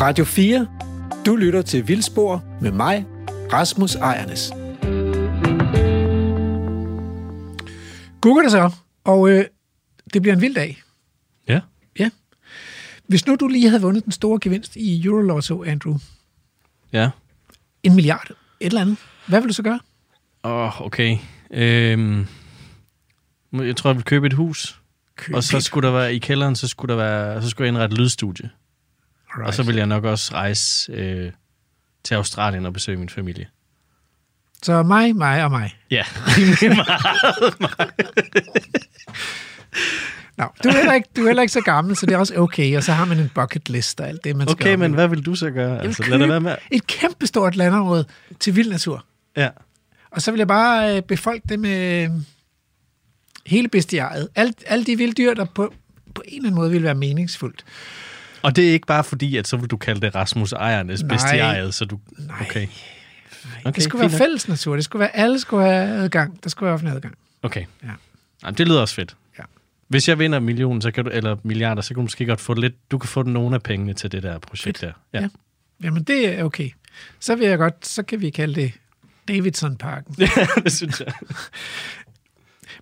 Radio 4. Du lytter til Vildspor med mig, Rasmus Ejernes. Google det så, og øh, det bliver en vild dag. Ja. Ja. Hvis nu du lige havde vundet den store gevinst i Eurolotto, Andrew, Ja. en milliard, et eller andet, hvad vil du så gøre? Åh, oh, okay. Øhm, jeg tror, jeg vil købe et hus. Køb Og så skulle der være i kælderen, så skulle der være, så skulle jeg indrette et lydstudie. Right. Og så vil jeg nok også rejse øh, til Australien og besøge min familie. Så mig, mig og mig. Ja. Nå, du er, heller ikke, du er heller ikke så gammel, så det er også okay. Og så har man en bucket list og alt det, man skal okay, men hvad vil du så gøre? Altså, lad det være med. et kæmpestort landområde til vild natur. Ja. Og så vil jeg bare øh, befolke det med øh, hele bestiariet. Alt, alle de vilde dyr, der på, på en eller anden måde vil være meningsfuldt. Og det er ikke bare fordi, at så vil du kalde det Rasmus Ejernes bestiariet, så du... Nej. Okay. Okay, det skulle være fælles natur. Det skulle være, alle skulle have adgang. Der skulle være offentlig adgang. Okay. Ja. Jamen, det lyder også fedt. Ja. Hvis jeg vinder millionen, så kan du, eller milliarder, så kan du måske godt få lidt, du kan få nogle af pengene til det der projekt Fedt. der. Ja. Ja. Jamen, det er okay. Så vil jeg godt, så kan vi kalde det Davidson-parken. det synes jeg.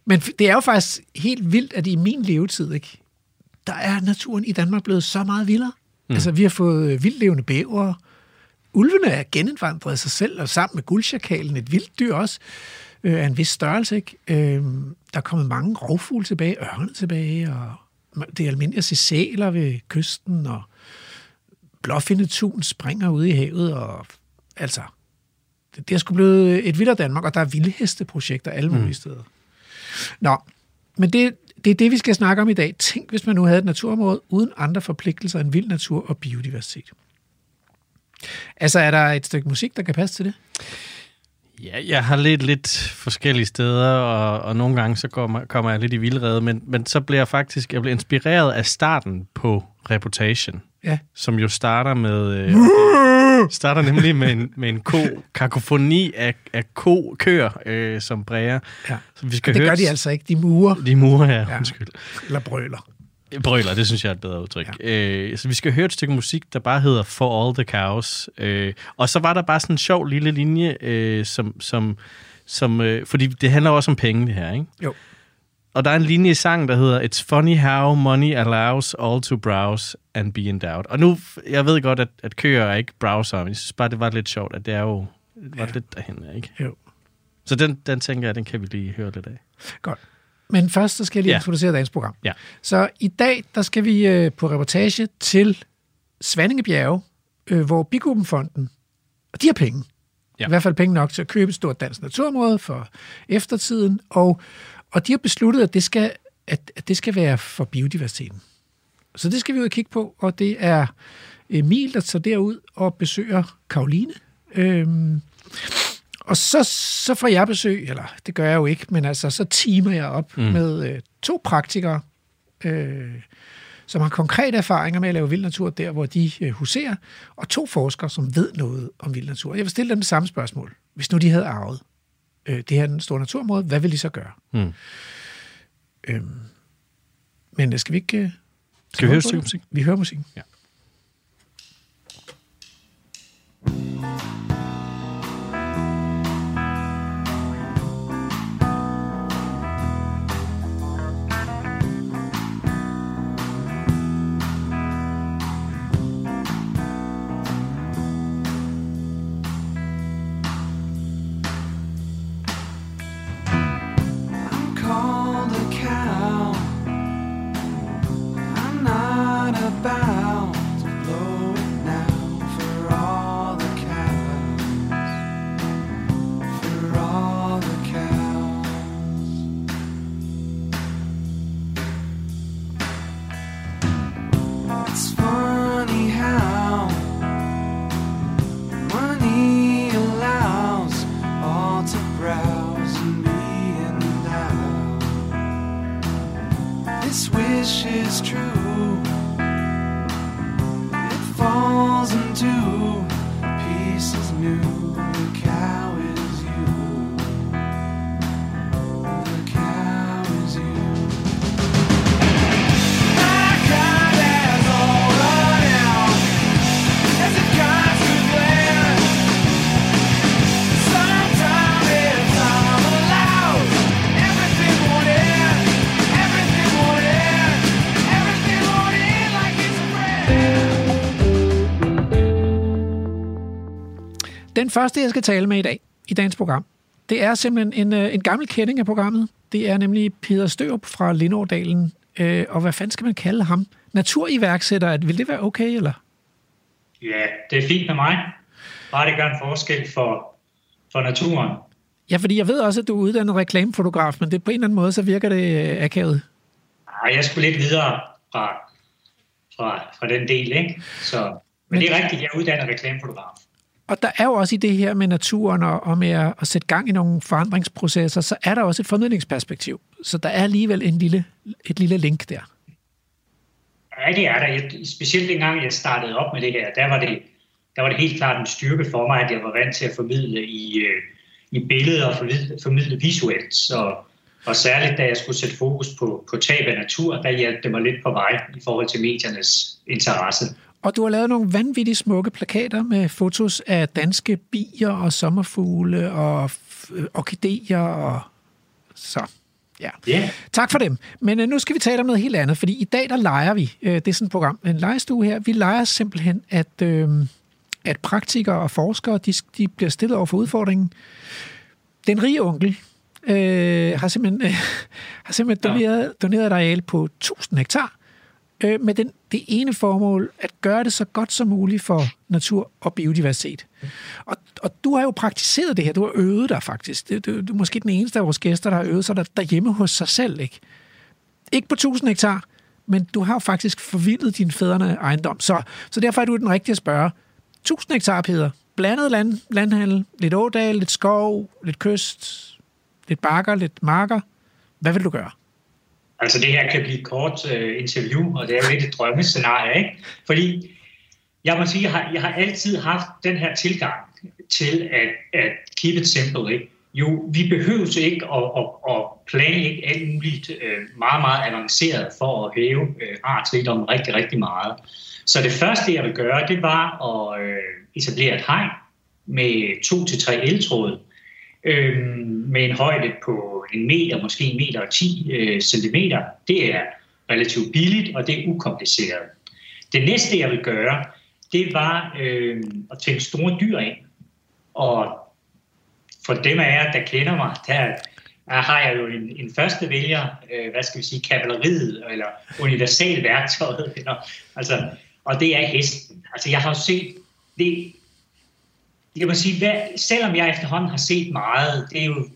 Men det er jo faktisk helt vildt, at i min levetid, ikke, der er naturen i Danmark blevet så meget vildere. Mm. Altså, vi har fået øh, vildlevende bæver. Ulvene er genindvandret sig selv, og sammen med guldsjakalen, et vildt dyr også, øh, af en vis størrelse. Ikke? Øh, der er kommet mange rovfugle tilbage, ørne tilbage, og det er almindeligt at se sæler ved kysten, og blåfindetun springer ude i havet, og altså, det, det er sgu blevet et vildere Danmark, og der er vildhesteprojekter alle mulige mm. steder. Nå, men det, det er det, vi skal snakke om i dag. Tænk, hvis man nu havde et naturområde uden andre forpligtelser end vild natur og biodiversitet. Altså, er der et stykke musik, der kan passe til det? Ja, jeg har lidt lidt forskellige steder, og, og nogle gange så kommer, kommer jeg lidt i vildrede, men, men så bliver jeg faktisk jeg bliver inspireret af starten på Reputation, Ja. som jo starter med... Øh, starter nemlig med en, med en ko, kakofoni af, af ko, køer, øh, som bræger. ja. Så vi skal Det høre gør de altså ikke. De murer De murer Ja. ja. undskyld. eller brøler. Brøler, det synes jeg er et bedre udtryk. Ja. Øh, så vi skal høre et stykke musik, der bare hedder For All the Cows. Øh, og så var der bare sådan en sjov lille linje, øh, som, som, som øh, fordi det handler også om penge, det her, ikke? Jo. Og der er en linje i sangen, der hedder It's funny how money allows all to browse and be endowed. Og nu, jeg ved godt, at, at køer er ikke browser, men jeg synes bare, det var lidt sjovt, at det er jo det var Ja. lidt derhen, ikke? Jo. Så den, den tænker jeg, den kan vi lige høre lidt af. Godt. Men først så skal jeg lige ja. Introducere dagens program. Ja. Så i dag, der skal vi øh, på reportage til Svanningebjerge, øh, hvor Bikubenfonden, og de har penge. Ja. I hvert fald penge nok til at købe et stort dansk naturområde for eftertiden, og, og de har besluttet, at det, skal, at, at det skal være for biodiversiteten. Så det skal vi ud og kigge på, og det er Emil, der tager derud og besøger Karoline. Øhm, og så, så får jeg besøg, eller det gør jeg jo ikke, men altså så teamer jeg op mm. med øh, to praktikere, øh, som har konkrete erfaringer med at lave vild natur der, hvor de øh, huserer, og to forskere, som ved noget om vild natur. Jeg vil stille dem det samme spørgsmål. Hvis nu de havde arvet øh, det her store naturområde, hvad vil de så gøre? Mm. Øhm, men skal vi ikke... Øh, Skal vi høre musik? Vi hører musikken. Ja. This wish is true. thousand two Den første, jeg skal tale med i dag, i dagens program, det er simpelthen en, øh, en gammel kending af programmet. Det er nemlig Peter Størup fra Lindårdalen. Øh, og hvad fanden skal man kalde ham? Naturiværksætter. Vil det være okay, eller? Ja, det er fint med mig. Bare det gør en forskel for, for naturen. Ja, fordi jeg ved også, at du er uddannet reklamefotograf, men det på en eller anden måde, så virker det øh, akavet. Ej, jeg skulle lidt videre fra, fra, fra den del, ikke? Så, men, men det er rigtigt, jeg er uddannet reklamefotograf. Og der er jo også i det her med naturen og, og med at, at sætte gang i nogle forandringsprocesser, så er der også et formidlingsperspektiv. Så der er alligevel en lille, et lille link der. Ja, det er der. Jeg, specielt dengang jeg startede op med det her, der var det, der var det helt klart en styrke for mig, at jeg var vant til at formidle i, øh, i billeder og formidle, formidle visuelt. Så, og særligt da jeg skulle sætte fokus på, på tab af natur, der hjalp det mig lidt på vej i forhold til mediernes interesse. Og du har lavet nogle vanvittigt smukke plakater med fotos af danske bier og sommerfugle og orkideer og så. Ja. Ja, Tak for dem. Men øh, nu skal vi tale om noget helt andet, fordi i dag der leger vi. Øh, det er sådan et program, en legestue her. Vi leger simpelthen, at, øh, at praktikere og forskere, de, de bliver stillet over for udfordringen. Den rige onkel øh, har simpelthen, øh, har simpelthen doneret, doneret et areal på 1000 hektar, øh, med den, det ene formål at gøre det så godt som muligt for natur og biodiversitet. Og, og du har jo praktiseret det her, du har øvet dig faktisk. Du, du, du er måske den eneste af vores gæster, der har øvet sig der, derhjemme hos sig selv, ikke? Ikke på 1000 hektar, men du har jo faktisk forvildet din fædrene ejendom. Så, så derfor er du den rigtige at spørge. 1000 hektar, Peter. Blandet land, landhandel, lidt ådal, lidt skov, lidt kyst, lidt bakker, lidt marker. Hvad vil du gøre? Altså det her kan blive et kort øh, interview, og det er jo lidt et drømmescenarie, ikke? Fordi jeg må sige, jeg har, jeg har altid haft den her tilgang til at, at keep it simple, ikke? Jo, vi behøver ikke at, at, at planlægge alt muligt øh, meget, meget avanceret for at hæve øh, artsrigdommen rigtig, rigtig meget. Så det første, jeg vil gøre, det var at øh, etablere et hegn med to til tre eltråd, øh, med en højde på en meter, måske en meter og 10 øh, centimeter. Det er relativt billigt, og det er ukompliceret. Det næste, jeg vil gøre, det var øh, at tænke store dyr ind. Og for dem af jer, der kender mig, der, der har jeg jo en, en første vælger, øh, hvad skal vi sige, kavaleriet, eller universalværktøjet, eller, altså, og det er hesten. Altså, jeg har jo set, det, jeg må sige, hvad, selvom jeg efterhånden har set meget, det er jo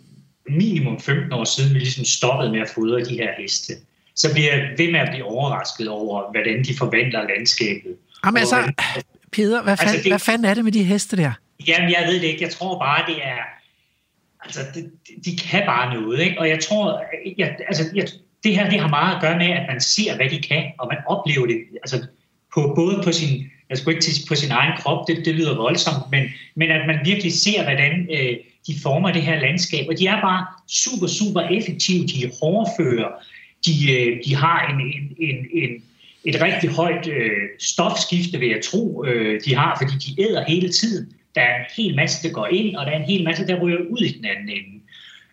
minimum 15 år siden, vi ligesom stoppede med at fodre de her heste, så bliver jeg ved med at blive overrasket over, hvordan de forvandler landskabet. Jamen altså, hvordan- Peter, hvad, fanden, Altså, det- hvad fanden er det med de heste der? Jamen, jeg ved det ikke. Jeg tror bare, det er... Altså, det, de kan bare noget, ikke? Og jeg tror... Jeg, altså, jeg, det her, det har meget at gøre med, at man ser, hvad de kan, og man oplever det, altså, på, både på sin, jeg skulle ikke på sin egen krop, det, det lyder voldsomt, men, men at man virkelig ser, hvordan øh, de former det her landskab, og de er bare super, super effektive, de er hårdføre, de, øh, de har en, en, en, en, et rigtig højt øh, stofskifte, vil jeg tro, øh, de har, fordi de æder hele tiden. Der er en hel masse, der går ind, og der er en hel masse, der ryger ud i den anden ende.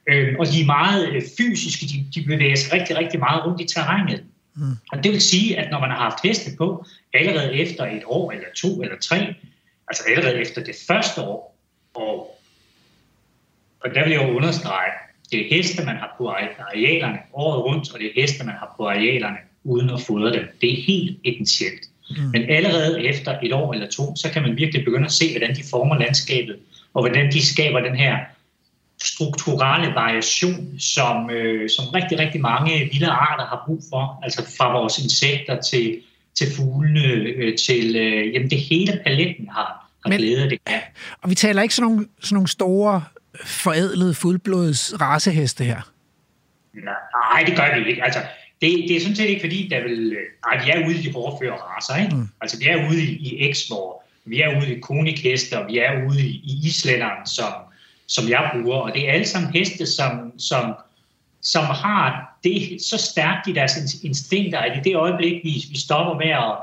Øh, og de er meget øh, fysiske, de, de bevæger sig rigtig, rigtig meget rundt i terrænet. Mm. Og det vil sige, at når man har haft heste på, allerede efter et år, eller to, eller tre, altså allerede efter det første år, og, og der vil jeg jo understrege, det er heste, man har på arealerne året rundt, og det er heste, man har på arealerne uden at fodre dem. Det er helt essentielt. Mm. Men allerede efter et år eller to, så kan man virkelig begynde at se, hvordan de former landskabet, og hvordan de skaber den her strukturelle variation, som, øh, som rigtig, rigtig mange vilde arter har brug for. Altså fra vores insekter til, til fuglene, øh, til øh, jamen det hele paletten har, har Men- glæde af det. Og vi taler ikke sådan nogle, sådan nogle store, forædlede, fuldblods raceheste her. Nej, det gør vi ikke. Altså, det, det er sådan set ikke fordi, der vil... Nej, vi er ude i de hårdføre racer, ikke? Mm. Altså, vi er ude i, i Exmoor, vi er ude i konikheste, og vi er ude i, i islænderen, som, som jeg bruger. Og det er alle sammen heste, som, som, som har det så stærkt i deres ins- instinkter, at i det øjeblik, vi, vi stopper med at,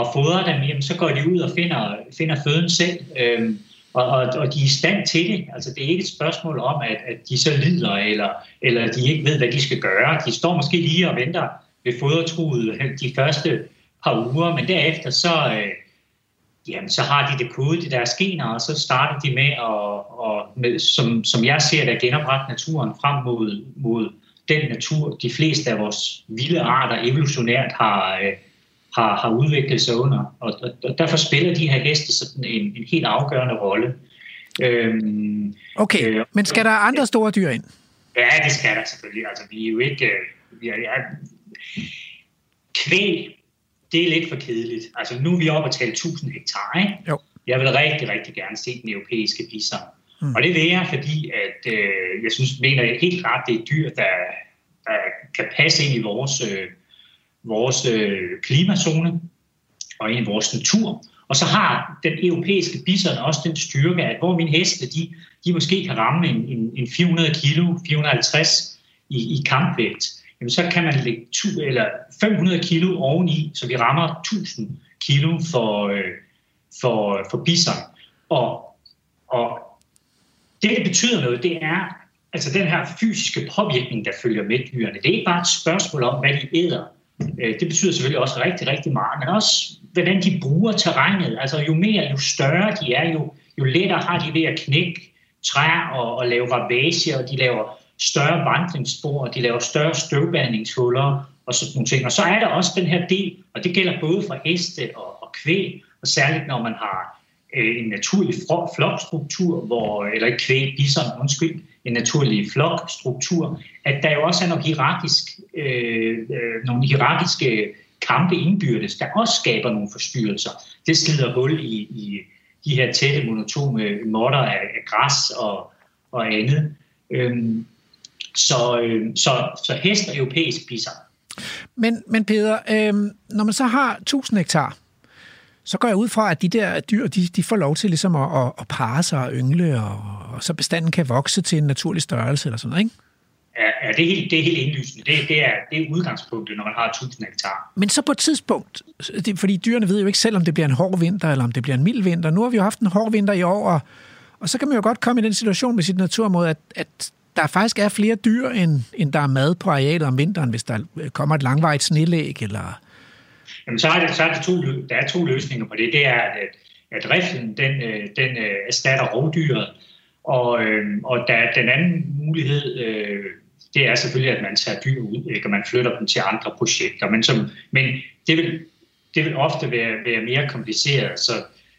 at fodre dem, jamen, så går de ud og finder, finder føden selv. Øhm, og, og, og de er i stand til det. Altså, det er ikke et spørgsmål om, at, at de så lider, eller, eller de ikke ved, hvad de skal gøre. De står måske lige og venter ved fodertruet de første par uger, men derefter så, øh, jamen så har de det kodet i deres gener, og så starter de med at, og med, som, som jeg ser det, at genoprette naturen frem mod, mod den natur, de fleste af vores vilde arter evolutionært har, øh, har, har udviklet sig under. Og, og, og derfor spiller de her heste sådan en, en helt afgørende rolle. Øhm, Okay, Øh, men skal der andre store dyr ind? Ja, det skal der selvfølgelig. Altså, vi er jo ikke... øh, Vi er, ja, kvæg, det er lidt for kedeligt. Altså, nu er vi oppe at tale 1000 hektar, ikke? Jo. Jeg vil rigtig, rigtig gerne se den europæiske bison. Mm. Og det vil jeg, fordi at, øh, jeg synes, mener jeg helt klart, det er et dyr, der, der kan passe ind i vores, øh, vores øh, klimazone og ind i vores natur. Og så har den europæiske bison også den styrke, at hvor mine heste, de, de måske kan ramme en, en, en 400 kilo, 450 i, i kampvægt, jamen så kan man lægge tu, eller 500 kilo oveni, så vi rammer 1000 kilo for, øh, for, for bison. Og, og det, der betyder noget, det er altså den her fysiske påvirkning, der følger med dyrene. Det er ikke bare et spørgsmål om, hvad de æder. Øh, det betyder selvfølgelig også rigtig, rigtig meget, men også, hvordan de bruger terrænet. Altså jo mere, jo større de er, jo, jo lettere har de ved at knække træer og, og lave ravage, og de laver større vandringsspor, og de laver større støvbandingshuller og sådan nogle ting. Og så er der også den her del, og det gælder både for heste og, og kvæg, og særligt når man har øh, en naturlig flokstruktur, hvor, eller kvæg, bison, undskyld, en naturlig flokstruktur, at der jo også er noget hierarkisk, øh, øh, nogle hierarkiske kampe indbyrdes, der også skaber nogle forstyrrelser. Det slider hul i, i de her tætte monotone måtter af, af græs og, og andet. Øhm, så, øh, så, så hest og europæisk bison. Men, men Peter, øh, når man så har 1000 hektar, så går jeg ud fra, at de der dyr, de, de får lov til ligesom at, at, at parre sig og yngle, og, og så bestanden kan vokse til en naturlig størrelse eller sådan noget, ikke? Ja, ja det, er helt, det er helt indlysende. Det, det, er, det er udgangspunktet, når man har 1000 hektar. Men så på et tidspunkt, det, fordi dyrene ved jo ikke selv, om det bliver en hård vinter, eller om det bliver en mild vinter. Nu har vi jo haft en hård vinter i år, og, og så kan man jo godt komme i den situation med sit naturområde, at, at der faktisk er flere dyr, end, end der er mad på arealet om vinteren, hvis der kommer et langvejt snelæg, eller... Jamen, så er, det, så er det to, der er to løsninger på det. Det er, at, at riflen den, øh, den øh, erstatter rovdyret, og, øh, og der, den anden mulighed, øh, det er selvfølgelig, at man tager dyr ud, ikke? og man flytter dem til andre projekter. Men, som, men det, vil, det vil ofte være, være mere kompliceret. Så,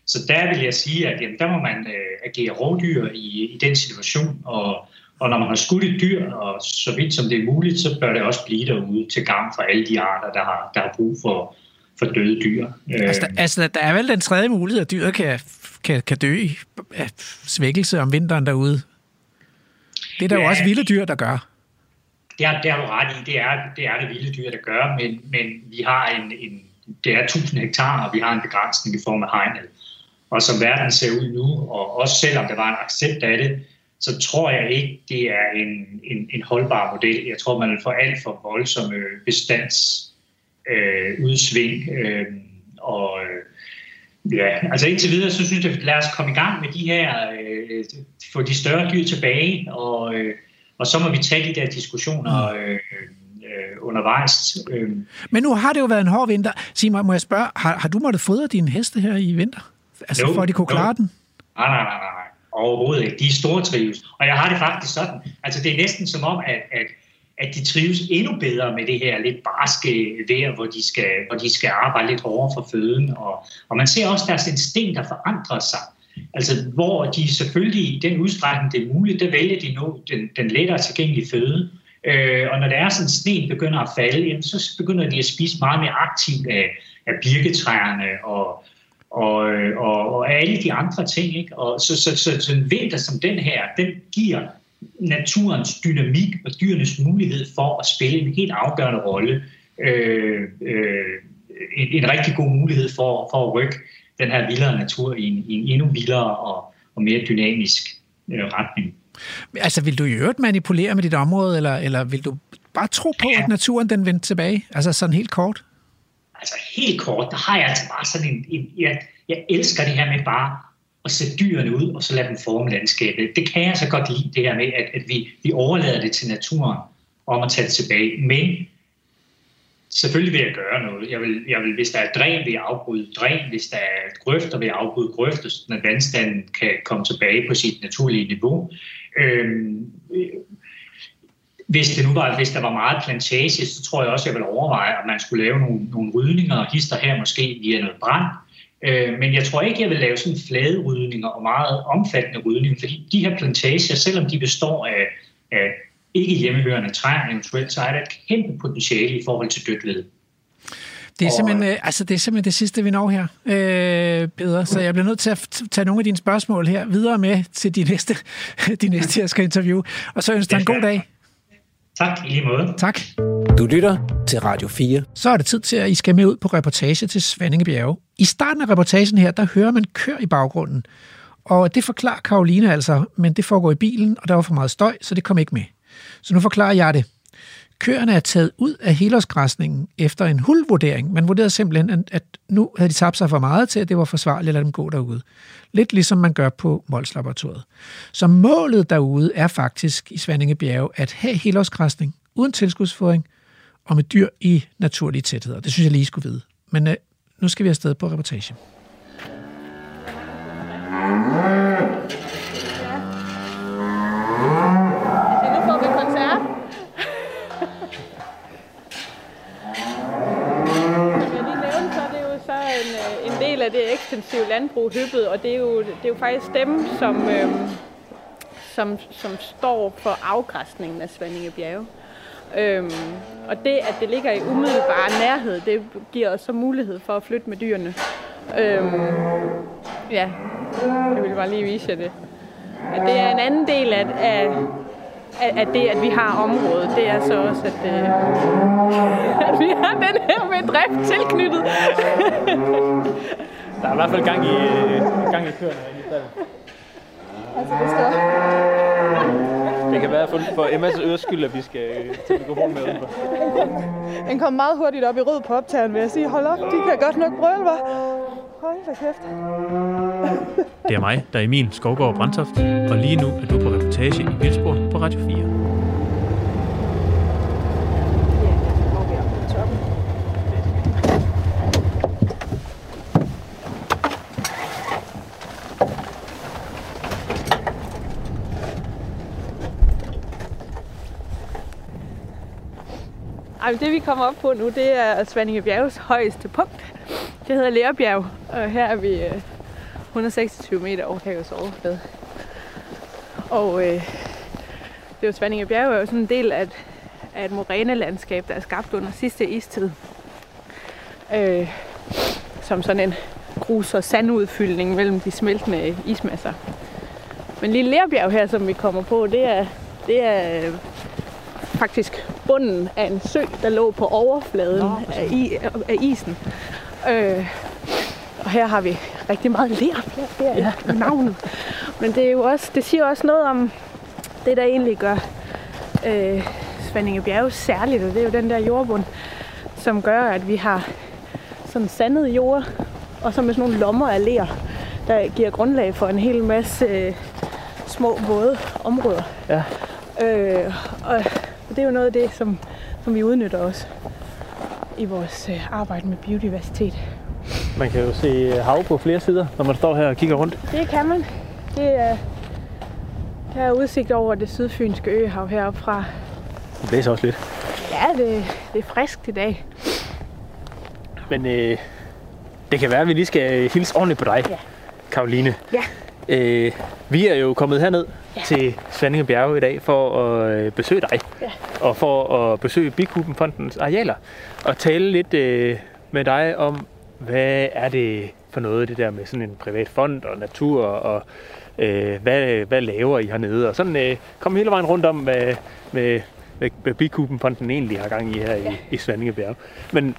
så der vil jeg sige, at jamen, der må man øh, agere rovdyr i, i den situation, og, og når man har skudt et dyr, og så vidt som det er muligt, så bør det også blive derude til gavn for alle de arter, der har, der har brug for, for døde dyr. Altså, der, altså, der er vel den tredje mulighed, at dyret kan, kan, kan dø af svækkelse om vinteren derude. Det er der ja. jo også vilde dyr, der gør. Det har, det har du ret i. Det er, det er det vilde dyr, der gør, men, men vi har en, en, det er 1000 hektar, og vi har en begrænsning i form af hegnet. Og som verden ser ud nu, og også selvom der var en accept af det, så tror jeg ikke, det er en, en, en holdbar model. Jeg tror, man vil få alt for voldsomme bestands øh, udsving. Øh, og øh, ja, altså indtil videre, så synes jeg, lad os komme i gang med de her, øh, få de større dyr tilbage, og, øh, og så må vi tage de der diskussioner øh, øh, undervejs. Øh, Men nu har det jo været en hård vinter. Sig mig, må jeg spørge, har, har du måttet fodre dine heste her i vinter? Altså Jo, for at de kunne jo. klare den? Nej, nej, nej, nej, nej. Overhovedet ikke. De er store trives. Og jeg har det faktisk sådan. Altså, det er næsten som om, at, at, at de trives endnu bedre med det her lidt barske vejr, hvor de skal, hvor de skal arbejde lidt hårdere for føden. Og, og man ser også deres instinkter forandre sig. Altså, hvor de selvfølgelig i den udstrækning, det er muligt, der vælger de nu den, den lettere tilgængelige føde. Øh, og når der er sådan sneen begynder at falde, jamen, så begynder de at spise meget mere aktivt af, af birketræerne og, og, og, og alle de andre ting. Ikke? Og så, så, så, så en vinter som den her, den giver naturens dynamik og dyrenes mulighed for at spille en helt afgørende rolle. Øh, øh, en, en rigtig god mulighed for, for at rykke den her vildere natur i en, i en endnu vildere og, og mere dynamisk øh, retning. Altså, vil du i øvrigt manipulere med dit område, eller, eller vil du bare tro på, Ja. at naturen den vendte tilbage? Altså sådan helt kort? Altså helt kort, der har jeg altså bare sådan en... en jeg, jeg elsker det her med bare at sætte dyrene ud, og så lade dem forme landskabet. Det kan jeg så godt lide, det her med, at, at vi, vi overlader det til naturen om at tage det tilbage. Men selvfølgelig vil jeg gøre noget. Jeg vil, jeg vil, hvis der er dræn, vil jeg afbryde dræn. Hvis der er grøfter, vil jeg afbryde grøfter, så at vandstanden kan komme tilbage på sit naturlige niveau. Øhm, hvis, det nu var, hvis der var meget plantage, så tror jeg også, jeg vil overveje, at man skulle lave nogle, nogle rydninger og hister her måske via noget brand. Øh, men jeg tror ikke, jeg vil lave sådan flade rydninger og meget omfattende rydninger, fordi de her plantager, selvom de består af, af ikke hjemmehørende træer eventuelt, så er der et kæmpe potentiale i forhold til dødt ved. Det er, simpelthen, øh, altså, det er simpelthen det sidste, vi når her, øh, Peder. Så jeg bliver nødt til at tage nogle af dine spørgsmål her videre med til de næste, de næste jeg skal interviewe. Og så ønsker jeg en god dag. Tak, i lige måde. Tak. Du lytter til Radio 4. Så er det tid til, at I skal med ud på reportage til Svanninge Bjerge. I starten af reportagen her, der hører man kør i baggrunden. Og det forklarer Karoline altså, men det foregår i bilen, og der var for meget støj, så det kom ikke med. Så nu forklarer jeg det. Køerne er taget ud af helårsgræsningen efter en hulvurdering. Man vurderede simpelthen, at- nu havde de tabt sig for meget til, at det var forsvarligt at lade dem gå derude. Lidt ligesom man gør på Molslaboratoriet. Så målet derude er faktisk i Svanninge Bjerge at have helårsgræsning uden tilskudsføring og med dyr i naturlige tætheder. Det synes jeg lige skulle vide. Men øh, nu skal vi afsted på reportage. En koncert. Så så en, øh, en del af det ekstensive landbrug hyppet, og det er jo, det er jo faktisk dem, som, øhm, som, som står for afgræsningen af Svanninge Bjerge. Øhm, og det, at det ligger i umiddelbar nærhed, det giver os så mulighed for at flytte med dyrene. Øhm, ja, jeg vil bare lige vise jer det. At det er en anden del af, af, af, det, at vi har området. Det er så også, at, øh, at vi har den her med drift tilknyttet. Der er i hvert fald gang i, gang i køerne altså, det står. Det kan være for, for Emmas øres skyld, at vi skal øh, tage mikrofonen med udenfor. Den kom meget hurtigt op i rød på optageren, vil jeg sige. Hold op, de kan godt nok brøle, var. Hold da kæft. Det er mig, der er Emil Skovgaard Brandtoft, og lige nu er du på reportage i Vildsborg på Radio 4. Ja, så går vi op på toppen. Ej, det vi kommer op på nu, det er Svanninge Bjerges højeste punkt. Det hedder Lærebjerg, og her er vi øh, 126 meter over havets overflade. Og øh, det er jo Svanninge Bjerg er jo sådan en del af et, af et morænelandskab, der er skabt under sidste istid. Øh, som sådan en grus- og sandudfyldning mellem de smeltende ismasser. Men lille Lærbjerg her, som vi kommer på, det er, det er øh, faktisk bunden af en sø, der lå på overfladen Nå, af, i, af isen. Øh, og her har vi rigtig meget ler, der er ja. navnet. Men det, er jo også, det siger også noget om det, der egentlig gør øh, Svanninge Bjerge særligt, og det er jo den der jordbund, som gør, at vi har sådan sandet jord, og så med sådan nogle lommer af ler, der giver grundlag for en hel masse øh, små våde områder. Ja. Øh, og det er jo noget af det, som, som vi udnytter også i vores øh, arbejde med biodiversitet. Man kan jo se hav på flere sider, når man står her og kigger rundt. Det kan man. Det er, der er udsigt over det sydfynske øhav heroppe fra. Det blæser også lidt. Ja, det, det er friskt i dag. Men øh, det kan være, at vi lige skal hilse ordentligt på dig, Ja. Karoline. Ja. Øh, vi er jo kommet herned ja. til Svanninge Bjerge i dag for at øh, besøge dig. Ja. Og for at besøge Bikubenfondens arealer. Og tale lidt øh, med dig om, hvad er det for noget, det der med sådan en privat fond og natur, og øh, hvad, hvad laver I hernede? Og sådan øh, komme hele vejen rundt om, hvad, med, hvad, hvad Bikubenfonden egentlig har gang i her ja. i, i Svanninge Bjerge. Men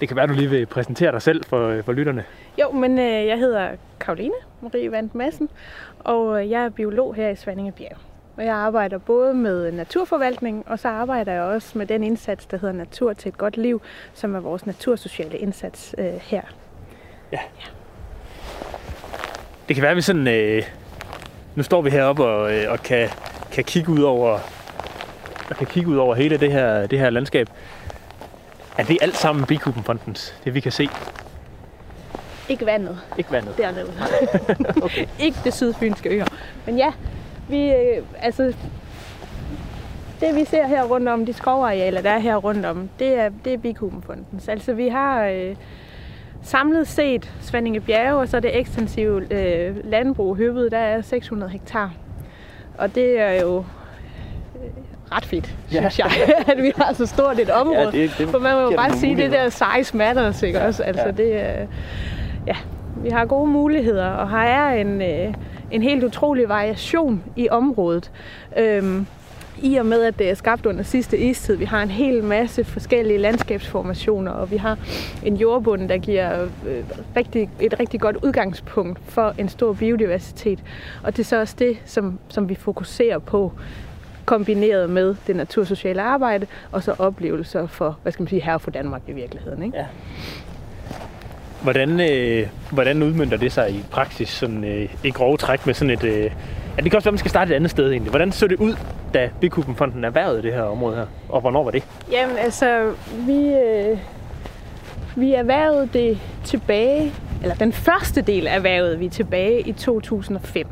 det kan være, du lige vil præsentere dig selv for, for lytterne. Jo, men øh, jeg hedder Karoline Marie Vandt Madsen, og øh, jeg er biolog her i Svanninge Bjerg. Og jeg arbejder både med naturforvaltning, og så arbejder jeg også med den indsats, der hedder Natur til et godt liv, som er vores natursociale indsats øh, her. Det kan være, at vi sådan... Øh, nu står vi heroppe og, øh, og kan, kan kigge ud over og kan kigge ud over hele det her, det her landskab. Er det alt sammen Bikubenfondens, det vi kan se? Ikke vandet Ikke vandet. dernede. okay. Ikke det sydfynske øer. Men ja, vi, øh, altså, det vi ser her rundt om, de skovarealer, der er her rundt om, det er, det er Bikubenfondens. Altså vi har øh, samlet set Svandinge Bjerge, og så det ekstensive øh, landbrug Høvet, der er 600 hektar. Og det er jo øh, ret fedt, Ja. synes jeg, at vi har så stort et område. Ja, det- det For man må jo bare sige, det der size matters, ikke også? Altså ja. det ja, vi har gode muligheder, og her er en, øh, en helt utrolig variation i området. Øhm, I og med, at det er skabt under sidste istid, vi har en hel masse forskellige landskabsformationer, og vi har en jordbund, der giver øh, rigtig, et rigtig godt udgangspunkt for en stor biodiversitet. Og det er så også det, som, som vi fokuserer på, kombineret med det natursociale arbejde, og så oplevelser for, hvad skal man sige, her for Danmark i virkeligheden. Ikke? Ja. Hvordan, øh, hvordan udmyndter det sig i praksis, sådan, øh, i grove træk med sådan et... Øh, ja, det kan også være, man skal starte et andet sted egentlig. Hvordan så det ud, da Bikubenfonden erhvervede det her område her? Og hvornår var det? Jamen altså, vi, øh, vi erhvervede det tilbage, eller den første del erhvervede vi tilbage i 2005.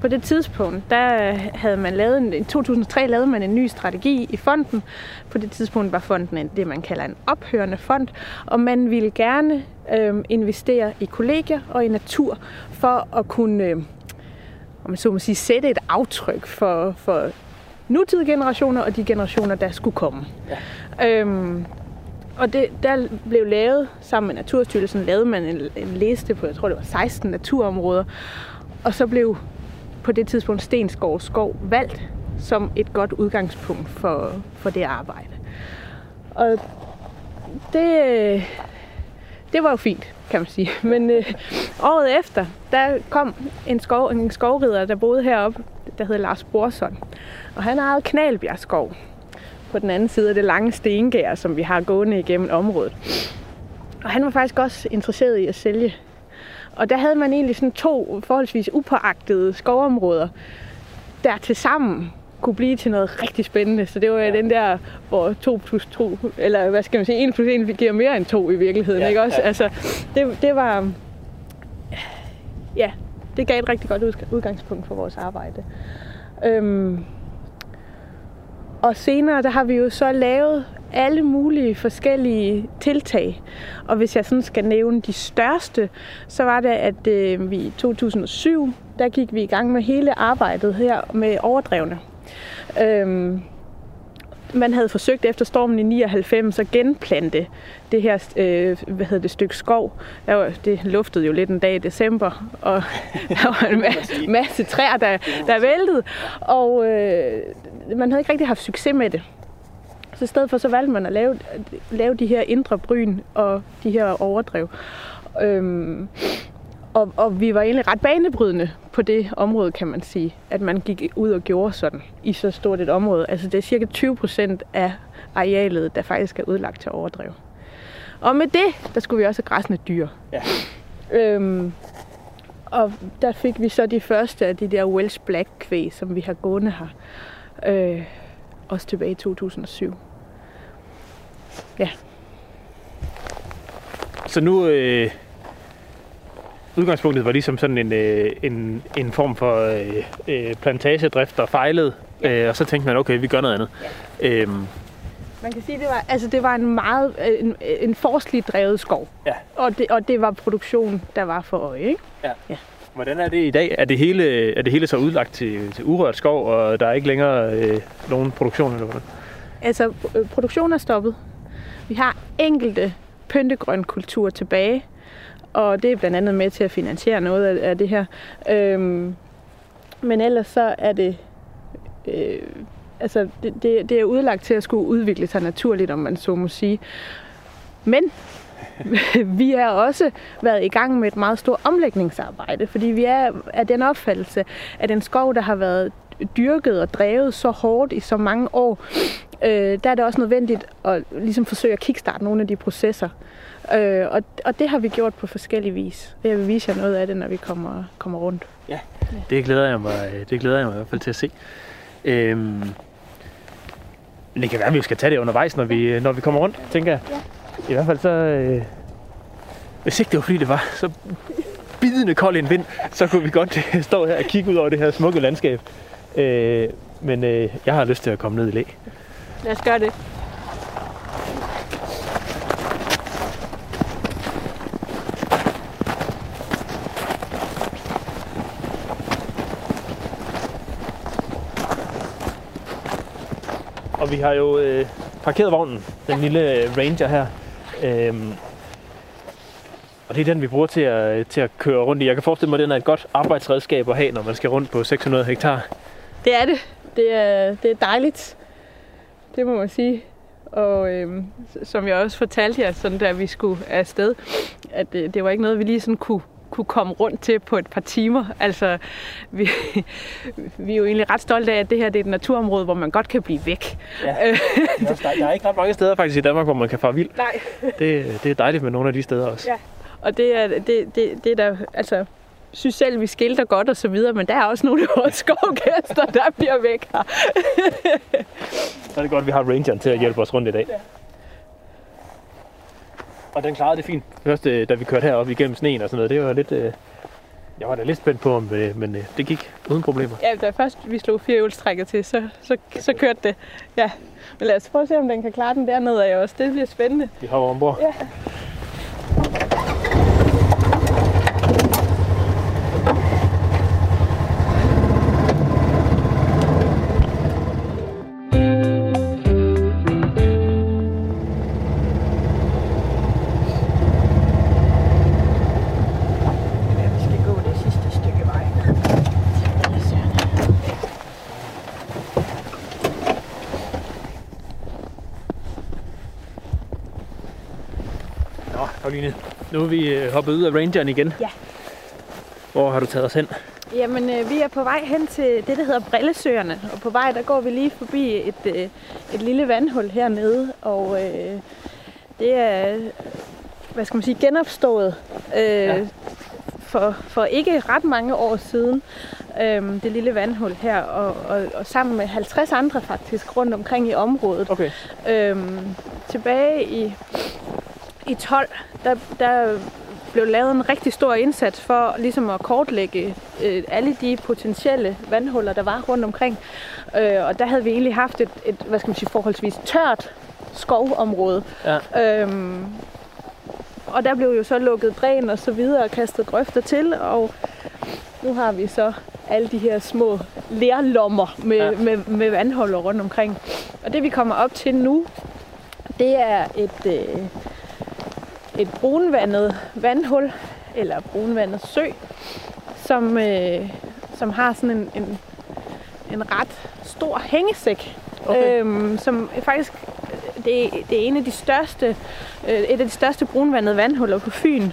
På det tidspunkt, der havde man lavet en, i 2003 lavede man en ny strategi i fonden. På det tidspunkt var fonden en, det, man kalder en ophørende fond, og man ville gerne øh, investere i kollegier og i natur for at kunne, øh, om man så må sige, sætte et aftryk for, for nutidige generationer og de generationer, der skulle komme. Ja. Øhm, og det, der blev lavet, sammen med Naturstyrelsen, lavede man en, en liste på, jeg tror det var 16 naturområder, og så blev på det tidspunkt Stenskov Skov valgt som et godt udgangspunkt for, for det arbejde. Og det, det var jo fint, kan man sige. Men øh, året efter, der kom en, skov, en skovrider, der boede heroppe, der hed Lars Borsson. Og han ejede Knalbjerg Skov på den anden side af det lange stengær, som vi har gående igennem området. Og han var faktisk også interesseret i at sælge. Og der havde man egentlig sådan to forholdsvis upåagtede skovområder, der til sammen kunne blive til noget rigtig spændende. Så det var ja. den der, hvor 2 plus 2, eller hvad skal man sige, 1 plus 1 giver mere end 2 i virkeligheden, Ja, ikke også? ja. Altså, det, det var, ja, det gav et rigtig godt udg- udgangspunkt for vores arbejde. Øhm, og senere, der har vi jo så lavet alle mulige forskellige tiltag. Og hvis jeg sådan skal nævne de største, så var det, at øh, vi i 2007, der gik vi i gang med hele arbejdet her med overdrevne. Øhm, man havde forsøgt efter stormen i 99 at genplante det her øh, hvad hedder det, stykke skov. Der var, det luftede jo lidt en dag i december, og der var en masse, masse træer, der, der væltede. Og øh, man havde ikke rigtig haft succes med det. Så i stedet for, så valgte man at lave, lave de her indre bryn og de her overdrev. Øhm, og, og vi var egentlig ret banebrydende på det område, kan man sige. At man gik ud og gjorde sådan i så stort et område. Altså det er cirka 20 procent af arealet, der faktisk er udlagt til overdrev. Og med det, der skulle vi også have græsne dyr. Ja. Øhm, og der fik vi så de første af de der Welsh Black kvæg, som vi har gående her. Øh, også tilbage i 2007. Ja. Så nu... Øh, udgangspunktet var ligesom sådan en, øh, en, en form for øh, øh, plantagedrift, der fejlede. Øh, og så tænkte man, okay, vi gør noget andet. Ja. Øhm, Man kan sige, det var, altså det var en meget en, en forsligt drevet skov. Ja. Og det, og det var produktion, der var for øje. Ikke? hvordan er det i dag? Er det hele, er det hele så udlagt til, til urørt skov, og der er ikke længere øh, nogen produktion? Eller hvordan? Altså, øh, produktionen er stoppet. Vi har enkelte pyntegrøn kultur tilbage, og det er blandt andet med til at finansiere noget af, af det her. Øhm, men ellers så er det, øh, altså det, det, det er udlagt til at skulle udvikle sig naturligt, om man så må sige. Men vi har også været i gang med et meget stort omlægningsarbejde, fordi vi er af den opfattelse, at en skov, der har været dyrket og drevet så hårdt i så mange år, øh, der er det også nødvendigt at ligesom forsøge at kickstarte nogle af de processer. Øh, og, og det har vi gjort på forskellige vis. Jeg vil vise jer noget af det, når vi kommer, kommer rundt. Det glæder jeg mig, det glæder jeg mig i hvert fald til at se. Øhm, Men det kan være, at vi skal tage det undervejs, når vi, når vi kommer rundt, tænker jeg. I hvert fald så... Øh, hvis ikke det var fordi det var så bidende kold en vind, så kunne vi godt øh, stå her og kigge ud over det her smukke landskab. Øh, men øh, jeg har lyst til at komme ned i læ. Lad os gøre det. Og vi har jo øh, parkeret vognen, den ja. lille øh, Ranger her. Øhm, og det er den, vi bruger til at, til at køre rundt i. Jeg kan forestille mig, at den er et godt arbejdsredskab at have, når man skal rundt på 600 hektar. Det er det. Det er, det er dejligt. Det må man sige. Og øhm, som jeg også fortalte jer, sådan der vi skulle afsted, at øh, det var ikke noget, vi lige sådan kunne, kunne komme rundt til på et par timer. Altså, vi, vi er jo egentlig ret stolte af, at det her det er et naturområde, hvor man godt kan blive væk. Ja. Der, der er ikke ret mange steder faktisk i Danmark, hvor man kan fare vild. Nej. Det, det er dejligt med nogle af de steder også. Ja. Og det er, det, det, det er der, altså, synes selv, vi skilter godt og så videre, men der er også nogle af vores skovgæster, der bliver væk her. Så er det godt, at vi har Rangeren til at hjælpe os rundt i dag. Og den klarede det fint. Først øh, da vi kørte herop igennem sneen og sådan noget, det var lidt... Øh, jeg var da lidt spændt på, øh, men øh, det gik uden problemer. Ja, da først vi slog firehjulstrækket til, så, så, så kørte det. Ja. Men lad os prøve at se, om den kan klare den dernede af også. Det bliver spændende. Vi hopper ombord. Ja. Nu er vi øh, hoppet ud af Rangeren igen. Ja. Hvor har du taget os hen? Jamen, øh, vi er på vej hen til det, der hedder Brillesøerne. Og på vej, der går vi lige forbi et, øh, et lille vandhul hernede. Og øh, det er, hvad skal man sige, genopstået øh, ja. for, for ikke ret mange år siden. Øh, det lille vandhul her. Og, og, og sammen med 50 andre faktisk rundt omkring i området. Okay. Øhm, tilbage i, i 12, der, der blev lavet en rigtig stor indsats for ligesom at kortlægge øh, alle de potentielle vandhuller, der var rundt omkring. Øh, og der havde vi egentlig haft et, et hvad skal man sige, forholdsvis tørt skovområde. Ja. Øhm, og der blev jo så lukket dræn og så videre og kastet grøfter til, og nu har vi så alle de her små lerlommer med, ja. med, med vandhuller rundt omkring. Og det vi kommer op til nu, det er et, øh, et brunvandet vandhul, eller brunvandet sø, som, øh, som har sådan en, en, en ret stor hængesæk, Okay. øhm, som faktisk det, er- det er en af de største, øh, et af de største brunvandede vandhuller på Fyn.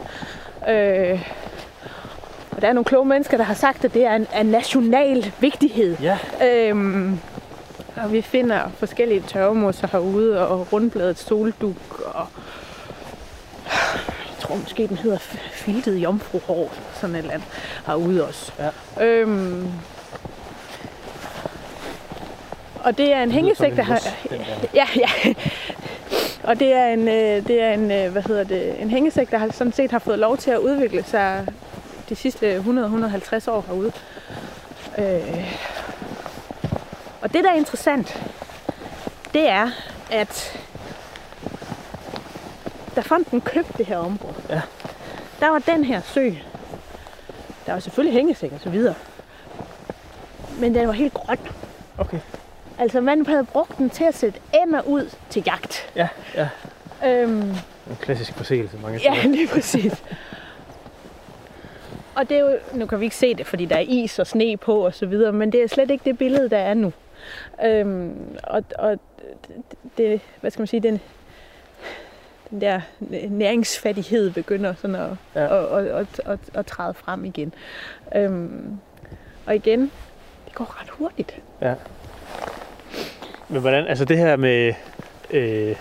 Øh, og der er nogle kloge mennesker, der har sagt, at det er en, af national vigtighed. Ja. Øhm, og vi finder forskellige tørvemosser herude, og rundbladet solduk, og jeg tror måske, den hedder filtet jomfruhår, sådan et eller andet, herude også. Ja. Øhm, og det er en hængesæk, der har... Ja, ja. Og det er en, øh, det er en, øh, hvad hedder det, en hængesæk, der har sådan set har fået lov til at udvikle sig de sidste 100-150 år herude. Øh, og det, der er interessant, det er, at da fonden købte det her område, Ja. der var den her sø. Der var selvfølgelig hængesæk og så videre. Men den var helt grøn. Okay. Altså man havde brugt den til at sætte ender ud til jagt. Ja, ja. Øhm, En klassisk forseelse mange ja, lige præcis. Og det er jo, nu kan vi ikke se det, fordi der er is og sne på og så videre, men det er slet ikke det billede, der er nu. Øhm, og, og det, hvad skal man sige, den, den der næringsfattighed begynder sådan at, Ja. at, at, at, at, at træde frem igen. Øhm, og igen, det går ret hurtigt. Ja. Men hvordan, altså det her med, øh,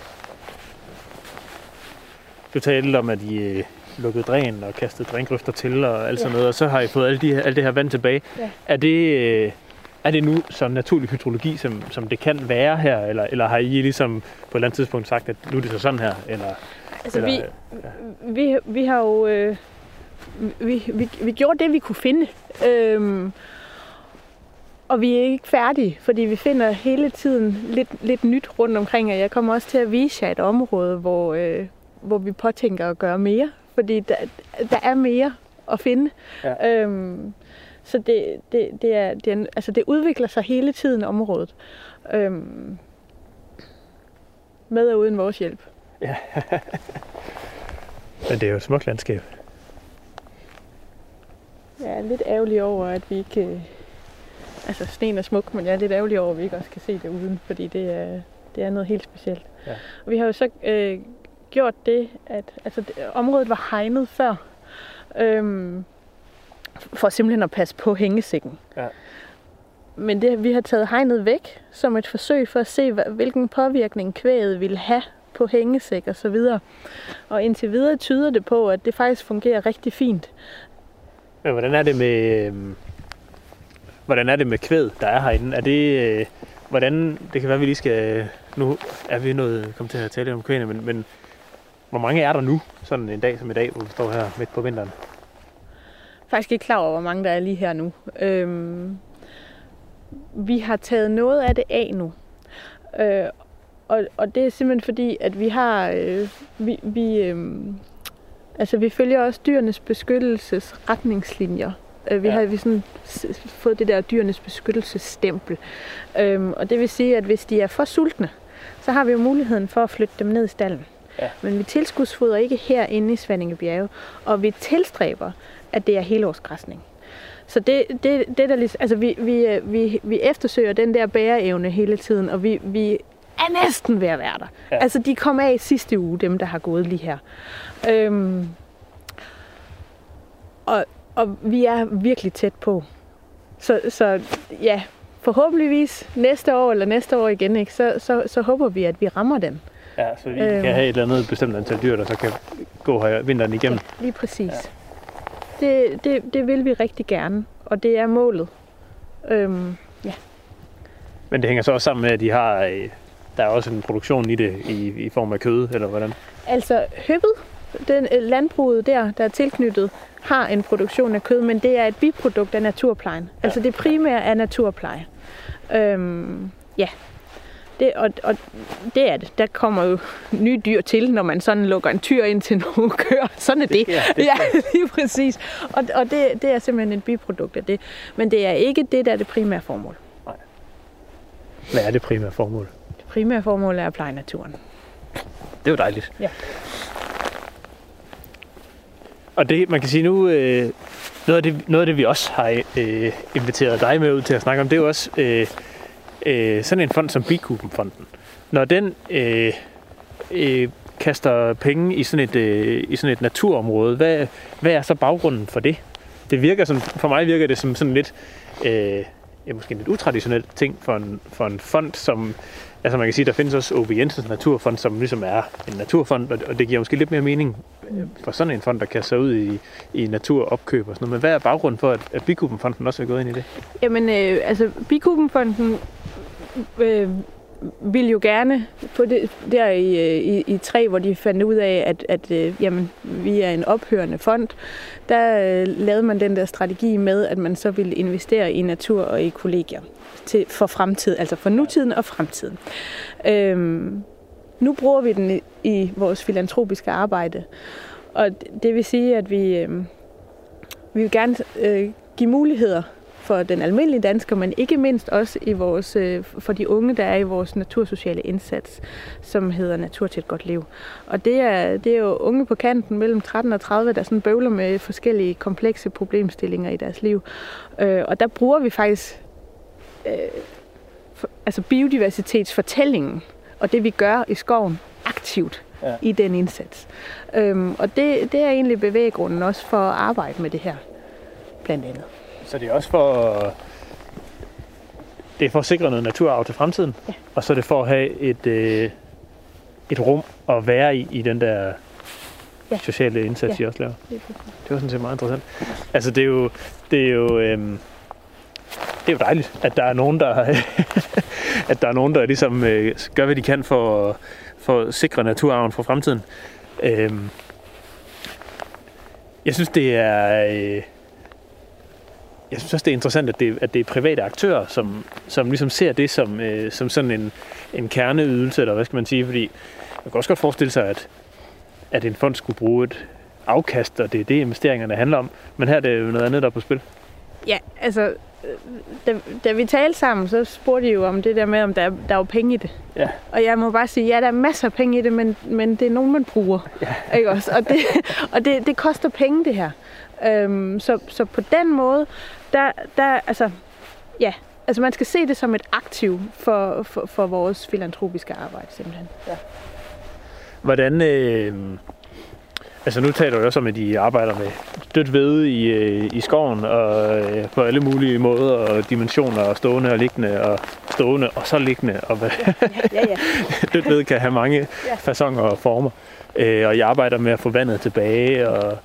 du talte lidt om, at I øh, lukkede dræn og kastede drængrøfter til og alt sådan Ja. noget, og så har I fået alle de, alt det her vand tilbage. Ja. Er det, øh, er det nu så naturlig hydrologi, som, som det kan være her, eller, eller har I ligesom på et eller andet tidspunkt sagt, at nu er det så sådan her, eller, Altså, eller vi, vi, vi har jo... Øh, vi, vi, vi gjorde det, vi kunne finde. Øhm, og vi er ikke færdige, fordi vi finder hele tiden lidt, lidt nyt rundt omkring, og jeg kommer også til at vise jer et område, hvor, øh, hvor vi påtænker at gøre mere, fordi der, der er mere at finde. Ja. Øhm, så det, det, det, er, det, er, altså det udvikler sig hele tiden området. Øhm, med og uden vores hjælp. men det er jo et smukt landskab. Jeg er lidt ærgerlig over, at vi ikke... øh, Altså, sneen er smuk, men jeg er lidt ærgerlig over, at vi ikke også kan se det uden, fordi det er, det er noget helt specielt. Ja. Og vi har jo så øh, gjort det, at altså, det, området var hegnet før, øhm, for simpelthen at passe på hængesækken. Ja. Men det, vi har taget hegnet væk som et forsøg for at se, hvad- hvilken påvirkning kvæget ville have på hængesæk og så videre. Og indtil videre tyder det på, at det faktisk fungerer rigtig fint. Men hvordan er det med, øhm, hvordan er det med kvæd, der er herinde? Er det, øh, hvordan, det kan være, vi lige skal, nu er vi noget, kommet til at tale om kvædene, men, men hvor mange er der nu, sådan en dag som i dag, hvor vi står her midt på vinteren? Faktisk ikke klar over, hvor mange der er lige her nu. Øhm, vi har taget noget af det af nu. Øh, og, og det er simpelthen fordi, at vi har... Øh, vi, vi, øh, altså, vi følger også dyrenes beskyttelsesretningslinjer. Øh, vi Ja. har vi sådan fået det der dyrenes beskyttelsesstempel. Øhm, og det vil sige, at hvis de er for sultne, så har vi jo muligheden for at flytte dem ned i stallen. Ja. Men vi tilskudsfodrer ikke herinde i Svanninge Bjerge, og vi tilstræber, at det er helårsgræsning. Så det, det, det der ligesom, altså vi, vi, øh, vi, vi eftersøger den der bæreevne hele tiden, og vi, vi er næsten ved at være der. Ja. Ja. Altså de kom af sidste uge, dem der har gået lige her. Øhm, og, og vi er virkelig tæt på. Så, så ja, forhåbentligvis næste år eller næste år igen, ikke, så, så, så håber vi, at vi rammer dem. Ja, så vi Øhm. kan have et eller andet bestemt antal dyr, der så kan gå her vinteren igennem. Lige præcis. Ja. Det, det, det vil vi rigtig gerne, og det er målet. Øhm, Men det hænger så også sammen med, at de har, øh, der er også en produktion i det i, i form af kød, eller hvordan? altså høbbet, den øh, landbruget der, der er tilknyttet, har en produktion af kød, men det er et biprodukt af naturplejen. Ja. Altså det primære er naturpleje. Øhm, ja. Det, og, og det er det. Der kommer jo nye dyr til, når man sådan lukker en tyr ind til nogle køer. Sådan er det. sker, det ja, lige præcis. Og, og det, det er simpelthen et biprodukt af det. Men det er ikke det, der er det primære formål. Hvad er det primære formål? Det primære formål er at pleje naturen. Det er jo dejligt. Ja. Og det, man kan sige nu, øh, noget, af det, noget af det, vi også har øh, inviteret dig med ud til at snakke om, det er jo også øh, øh, sådan en fond som Bikubenfonden. Når den øh, øh, kaster penge i sådan et, øh, i sådan et naturområde, hvad, hvad er så baggrunden for det? Det virker som, for mig virker det som sådan lidt, øh, ja, måske en lidt utraditionel ting for en, for en fond, som, altså man kan sige, der findes også O.B. Jensens Naturfond, som ligesom er en naturfond, og, det giver måske lidt mere mening øh, for sådan en fond, der kaster ud i, i naturopkøb og sådan noget. Men hvad er baggrunden for, at, at Bikubenfonden også er gået ind i det? Jamen, øh, altså, Bikubenfonden øh, vil jo gerne på det, der i, øh, i, i tre, hvor de fandt ud af, at, at øh, jamen, vi er en ophørende fond, der øh, lavede man den der strategi med, at man så ville investere i natur og i kollegier til, for fremtid, altså for nutiden og fremtiden. Øhm, nu bruger vi den i, i vores filantropiske arbejde, og det vil sige, at vi, øh, vi vil gerne øh, give muligheder for den almindelige dansker, men ikke mindst også i vores, øh, for de unge, der er i vores natursociale indsats, som hedder Natur til et godt liv. Og det er, det er jo unge på kanten mellem 13 og 30, der sådan bøvler med forskellige komplekse problemstillinger i deres liv. Øh, og der bruger vi faktisk øh, for, altså biodiversitetsfortællingen og det, vi gør i skoven, aktivt Ja. i den indsats. Øhm, og det, det er egentlig bevæggrunden også for at arbejde med det her, blandt andet. Så det er også for det er for at sikre noget naturarv til fremtiden, Ja. og så er det for at have et, øh, et rum at være i, i den der Ja. sociale indsats, Ja. I også laver. Er. Det var sådan set meget interessant. Altså det er jo, det er jo øhm, det er jo dejligt, at der er nogen, der, at der, er nogen, der ligesom øh, gør, hvad de kan for, at- for at sikre naturarven for fremtiden. Øhm, jeg synes, det er... Øh, jeg synes også, det er interessant, at det, at det er private aktører, som, som ligesom ser det som, øh, som sådan en, en kerneydelse, eller hvad skal man sige, fordi man kan også godt forestille sig, at, at en fond skulle bruge et afkast, og det er det, investeringerne handler om. Men her er det jo noget andet, der er på spil. Ja, altså, da, da vi talte sammen, så spurgte I jo om det der med, om der, er- der er jo penge i det. Ja. Og jeg må bare sige, ja, der er masser af penge i det, men, men det er nogen, man bruger. Ja. Ikke også? Og, det, og det, det koster penge, det her. Øhm, så, så på den måde, der, der, altså, ja, altså man skal se det som et aktiv for, for, for vores filantropiske arbejde, simpelthen. Ja. Hvordan... Øh, altså nu taler du også om, at de arbejder med dødt ved i, øh, i skoven, og øh, på alle mulige måder og dimensioner, og stående og liggende, og stående og så liggende, og hvad Ja, ja. dødt ved kan have mange Ja. fasonger og former. Øh, og jeg arbejder med at få vandet tilbage, og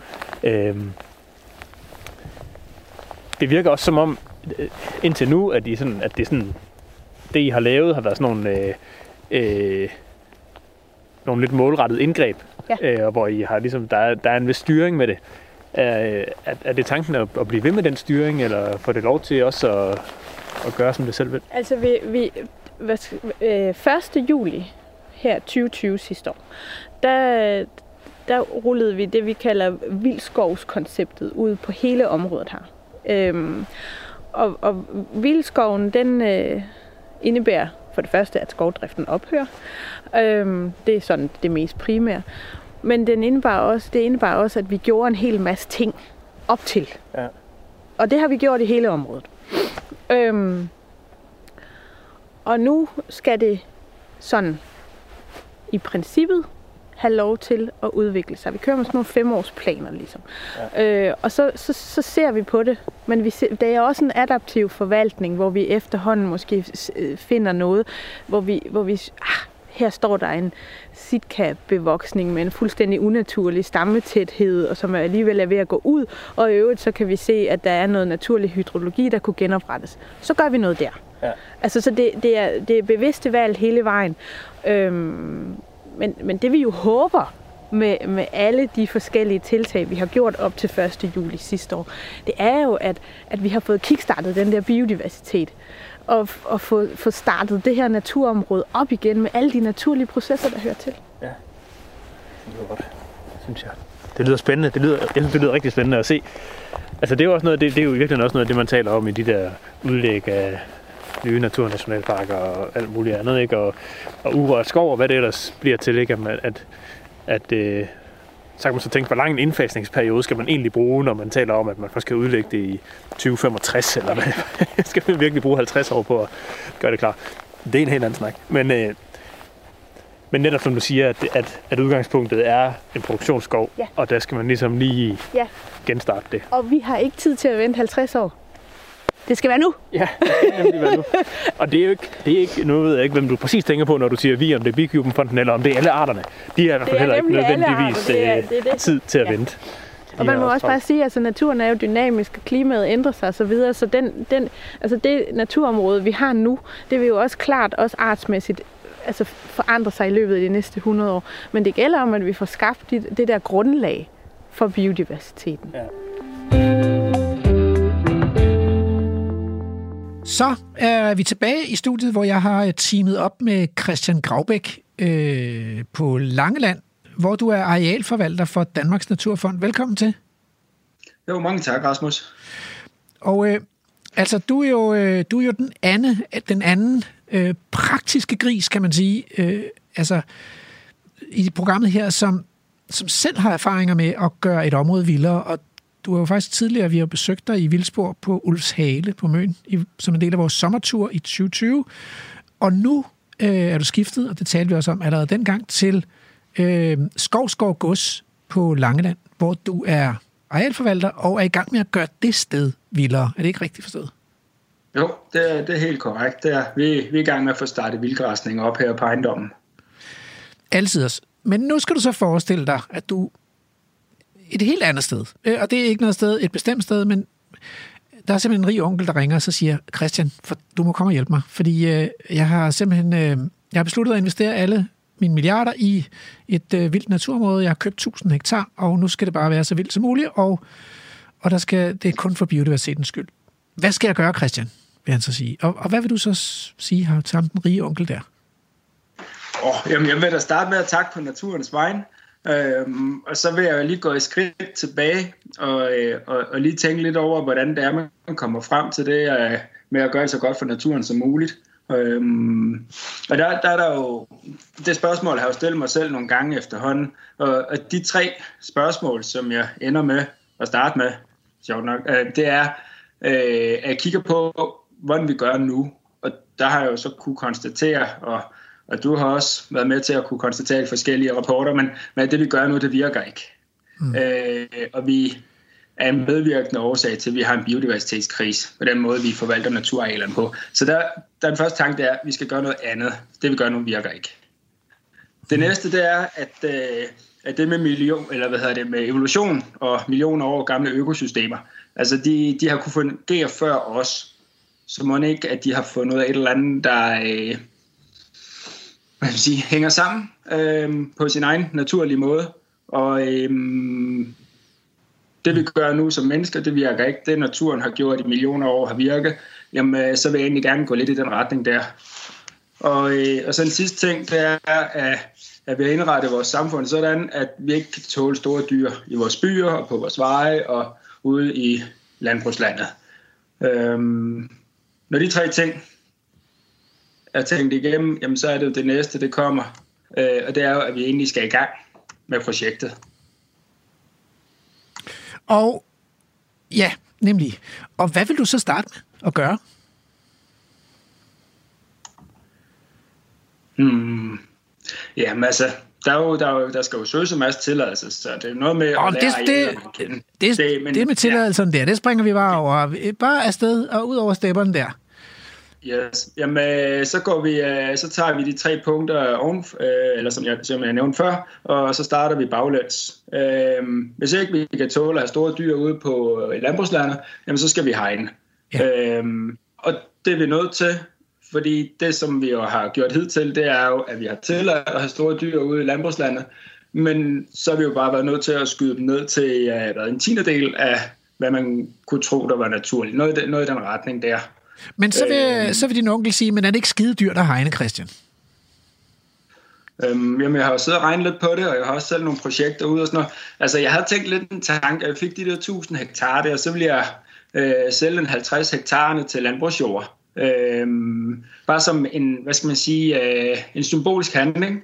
øh, det virker også som om, øh, indtil nu, at, de sådan, at det, sådan, det, I har lavet, har været sådan nogle, øh, øh, nogle lidt målrettede indgreb, Ja. øh, og hvor I har ligesom, der, er, der er en vis styring med det. Er, er, er det tanken at, at blive ved med den styring, eller får det lov til også at, at gøre, som det selv vil? Altså, vi, vi, hvad, øh, 1. juli her 2020 sidste år, der, der rullede vi det, vi kalder vildskovskonceptet ud på hele området her. Øhm, og, og vildskoven, den øh, indebærer for det første, at skovdriften ophører. Øhm, det er sådan det mest primære. Men den indebar også, det indebar også, at vi gjorde en hel masse ting op til. Ja. Og det har vi gjort i hele området. Øhm, og nu skal det sådan i princippet have lov til at udvikle sig. Vi kører med sådan nogle femårsplaner, ligesom. Ja. Øh, og så, så, så ser vi på det. Men vi ser, det er også en adaptiv forvaltning, hvor vi efterhånden måske øh, finder noget, hvor vi, hvor vi ah, her står der en sitka-bevoksning med en fuldstændig unaturlig stammetæthed, og som alligevel er ved at gå ud. Og i øvrigt så kan vi se, at der er noget naturlig hydrologi, der kunne genoprettes. Så gør vi noget der. Ja. Altså, så det, det, er, det er bevidste valg hele vejen. Øhm, men, men det vi jo håber med, med alle de forskellige tiltag, vi har gjort op til 1. juli sidste år, det er jo, at, at vi har fået kickstartet den der biodiversitet at, at få, få startet det her naturområde op igen med alle de naturlige processer, der hører til. Ja, Det lyder godt, synes jeg. Det lyder spændende. Det lyder, jeg synes, det lyder rigtig spændende at se. Altså, det er jo også noget, det, det er jo virkelig også noget af det, man taler om i de der udlæg af nye naturnationalparker og alt muligt andet, ikke? Og, og urørt skov og hvad det ellers bliver til, ikke? At, at, at øh, så kan man så tænke, hvor lang en indfasningsperiode skal man egentlig bruge, når man taler om, at man først skal udlægge det i 2065, eller hvad? skal man virkelig bruge 50 år på at gøre det klar? Det er en helt anden snak. Men, øh, men netop som du siger, at, at, at udgangspunktet er en produktionsskov, Ja. og der skal man ligesom lige Ja. genstarte det. Og vi har ikke tid til at vente 50 år. Det skal være nu. Ja, det skal nemlig være nu. Og det er jo ikke, det er ikke, nu ved jeg ikke, hvem du præcis tænker på, når du siger vi, om det er Bikuben-fonden, eller om det er alle arterne. De har i hvert fald er heller ikke nødvendigvis arter, det er- øh, det er det. tid til at Ja. vente. Og man må også bare sige, at altså, naturen er jo dynamisk, og klimaet ændrer sig osv., så, videre, så den, den, altså det naturområde, vi har nu, det vil jo også klart, også artsmæssigt, altså forandre sig i løbet af de næste 100 år. Men det gælder om, at vi får skabt det, det der grundlag for biodiversiteten. Så er vi tilbage i studiet, hvor jeg har teamet op med Christian Graubæk øh, på Langeland, hvor du er arealforvalter for Danmarks Naturfond. Velkommen til. Jo, mange tak, Rasmus. Og øh, altså, du er jo, øh, du er jo den, anden, den anden øh, praktiske gris, kan man sige, øh, altså i programmet her, som, som selv har erfaringer med at gøre et område vildere, og du har jo faktisk tidligere, vi har besøgt dig i Vildspor på Ulfshale på Møn, i, som en del af vores sommertur i 2020, og nu øh, er du skiftet, og det talte vi også om allerede dengang, til øh, Skovskov Gods på Langeland, hvor du er arealforvalter og er i gang med at gøre det sted vildere. Er det ikke rigtigt forstået? Jo, det er, det er helt korrekt. Det er, vi, vi er i gang med at få startet vildgræsning op her på ejendommen. Altid. også. Men nu skal du så forestille dig, at du et helt andet sted, øh, og det er ikke noget sted, et bestemt sted, men der er simpelthen en rig onkel, der ringer og så siger, Christian, for, du må komme og hjælpe mig, fordi øh, jeg har simpelthen øh, jeg har besluttet at investere alle mine milliarder i et øh, vildt naturområde. Jeg har købt 1000 hektar, og nu skal det bare være så vildt som muligt, og, og der skal, det er kun for biodiversitetens skyld. Hvad skal jeg gøre, Christian? vil han så sige. Og, og hvad vil du så sige her til ham, den rige onkel der? Oh, jamen, jeg vil da starte med at takke på naturens vegne. Øhm, og så vil jeg lige gå et skridt tilbage og, øh, og, og lige tænke lidt over, hvordan det er, man kommer frem til det øh, med at gøre det så godt for naturen som muligt. Øhm, og der, der er der jo, det spørgsmål har jeg jo stillet mig selv nogle gange efterhånden, og, og de tre spørgsmål, som jeg ender med at starte med, sjovt nok, øh, det er, øh, at jeg kigger på, hvordan vi gør nu. Og der har jeg jo så kunne konstatere, og, og du har også været med til at kunne konstatere forskellige rapporter, men, men det vi gør nu, det virker ikke. Mm. Øh, og vi er en medvirkende årsag til, at vi har en biodiversitetskrise på den måde, vi forvalter naturarealerne på. Så der, der den første tanke, det er, at vi skal gøre noget andet. Det vi gør nu, virker ikke. Det næste, det er, at, øh, at det med, million, eller hvad hedder det, med evolution og millioner år gamle økosystemer, altså de, de har kunne fungere før os, så må ikke, at de har fundet et eller andet, der øh, hvad man sige, hænger sammen øh, på sin egen naturlige måde. Og øh, det vi gør nu som mennesker, det virker ikke. Det naturen har gjort i millioner år har virket, jamen øh, så vil jeg egentlig gerne gå lidt i den retning der. Og, øh, og så en sidste ting, det er, at, at vi har indrettet vores samfund sådan, at vi ikke kan tåle store dyr i vores byer og på vores veje og ude i landbrugslandet. Øhm, når de tre ting er tænkt igennem, jamen så er det jo det næste, det kommer. Øh, og det er jo, at vi egentlig skal i gang med projektet. Og ja, nemlig. Og hvad vil du så starte med at gøre? Hmm. Jamen altså, der, er jo, der, er jo, der skal jo søges en masse tilladelse, så det er noget med Og at det, lære det, kende. det, det, men- det med tilladelserne der, det springer vi bare over. Bare afsted og ud over stepperne der. Yes. Jamen, øh, så går vi, øh, så tager vi de tre punkter oven, øh, eller som jeg, som jeg nævnte før, og så starter vi baglæns. Hvis ikke vi kan tåle at have store dyr ude på landbrugslandet, jamen så skal vi hegne. Ja. Og det er vi nødt til, fordi det, som vi jo har gjort hidtil, det er jo, at vi har tilladt at have store dyr ude i landbrugslandet, men så har vi jo bare været nødt til at skyde dem ned til hvad, en tiende del af, hvad man kunne tro, der var naturligt. Noget, noget i den retning der. Men så vil, Øh. så vil din onkel sige, men er det ikke skide dyrt at hegne, Christian? Øhm, jamen, jeg har jo siddet og regnet lidt på det, og jeg har også selv nogle projekter ude og sådan noget. Altså, jeg havde tænkt lidt en tanke, at jeg fik de der 1000 hektar der, og så ville jeg øh, sælge en 50 hektarerne til landbrugsjord. Øhm, bare som en, hvad skal man sige, øh, en symbolisk handling,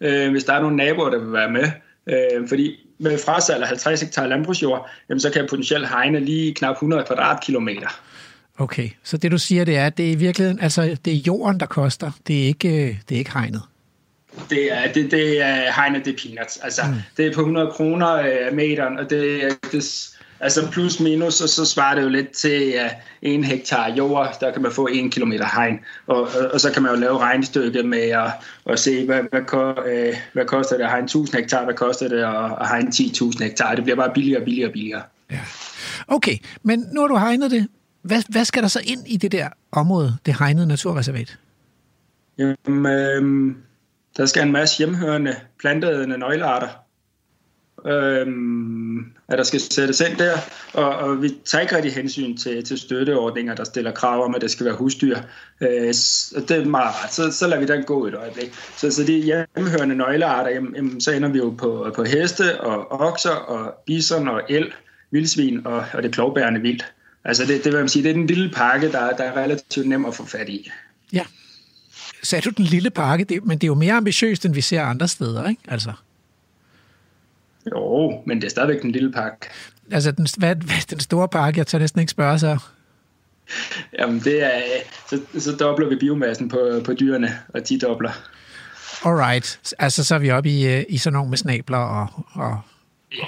øh, hvis der er nogle naboer, der vil være med. Øh, fordi med frasalg af 50 hektar landbrugsjord, jamen, så kan jeg potentielt hegne lige knap 100 kvadratkilometer. Okay, så det du siger, det er, at det er i virkeligheden, altså det er jorden, der koster, det er ikke, øh, det er ikke hegnet. Det er, det, det er hegnet, det er peanuts. Altså, mm. det er på 100 kroner øh, meteren, og det, er- det altså plus minus, og så svarer det jo lidt til uh, en hektar jord, der kan man få en kilometer hegn. Og, og, og så kan man jo lave regnstykket med at, at se, hvad, hvad, øh, hvad koster det at hegne 1000 hektar, hvad koster det at, at hegne 10.000 hektar. Det bliver bare billigere og billigere og billigere. Ja. Okay, men nu har du hegnet det. Hvad, hvad skal der så ind i det der område, det hegnede naturreservat? Jamen, øh, der skal en masse hjemhørende planteædende nøglearter, øh, at der skal sættes ind der, og, og vi tager ikke rigtig hensyn til, til støtteordninger, der stiller krav om, at det skal være husdyr. Øh, og det er meget rart. Så, så lader vi den gå et øjeblik. Så, så de hjemhørende nøglearter, jamen, jamen, så ender vi jo på, på heste og okser og bison og el, vildsvin og, og det klovbærende vildt. Altså det, det vil man sige, det er den lille pakke, der, der er relativt nem at få fat i. Ja. Sagde du den lille pakke, det, men det er jo mere ambitiøst, end vi ser andre steder, ikke? Altså, Jo, men det er stadigvæk den lille pakke. altså den, hvad, hvad, den store pakke, jeg tør næsten ikke spørge sig. Jamen, det er, så, så dobler vi biomassen på, på dyrene, og de dobler. Alright, altså så er vi oppe i, øh, i sådan nogle med snabler og, og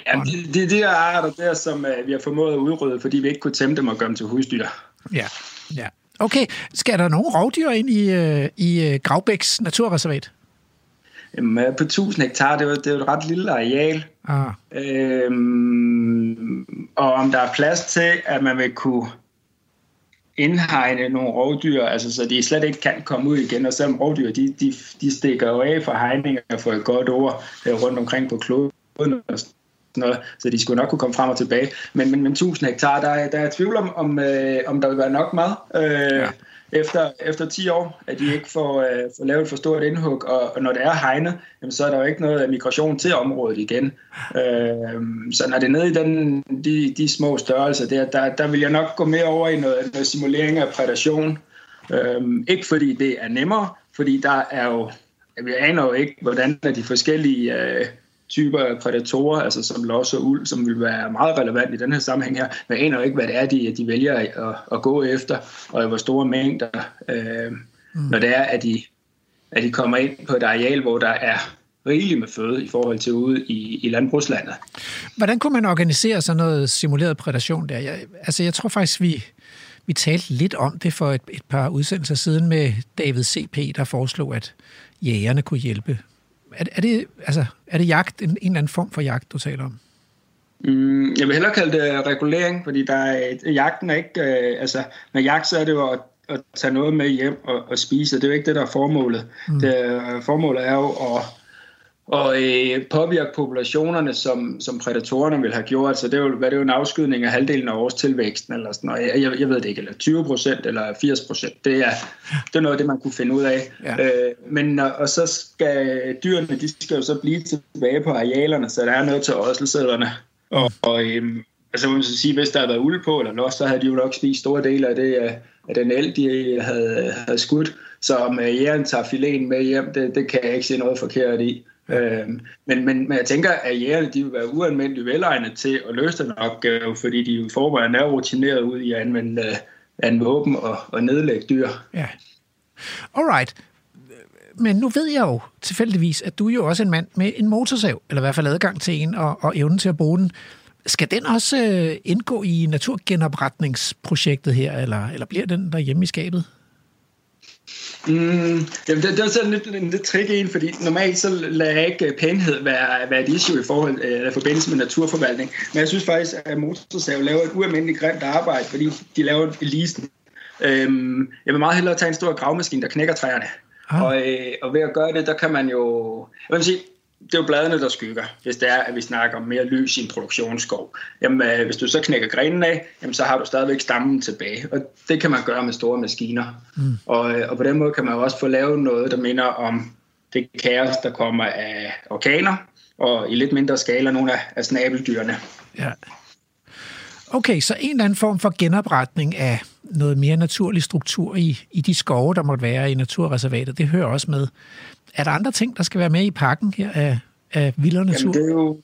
Jamen, det, det er de der arter der, som uh, vi har formået at udrydde, fordi vi ikke kunne tæmme dem og gøre dem til husdyr. ja, ja. Okay, skal der nogle rovdyr ind i, øh, i øh, Gravbæks naturreservat? Jamen, øh, på 1000 hektar, det er, jo, det er jo et ret lille areal. Ah, Øhm, og om der er plads til, at man vil kunne indhegne nogle rovdyr, altså så de slet ikke kan komme ud igen, og selvom rovdyr, de, de, de stikker jo af fra hegninger for et godt ord øh, rundt omkring på kloden, og sådan noget, så de skulle nok kunne komme frem og tilbage. Men, men, men 1000 hektar, der, er- der er tvivl om, om, øh, om der vil være nok mad. Øh, ja. efter, efter 10 år, at de ikke får, øh, får lavet et for stort indhug, og, og når det er hegnet, jamen, så er der jo ikke noget migration til området igen. Øh, så når det er nede i den, de, de små størrelser, der, der, der vil jeg nok gå mere over i noget, noget simulering af predation. Øh, ikke fordi det er nemmere, fordi der er jo, vi aner jo ikke, hvordan de forskellige øh, typer af prædatorer, altså som los og uld, som vil være meget relevant i den her sammenhæng her. Men jeg aner jo ikke, hvad det er, de, de vælger at, at gå efter, og i hvor store mængder, øh, mm. når det er, at de, at de kommer ind på et areal, hvor der er rigeligt med føde i forhold til ude i, i landbrugslandet. Hvordan kunne man organisere sådan noget simuleret predation der? Jeg, altså, jeg tror faktisk, vi, vi talte lidt om det for et, et par udsendelser siden med David C.P., der foreslog, at jægerne kunne hjælpe. Er, er, det, altså, er det jagt, en, en eller anden form for jagt, du taler om? Mm, jeg vil hellere kalde det regulering, fordi der er, jagten er ikke... Øh, altså, med jagt, så er det jo at, at tage noget med hjem og, og spise. Det er jo ikke det, der er formålet. Mm. Det, øh, formålet er jo at og øh, påvirke populationerne, som, som predatorerne vil have gjort. Så det er jo, hvad det er jo en afskydning af halvdelen af årstilvæksten, eller sådan noget. Jeg, jeg, jeg ved det ikke, eller 20 procent, eller 80 procent. Det er, det er noget af det, man kunne finde ud af. Ja. Øh, men og, og så skal dyrene, de skal jo så blive tilbage på arealerne, så der er noget til ådselsæderne. Og, og øhm, altså, man skal sige, hvis der havde været uld på, eller los, så havde de jo nok spist store dele af det, af, af den el, de havde, havde skudt. Så om øh, jægeren tager filen med hjem, det, det kan jeg ikke se noget forkert i. Øhm, men, men, men jeg tænker, at jægerne de vil være uanmeldeligt velegnet til at løse den opgave, fordi de i forvejen er rutineret ud i at anvende, uh, anvende våben og, og nedlægge dyr. Ja. Alright. Men nu ved jeg jo tilfældigvis, at du er jo også en mand med en motorsav, eller i hvert fald adgang til en og, og evnen til at bruge den. Skal den også øh, indgå i naturgenopretningsprojektet her, eller, eller bliver den der hjemme i skabet? Mm, jamen det, det er sådan lidt, en lidt tricky en, fordi normalt så lader jeg ikke pænhed være, være et issue i forhold eller forbindelse med naturforvaltning. Men jeg synes faktisk, at Motorsav laver et ualmindeligt grimt arbejde, fordi de laver lisen. Øhm, jeg vil meget hellere tage en stor gravmaskine, der knækker træerne. Ah. Og, øh, og ved at gøre det, der kan man jo... Jeg vil sige, det er jo bladene, der skygger, hvis det er, at vi snakker om mere lys i en produktionsskov. Jamen, øh, hvis du så knækker grenen af, jamen, så har du stadigvæk stammen tilbage. Og det kan man gøre med store maskiner. Mm. Og, øh, og på den måde kan man også få lavet noget, der minder om det kaos, der kommer af orkaner, og i lidt mindre skala nogle af, af snabeldyrene. Ja. Okay, så en eller anden form for genopretning af noget mere naturlig struktur i, i de skove, der måtte være i naturreservatet, det hører også med. Er der andre ting, der skal være med i pakken her af, af vildere natur? Jamen det er jo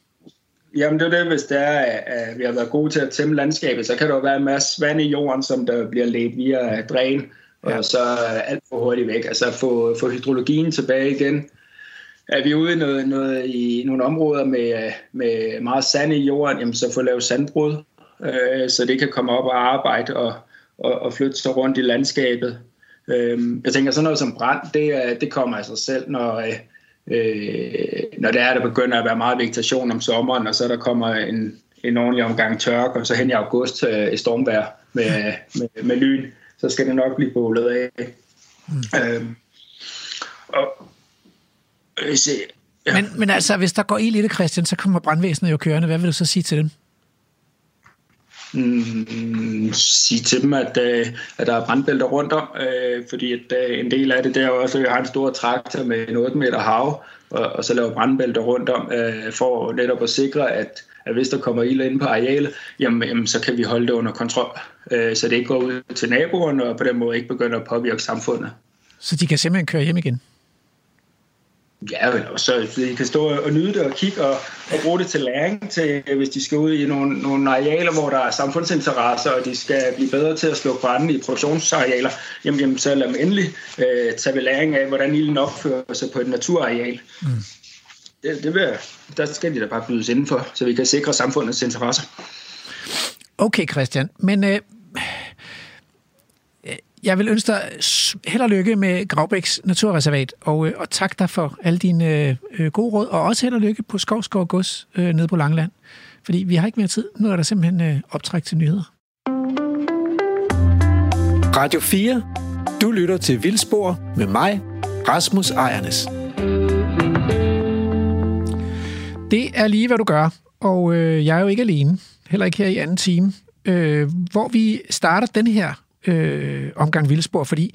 Jamen det er det, hvis det er, at vi har været gode til at tæmme landskabet, så kan der jo være en masse vand i jorden, som der bliver ledt via dræn, og ja. så alt for hurtigt væk. Altså få, få hydrologien tilbage igen. Er vi ude i, noget, noget, i nogle områder med, med meget sand i jorden, jamen så få lavet sandbrud, øh, så det kan komme op og arbejde og, og, og flytte sig rundt i landskabet. Øh, jeg tænker sådan noget som brand, det, det kommer af sig selv, når... Øh, når det er, der begynder at være meget vegetation om sommeren, og så der kommer en, en ordentlig omgang tørk, og så hen i august øh, i stormvejr med, med, med lyn, så skal det nok blive bålet af. Mm. Øhm, og, øh, se, ja. men, men altså, hvis der går ild i det, Christian, så kommer brandvæsenet jo kørende. Hvad vil du så sige til dem? Mm, sige til dem, at, øh, at der er brandbælter rundt om, øh, fordi at, øh, en del af det der også, at jeg har en stor traktor med en 8 meter hav, og, og så laver brandbælter rundt om, øh, for netop at sikre, at, at hvis der kommer ild ind på arealet, jamen, jamen, så kan vi holde det under kontrol, øh, så det ikke går ud til naboerne, og på den måde ikke begynder at påvirke samfundet. Så de kan simpelthen køre hjem igen? Ja, og så de kan stå og nyde det og kigge og, og bruge det til læring, til, hvis de skal ud i nogle, nogle arealer, hvor der er samfundsinteresser, og de skal blive bedre til at slå brænde i produktionsarealer, jamen, jamen så lad dem endelig øh, tage ved læring af, hvordan ilden opfører sig på et naturareal. Mm. Det, det vil, der skal de da bare bydes indenfor, så vi kan sikre samfundets interesser. Okay, Christian, men øh, jeg vil ønske dig held og lykke med Gravbæks Naturreservat, og, øh, og tak dig for alle dine øh, gode råd, og også held og lykke på Skovskov Gods øh, nede på Langland. Fordi vi har ikke mere tid. Nu er der simpelthen øh, optræk til nyheder. Radio 4. Du lytter til Vildspor med mig, Rasmus Ejernes. Det er lige, hvad du gør. Og øh, jeg er jo ikke alene. Heller ikke her i anden time. Øh, hvor vi starter den her øh, omgang Vildspor, fordi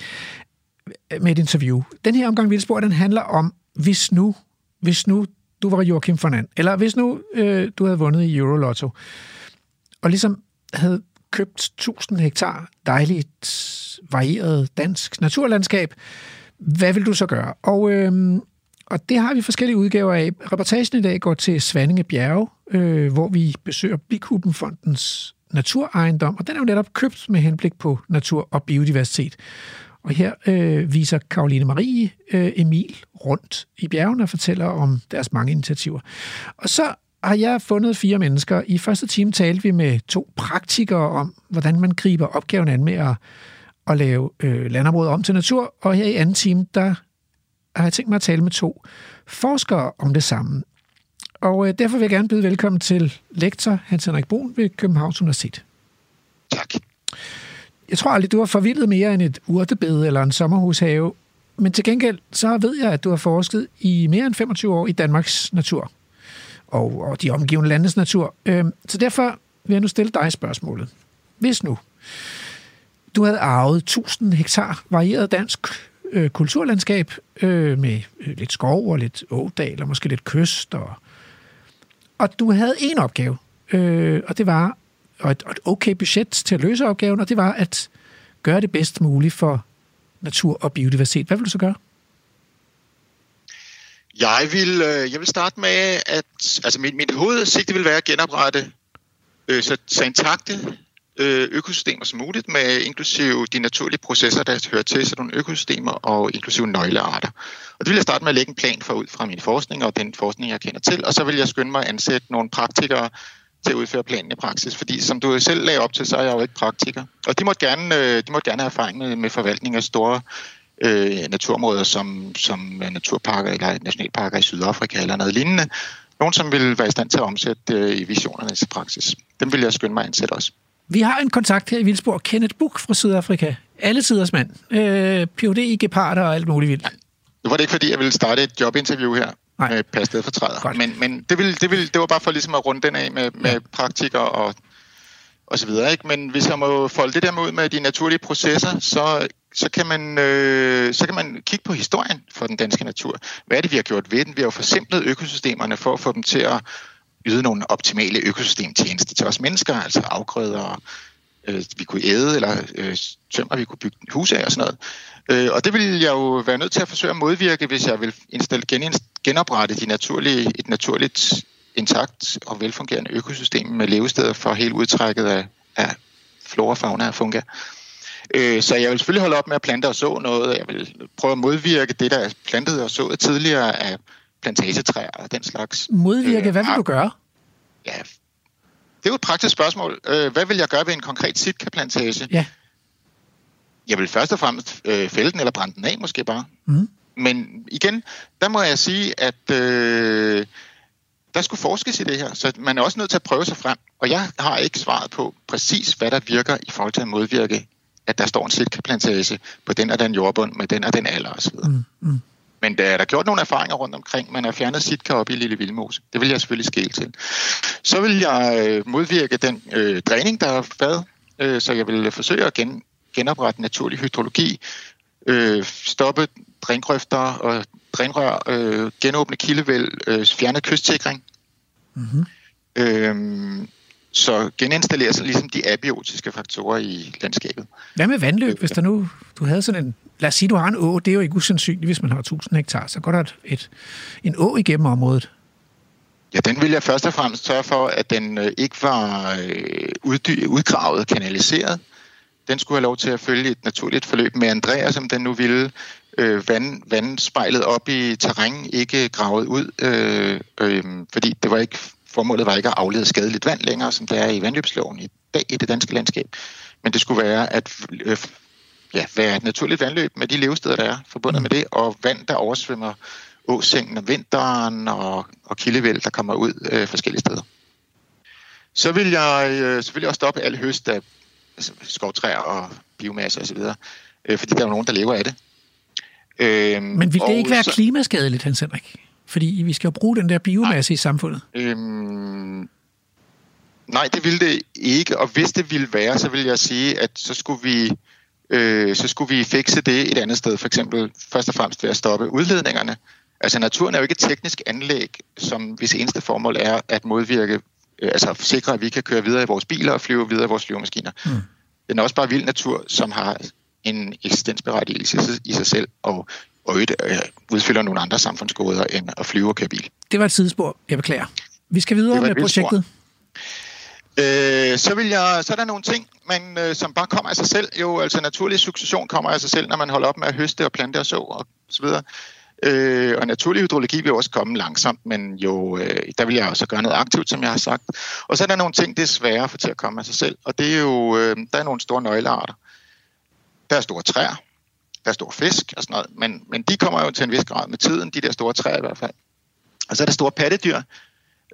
øh, med et interview. Den her omgang Vildspor, den handler om, hvis nu, hvis nu du var Joachim Fernand, eller hvis nu øh, du havde vundet i Eurolotto, og ligesom havde købt 1000 hektar dejligt varieret dansk naturlandskab, hvad vil du så gøre? Og, øh, og det har vi forskellige udgaver af. Reportagen i dag går til Svanninge Bjerge, øh, hvor vi besøger Bikubenfondens naturejendom, og den er jo netop købt med henblik på natur og biodiversitet. Og her øh, viser Karoline Marie øh, Emil rundt i bjergene og fortæller om deres mange initiativer. Og så har jeg fundet fire mennesker. I første time talte vi med to praktikere om, hvordan man griber opgaven an med at, at lave øh, landområder om til natur. Og her i anden time, der har jeg tænkt mig at tale med to forskere om det samme. Og øh, derfor vil jeg gerne byde velkommen til lektor Hans Henrik Brun ved Københavns Universitet. Tak. Jeg tror aldrig, du har forvildet mere end et urtebed eller en sommerhushave. Men til gengæld, så ved jeg, at du har forsket i mere end 25 år i Danmarks natur. Og, og de omgivende landes natur. Øhm, så derfor vil jeg nu stille dig spørgsmålet. Hvis nu du havde arvet 1000 hektar varieret dansk øh, kulturlandskab øh, med øh, lidt skov og lidt ådal og måske lidt kyst. Og, og du havde en opgave, øh, og det var og et, og et okay budget til at løse opgaven, og det var at gøre det bedst muligt for natur og biodiversitet. Hvad vil du så gøre? Jeg vil, øh, jeg vil starte med, at altså mit, mit hovedsigte vil være at genoprette øh, så, så intakte øh, økosystemer som muligt, med inklusive de naturlige processer, der hører til sådan nogle økosystemer, og inklusive nøglearter. Og det vil jeg starte med at lægge en plan for ud fra min forskning, og den forskning, jeg kender til, og så vil jeg skynde mig at ansætte nogle praktikere til at udføre planen i praksis, fordi som du selv lagde op til, så er jeg jo ikke praktiker. Og de måtte gerne, øh, de måtte gerne have erfaring med, med forvaltning af store øh, naturområder som, som naturparker eller nationalparker i Sydafrika eller noget lignende. Nogen, som vil være i stand til at omsætte øh, i visionerne til praksis. Dem vil jeg skynde mig at ansætte også. Vi har en kontakt her i Vildsborg, Kenneth Buch fra Sydafrika. Alle tiders mand. Øh, Ph.D. i geparder og alt muligt vildt. Nu var det ikke, fordi jeg ville starte et jobinterview her Nej. med per stedfortræder. Men, men det, ville, det, ville, det var bare for ligesom at runde den af med, med praktikker og, og så videre. Ikke? Men hvis jeg må folde det der med ud med de naturlige processer, så, så, kan man, øh, så kan man kigge på historien for den danske natur. Hvad er det, vi har gjort ved den? Vi har jo forsimplet økosystemerne for at få dem til at yde nogle optimale økosystemtjenester til os mennesker, altså afgrøder, øh, vi kunne æde, eller øh, tømmer, vi kunne bygge huse af og sådan noget. Øh, og det vil jeg jo være nødt til at forsøge at modvirke, hvis jeg vil indstille, genoprette de naturlige, et naturligt intakt og velfungerende økosystem med levesteder for hele udtrækket af, af flora, fauna og funga. Øh, så jeg vil selvfølgelig holde op med at plante og så noget. Jeg vil prøve at modvirke det, der er plantet og sået tidligere af plantagetræer og den slags. Modvirke, Øh, hvad vil du gøre? Ja, det er jo et praktisk spørgsmål. Øh, hvad vil jeg gøre ved en konkret sitka-plantage? Ja. Jeg vil først og fremmest øh, fælde den eller brænde den af, måske bare. Mm. Men igen, der må jeg sige, at øh, der skulle forskes i det her, så man er også nødt til at prøve sig frem. Og jeg har ikke svaret på præcis, hvad der virker i forhold til at modvirke, at der står en sitka-plantage på den og den jordbund med den og den alder osv. Mm. Mm. Men der er der gjort nogle erfaringer rundt omkring. Man har fjernet sitka op i Lille Vildmose. Det vil jeg selvfølgelig skæle til. Så vil jeg øh, modvirke den øh, dræning, der er været. Øh, så jeg vil forsøge at gen, genoprette naturlig hydrologi. Øh, stoppe drængrøfter og drænrør. Øh, genåbne kildevæld. Øh, fjerne kystsikring. Mm-hmm. Øh, så geninstallere sig ligesom de abiotiske faktorer i landskabet. Hvad med vandløb, hvis der nu, du havde sådan en, lad os sige, du har en å, det er jo ikke usandsynligt, hvis man har 1000 hektar, så går der et, et, en å igennem området. Ja, den vil jeg først og fremmest sørge for, at den øh, ikke var øh, uddy- udgravet, kanaliseret. Den skulle have lov til at følge et naturligt forløb med Andrea, som den nu ville. Øh, vand, vandspejlet op i terræn, ikke gravet ud, øh, øh, fordi det var ikke, formålet var ikke at aflede skadeligt vand længere, som det er i vandløbsloven i dag i det danske landskab. Men det skulle være at øh, ja, være et naturligt vandløb med de levesteder, der er forbundet med det, og vand, der oversvømmer åsengen om vinteren og, og kildevæld, der kommer ud øh, forskellige steder. Så vil jeg øh, selvfølgelig også stoppe al høst af altså, skovtræer og biomasse osv., øh, fordi der er jo nogen, der lever af det. Øh, Men vil det ikke være så- klimaskadeligt, Hans Henrik? Fordi vi skal jo bruge den der biomasse i samfundet. Øhm, nej, det ville det ikke, og hvis det ville være, så vil jeg sige, at så skulle vi øh, så skulle vi fikse det et andet sted, for eksempel først og fremmest ved at stoppe udledningerne. Altså naturen er jo ikke et teknisk anlæg, som hvis eneste formål er at modvirke, øh, altså sikre, at vi kan køre videre i vores biler og flyve videre i vores flyvemaskiner. Mm. Den er også bare vild natur, som har en eksistensberettigelse i sig selv, og, og øvrigt, øh, udfylder nogle andre samfundsgoder end at flyve og køre bil. Det var et sidespor. Jeg beklager. Vi skal videre med projektet. Øh, så, vil jeg, så er der nogle ting, man, øh, som bare kommer af sig selv. Jo, altså naturlig succession kommer af sig selv, når man holder op med at høste og plante og så og så videre. Øh, og naturlig hydrologi vil også komme langsomt, men jo, øh, der vil jeg også gøre noget aktivt, som jeg har sagt. Og så er der nogle ting, det er svære at få til at komme af sig selv, og det er jo, øh, der er nogle store nøglearter. Der er store træer, der er store fisk og sådan noget, men, men de kommer jo til en vis grad med tiden, de der store træer i hvert fald. Og så er der store pattedyr,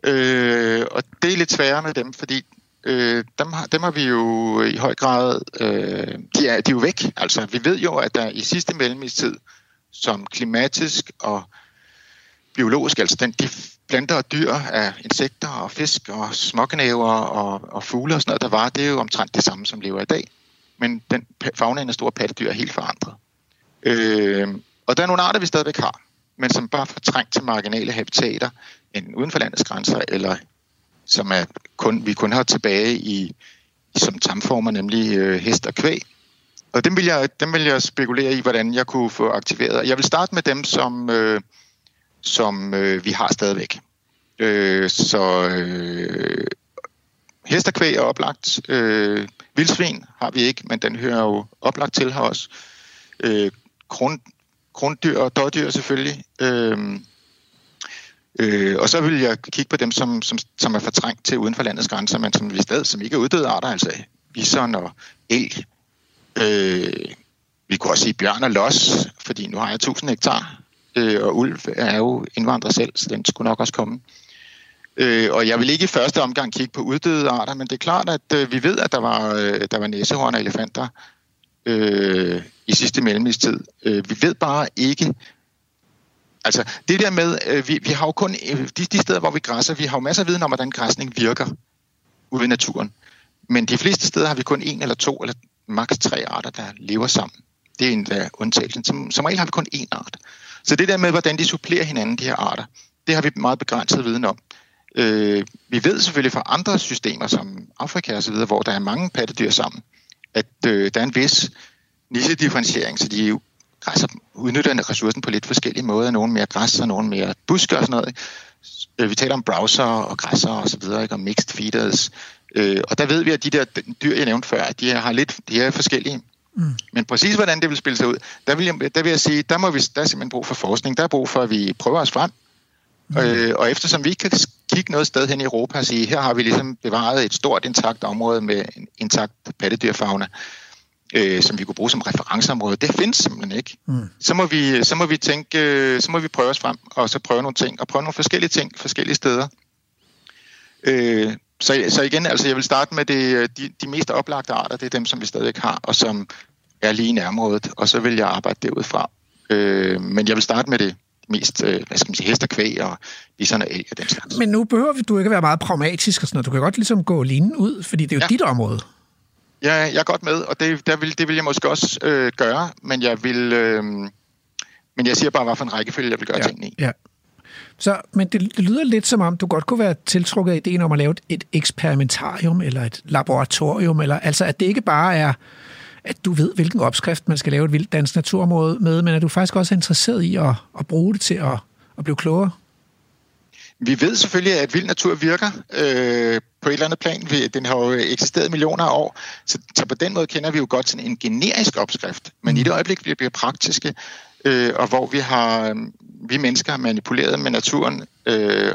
øh, og det er lidt sværere med dem, fordi øh, dem, har, dem har vi jo i høj grad, øh, de, er, de er jo væk. Altså, vi ved jo, at der i sidste mellemistid, som klimatisk og biologisk, altså den, de planter og dyr af insekter og fisk og småknæver og, og fugle og sådan noget, der var, det er jo omtrent det samme, som lever i dag. Men den fauna af store pattedyr er helt forandret. Øh, og der er nogle arter, vi stadigvæk har, men som bare får trængt til marginale habitater, enten uden for landets grænser, eller som er kun, vi kun har tilbage i, som tamformer, nemlig øh, hest og kvæg. Og dem vil, jeg, dem vil jeg spekulere i, hvordan jeg kunne få aktiveret. Jeg vil starte med dem, som, øh, som øh, vi har stadigvæk. Øh, så øh, hest og kvæg er oplagt. Øh, vildsvin har vi ikke, men den hører jo oplagt til her også. Øh, grund, grunddyr og dårdyr selvfølgelig. Øhm, Øh, og så vil jeg kigge på dem, som, som, som er fortrængt til uden for landets grænser, men som vi stadig, som ikke er uddøde arter, altså bison og elg. Øh, vi kunne også sige bjørn og los, fordi nu har jeg 1000 hektar, øh, og ulv er jo indvandrer selv, så den skulle nok også komme. Øh, og jeg vil ikke i første omgang kigge på uddøde arter, men det er klart, at øh, vi ved, at der var, øh, der var næsehorn og elefanter øh, i sidste mellemistid. Øh, vi ved bare ikke, Altså, det der med, øh, vi, vi har jo kun, øh, de, de steder, hvor vi græsser, vi har jo masser af viden om, hvordan græsning virker ude i naturen. Men de fleste steder har vi kun en eller to, eller maks tre arter, der lever sammen. Det er en der undtagelsen. Som, som regel har vi kun én art. Så det der med, hvordan de supplerer hinanden, de her arter, det har vi meget begrænset viden om. Øh, vi ved selvfølgelig fra andre systemer, som Afrika og så videre, hvor der er mange pattedyr sammen, at øh, der er en vis nichedifferentiering, så de græsser udnytter ressourcen på lidt forskellige måder. Nogle mere græs og nogle mere buske og sådan noget. Øh, Vi taler om browser og græsser og så videre, ikke? og mixed feeders. Øh, og der ved vi, at de der dyr, jeg nævnte før, de har lidt de er forskellige. Mm. Men præcis hvordan det vil spille sig ud, der vil jeg, der vil jeg sige, der, må vi, der er simpelthen brug for forskning. Der er brug for, at vi prøver os frem. Mm. Øh, og eftersom vi ikke kan kigge noget sted hen i Europa og sige, her har vi ligesom bevaret et stort intakt område med en intakt pattedyrfauna, øh, som vi kunne bruge som referenceområde. Det findes simpelthen ikke. Mm. Så, må vi, så må vi tænke, øh, så må vi prøve os frem, og så prøve nogle ting, og prøve nogle forskellige ting forskellige steder. Øh, så, så igen, altså jeg vil starte med det, de, de mest oplagte arter, det er dem, som vi stadigvæk har, og som er lige i nærområdet, og så vil jeg arbejde derudfra. Øh, men jeg vil starte med det mest, øh, hvad skal man sige, hest og kvæg og elg og den slags. Men nu behøver du ikke at være meget pragmatisk og sådan noget. Du kan godt ligesom gå linen ud, fordi det er jo. Ja. dit område. Ja, jeg er godt med, og det, der vil, det vil jeg måske også øh, gøre, men jeg vil... Øh, men jeg siger bare, hvad for en rækkefølge jeg vil gøre ja. tingene i. Ja. Så, men det, det lyder lidt som om, du godt kunne være tiltrukket af ideen om at lave et, eksperimentarium eller et laboratorium, eller altså at det ikke bare er, at du ved, hvilken opskrift man skal lave et vildt dansk naturområde med, men at du faktisk også er interesseret i at, at bruge det til at, at blive klogere. Vi ved selvfølgelig, at vild natur virker øh, på et eller andet plan. Den har jo eksisteret millioner af år, så, så på den måde kender vi jo godt sådan en generisk opskrift. Men i det øjeblik, vi bliver praktiske, øh, og hvor vi har øh, vi mennesker har manipuleret med naturen øh,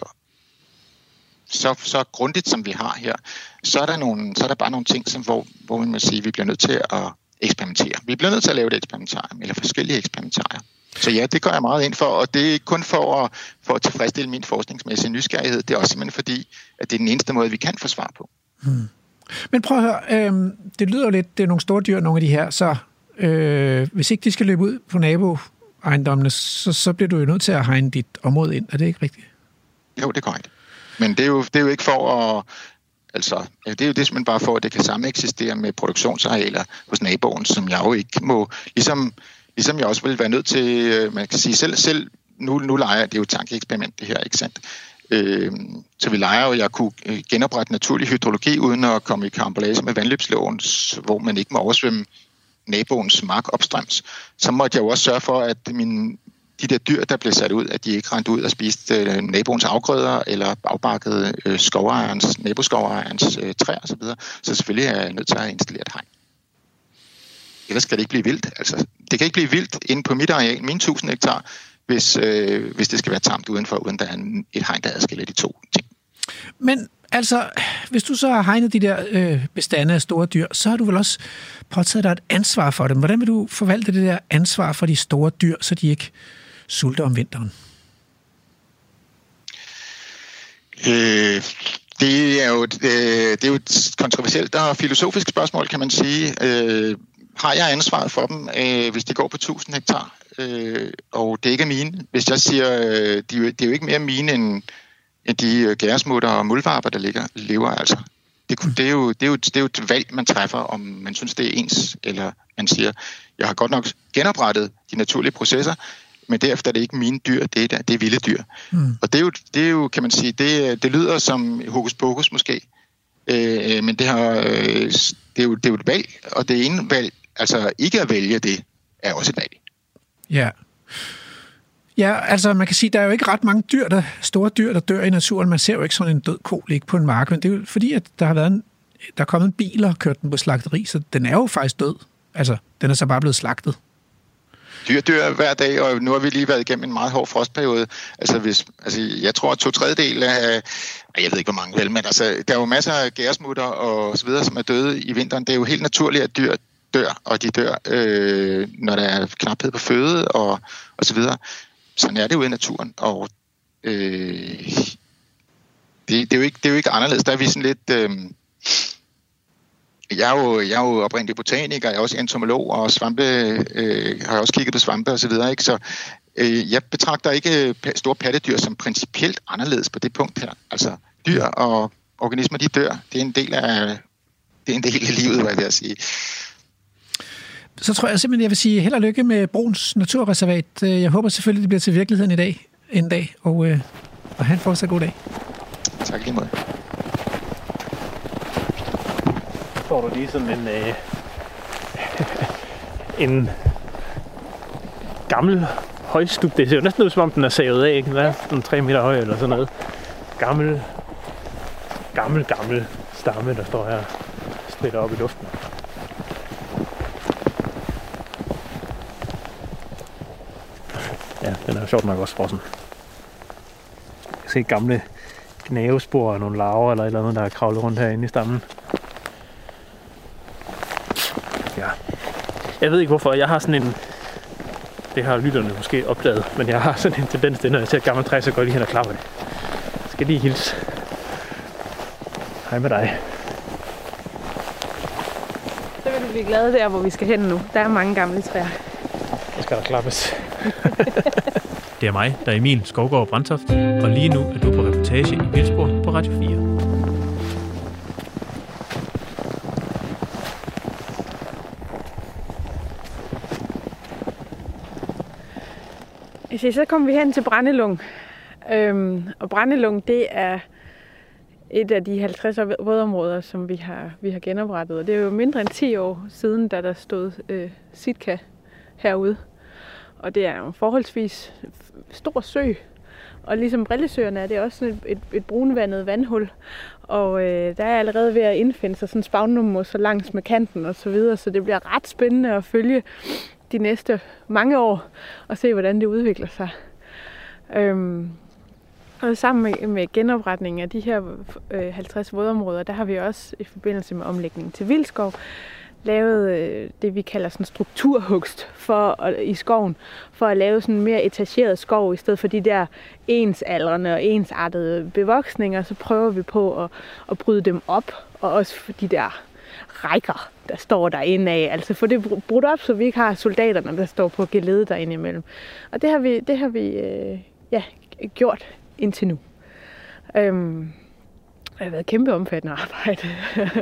så, så grundigt, som vi har her, så er der, nogle, så er der bare nogle ting, som, hvor, hvor vi må sige, at vi bliver nødt til at eksperimentere. Vi bliver nødt til at lave et eksperimentarium, eller forskellige eksperimentarier. Så ja, det går jeg meget ind for, og det er ikke kun for at, for at tilfredsstille min forskningsmæssige nysgerrighed, det er også simpelthen fordi, at det er den eneste måde, vi kan få svar på. Hmm. Men prøv at høre, øh, det lyder jo lidt, det er nogle store dyr, nogle af de her, så øh, hvis ikke de skal løbe ud på naboejendommene, så, så bliver du jo nødt til at hegne dit område ind. Er det ikke rigtigt? Jo, det er korrekt. Men det er jo, det er jo ikke for at... Altså, det er jo det simpelthen bare for, at det kan samme eksistere med produktionsarealer hos naboen, som jeg jo ikke må... Ligesom, ligesom jeg også vil være nødt til... øh, Man kan sige, selv, selv nu, nu leger jeg, det er jo et tankeeksperiment, det her, ikke sandt? Øh, så vi leger jo, at jeg kunne øh, genoprette naturlig hydrologi, uden at komme i karambolage med vandløbsloven, hvor man ikke må oversvømme naboens mark opstrøms. Så måtte jeg jo også sørge for, at min, de der dyr, der blev sat ud, at de ikke rendte ud og spiste øh, naboens afgrøder, eller bagbakkede øh, skovejerens, naboskovejerens øh, træer osv. Så, så selvfølgelig er jeg nødt til at installere et hegn. Ellers skal det ikke blive vildt. Altså, det kan ikke blive vildt inde på mit areal, mine 1000 hektar, hvis, øh, hvis det skal være tamt udenfor, uden der er en- et hegn, der adskiller de to ting. Men altså, hvis du så har hegnet de der øh, bestande af store dyr, så har du vel også påtaget dig et ansvar for dem. Hvordan vil du forvalte det der ansvar for de store dyr, så de ikke sulter om vinteren? Øh, det er jo et, øh, det er jo et kontroversielt og filosofisk spørgsmål, kan man sige. Øh, har jeg ansvaret for dem, øh, hvis de går på 1000 hektar, øh, og det ikke er mine? Hvis jeg siger, øh, de, er det er jo ikke mere mine end, end de øh, gæresmutter og muldvarper, der ligger, lever altså. Det, det, er jo, det, er jo, det er jo et valg, man træffer, om man synes, det er ens, eller man siger, jeg har godt nok genoprettet de naturlige processer, men derefter er det ikke mine dyr, det er, der, det er vilde dyr. Mm. Og det er jo, det er jo kan man sige, det, det lyder som hokus pokus måske, øh, men det, har, øh, det, er jo, det er jo et valg, og det ene valg, altså ikke at vælge det, er også et valg. Ja. Ja, altså man kan sige, der er jo ikke ret mange dyr, der, store dyr, der dør i naturen. Man ser jo ikke sådan en død ko ligge på en mark, men det er jo fordi, at der har været en, der er kommet en bil og kørt den på slagteri, så den er jo faktisk død. Altså, den er så bare blevet slagtet. Dyr dør hver dag, og nu har vi lige været igennem en meget hård frostperiode. Altså, hvis, altså jeg tror, at to tredjedel af, jeg ved ikke, hvor mange vel, men altså, der er jo masser af gæresmutter og så videre, som er døde i vinteren. Det er jo helt naturligt, at dyr dør, og de dør, øh, når der er knaphed på føde og, og så videre. Sådan er det jo i naturen, og øh, det, det, er jo ikke, det er jo ikke anderledes. Der er vi sådan lidt... Øh, jeg er, jo, jeg er jo oprindelig botaniker, jeg er også entomolog, og svampe, øh, har også kigget på svampe og så videre, ikke? Så øh, jeg betragter ikke øh, store pattedyr som principielt anderledes på det punkt her. Altså dyr og organismer, de dør. Det er en del af, det er en del af livet, hvad jeg vil sige. Så tror jeg simpelthen, jeg vil sige held og lykke med Bruns Naturreservat. Øh, Jeg håber selvfølgelig, det bliver til virkeligheden i dag, en dag, og, øh, og han får sig god dag. Tak lige måde. får du lige sådan en, øh, en gammel højstup. Det ser jo næsten ud, som om den er savet af. ikke? Den er sådan 3 meter høj eller sådan noget. Gammel, gammel, gammel stamme, der står her stritter op i luften. Ja, den er jo sjovt nok også frossen. Jeg kan se gamle gnavespor og nogle larver eller et eller andet, der er kravlet rundt herinde i stammen. Ja. Jeg ved ikke hvorfor. Jeg har sådan en... Det har lytterne måske opdaget, men jeg har sådan en tendens til, når jeg ser et gammelt træ, så går jeg lige hen og klapper det. Jeg skal lige hilse. Hej med dig. Så vil du blive glad der, hvor vi skal hen nu. Der er mange gamle træer. Så skal der klappes. det er mig, der er Emil Skovgaard Brandtoft, og lige nu er du på reportage i Vildsborg på Radio 4. Så, så kom vi hen til Brændelung. Øhm, og Brændelung, det er et af de 50 vådområder, som vi har, vi har genoprettet. Og det er jo mindre end 10 år siden, da der stod øh, Sitka herude. Og det er jo en forholdsvis stor sø. Og ligesom Brillesøerne er det også sådan et, et, et brunvandet vandhul. Og øh, der er allerede ved at indfinde sig sådan spagnummer så langs med kanten og så videre. Så det bliver ret spændende at følge de næste mange år og se, hvordan det udvikler sig. Øhm, og sammen med, med genopretningen af de her øh, 50 vådområder, der har vi også i forbindelse med omlægningen til vildskov, lavet øh, det, vi kalder sådan strukturhugst for, at, i skoven, for at lave sådan mere etageret skov, i stedet for de der ensaldrende og ensartede bevoksninger, så prøver vi på at, at bryde dem op, og også for de der rækker, der står derinde af. Altså få det brudt op, så vi ikke har soldaterne, der står på gelede derinde imellem. Og det har vi, det har vi øh, ja, gjort indtil nu. Øhm, det har været kæmpe omfattende arbejde.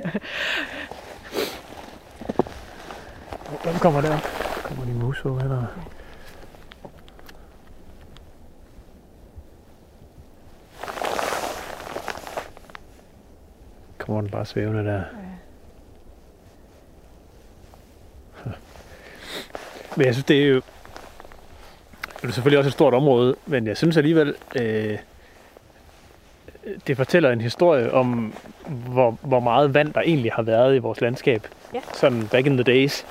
Hvem kommer der? Kommer de mus over, eller? Kommer den bare svævende der? Men jeg synes, det er jo... Det er selvfølgelig også et stort område, men jeg synes alligevel, øh, det fortæller en historie om, hvor, hvor meget vand der egentlig har været i vores landskab. Ja. Sådan back in the days.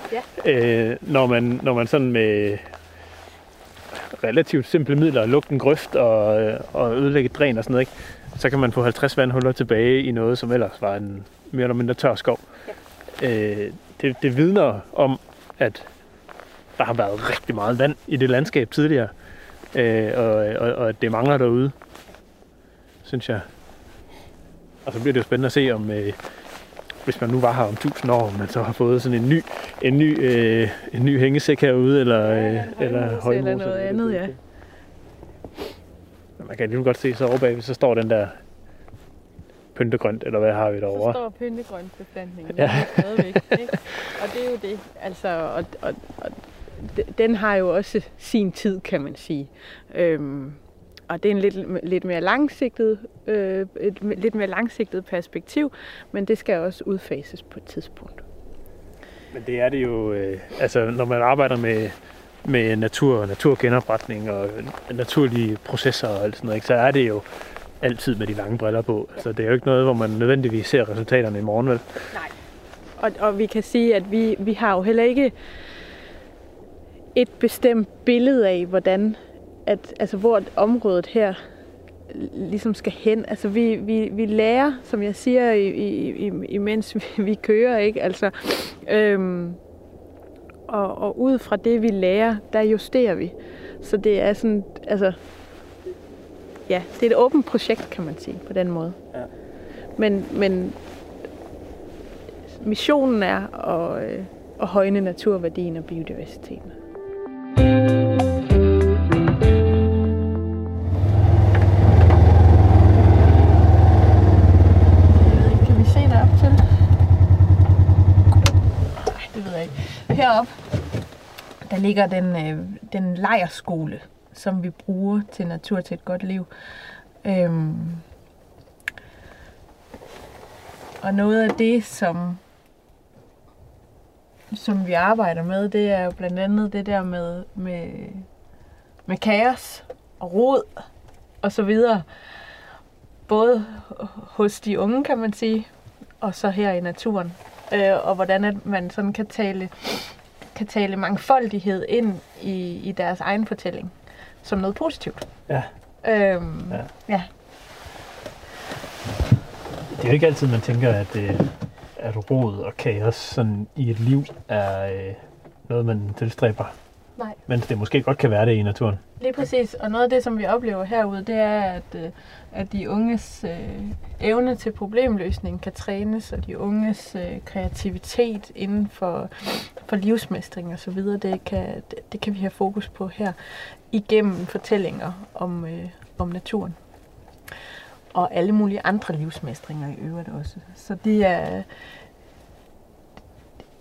Ja. Øh, når, man, når man sådan med relativt simple midler, lukke en grøft og, øh, og ødelægge et dræn og sådan noget, ikke? så kan man få 50 vandhuller tilbage i noget, som ellers var en mere eller mindre tør skov. Ja. Øh, det, det vidner om, at der har været rigtig meget vand i det landskab tidligere, øh, og, og, og at det mangler derude, synes jeg. Og så bliver det jo spændende at se, om øh, hvis man nu var her om 1000 år, man så har fået sådan en ny, en ny, øh, en ny hængesæk herude, eller, øh, eller højmose. eller noget andet, ja. Man kan alligevel godt se, så over bagved, så står den der pyntegrønt, eller hvad har vi Så derovre? står pyntegrønbeplantningen Ja. ja. stadigvæk. Ikke? Og det er jo det. Altså, og, og, og den har jo også sin tid, kan man sige. Øhm, og det er en lidt, lidt mere langsigtet, øh, et lidt mere langsigtet perspektiv, men det skal også udfases på et tidspunkt. Men det er det jo, øh, altså når man arbejder med, med natur og naturgenopretning og naturlige processer og alt sådan noget, ikke, så er det jo altid med de lange briller på. Altså det er jo ikke noget, hvor man nødvendigvis ser resultaterne i morgen, vel? Og, og vi kan sige, at vi, vi har jo heller ikke et bestemt billede af, hvordan at, altså hvor området her ligesom skal hen. Altså vi, vi, vi lærer, som jeg siger, i, i, i- imens vi, vi kører, ikke? Altså, øhm, og, og ud fra det, vi lærer, der justerer vi. Så det er sådan, altså, ja, det er et åbent projekt, kan man sige, på den måde. Ja. Men, men missionen er at, øh, at højne naturværdien og biodiversiteten. Kan ikke. Der ligger den, øh, den lejerskole, som vi bruger til Natur til et godt liv. Øhm, og noget af det, som, som vi arbejder med, det er jo blandt andet det der med, med, med kaos og rod og så videre. Både hos de unge, kan man sige, og så her i naturen. Øh, og hvordan at man sådan kan tale, kan tale mangfoldighed ind i, i deres egen fortælling som noget positivt. Ja. Øhm, Ja. ja. Det er jo ikke altid, man tænker, at, øh, at rod og kaos sådan i et liv er øh, noget, man tilstræber. Nej. Mens det måske godt kan være det i naturen. Lige præcis. Og noget af det, som vi oplever herude, det er, at, øh, at de unges øh, evne til problemløsning kan trænes, og de unges øh, kreativitet inden for, for livsmestring og så videre, det kan, det, det kan vi have fokus på her igennem fortællinger om, øh, om naturen. Og alle mulige andre livsmestringer i øvrigt også. Så det er...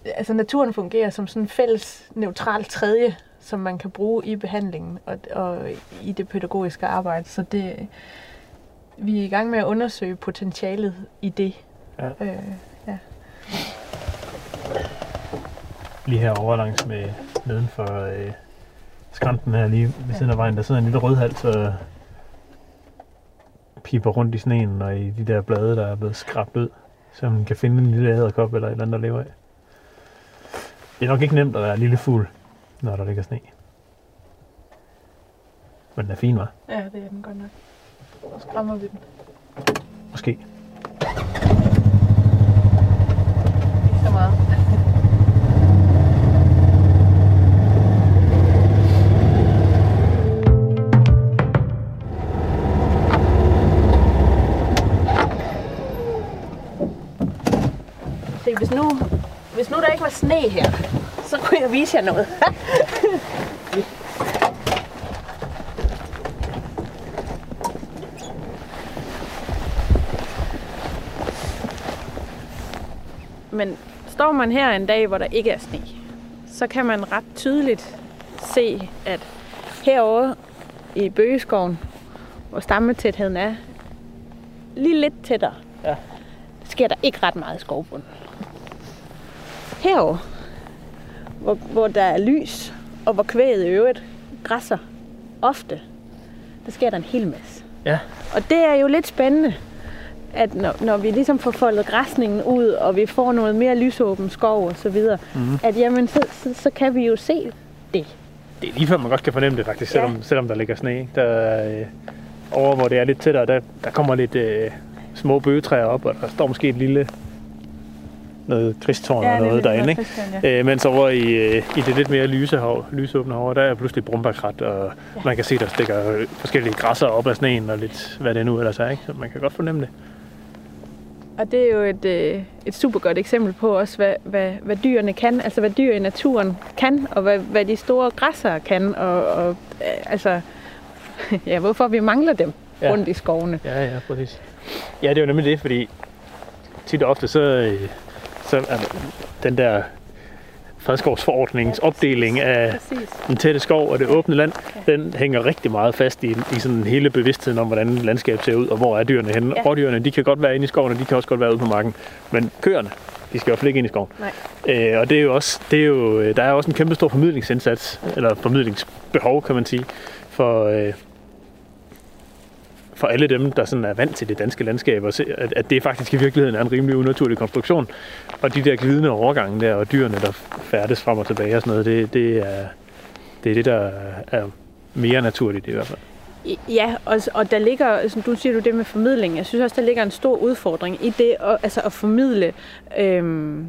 Altså naturen fungerer som sådan en fælles, neutral tredje som man kan bruge i behandlingen og, og i det pædagogiske arbejde. Så det, vi er i gang med at undersøge potentialet i det. Ja. Øh, ja. Lige herovre langs med neden for øh, skrænten her lige ved siden af vejen, der sidder en lille rødhals og piper rundt i sneen og i de der blade, der er blevet skrabt ud, så man kan finde en lille æderkop eller et eller andet, der lever af. Det er nok ikke nemt at være lille fugl, når der ligger sne. Men den er fin, var? Ja, det er den godt nok. Og skræmmer vi den. Måske. Ikke så meget. Se, hvis nu, hvis nu der ikke var sne her, så kunne jeg vise jer noget. Men står man her en dag, hvor der ikke er sne, så kan man ret tydeligt se, at herovre i bøgeskoven, hvor stammetætheden er lige lidt tættere, Ja. sker der ikke ret meget i skovbunden. Herovre, hvor, hvor der er lys, og hvor kvæget i øvrigt græsser ofte, der sker der en hel masse. Ja. Og det er jo lidt spændende, at når, når vi ligesom får foldet græsningen ud, og vi får noget mere lysåben skov og så videre, mm. at jamen, så, så, så kan vi jo se det. Det er lige før, man godt kan fornemme det faktisk, Ja. selvom, selvom der ligger sne. ikke? Der, øh, over hvor det er lidt tættere, der, der kommer lidt øh, små bøgetræer op, og der står måske et lille noget kristtårn Ja, er noget derinde. Ikke? Ja. Øh, mens over i, øh, i det lidt mere lyse hav, lysåbne hav, der er pludselig brumbakrat, og ja. man kan se, der stikker øh, forskellige græsser op af sneen, og lidt hvad det nu ellers er. Ikke? Så man kan godt fornemme det. Og det er jo et, øh, et super godt eksempel på også, hvad, hvad, hvad dyrene kan, altså hvad dyr i naturen kan, og hvad, hvad de store græsser kan, og, og øh, altså, ja, hvorfor vi mangler dem ja. rundt i skovene. Ja, ja, præcis. Ja, det er jo nemlig det, fordi tit og ofte så, øh, så er den der fredskovsforordningens opdeling af Præcis. den tætte skov og det åbne land, den hænger rigtig meget fast i, i sådan hele bevidstheden om, hvordan landskabet ser ud, og hvor er dyrene henne. Ja. Ja. Rådyrene, de kan godt være inde i skoven, og de kan også godt være ude på marken. Men køerne, de skal i hvert fald ikke ind i skoven. Nej. Øh, og det er jo også, det er jo, øh, der er også en kæmpe stor formidlingsindsats, eller formidlingsbehov, kan man sige, for, øh, for alle dem, der sådan er vant til det danske landskab, og se, at, at det faktisk i virkeligheden er en rimelig unaturlig konstruktion. Og de der glidende overgange der, og dyrene, der færdes frem og tilbage og sådan noget, det, det, er, det er det, der er mere naturligt i hvert fald. Ja, og, og der ligger, som du siger du det med formidling, jeg synes også, der ligger en stor udfordring i det, at, altså at formidle, øhm,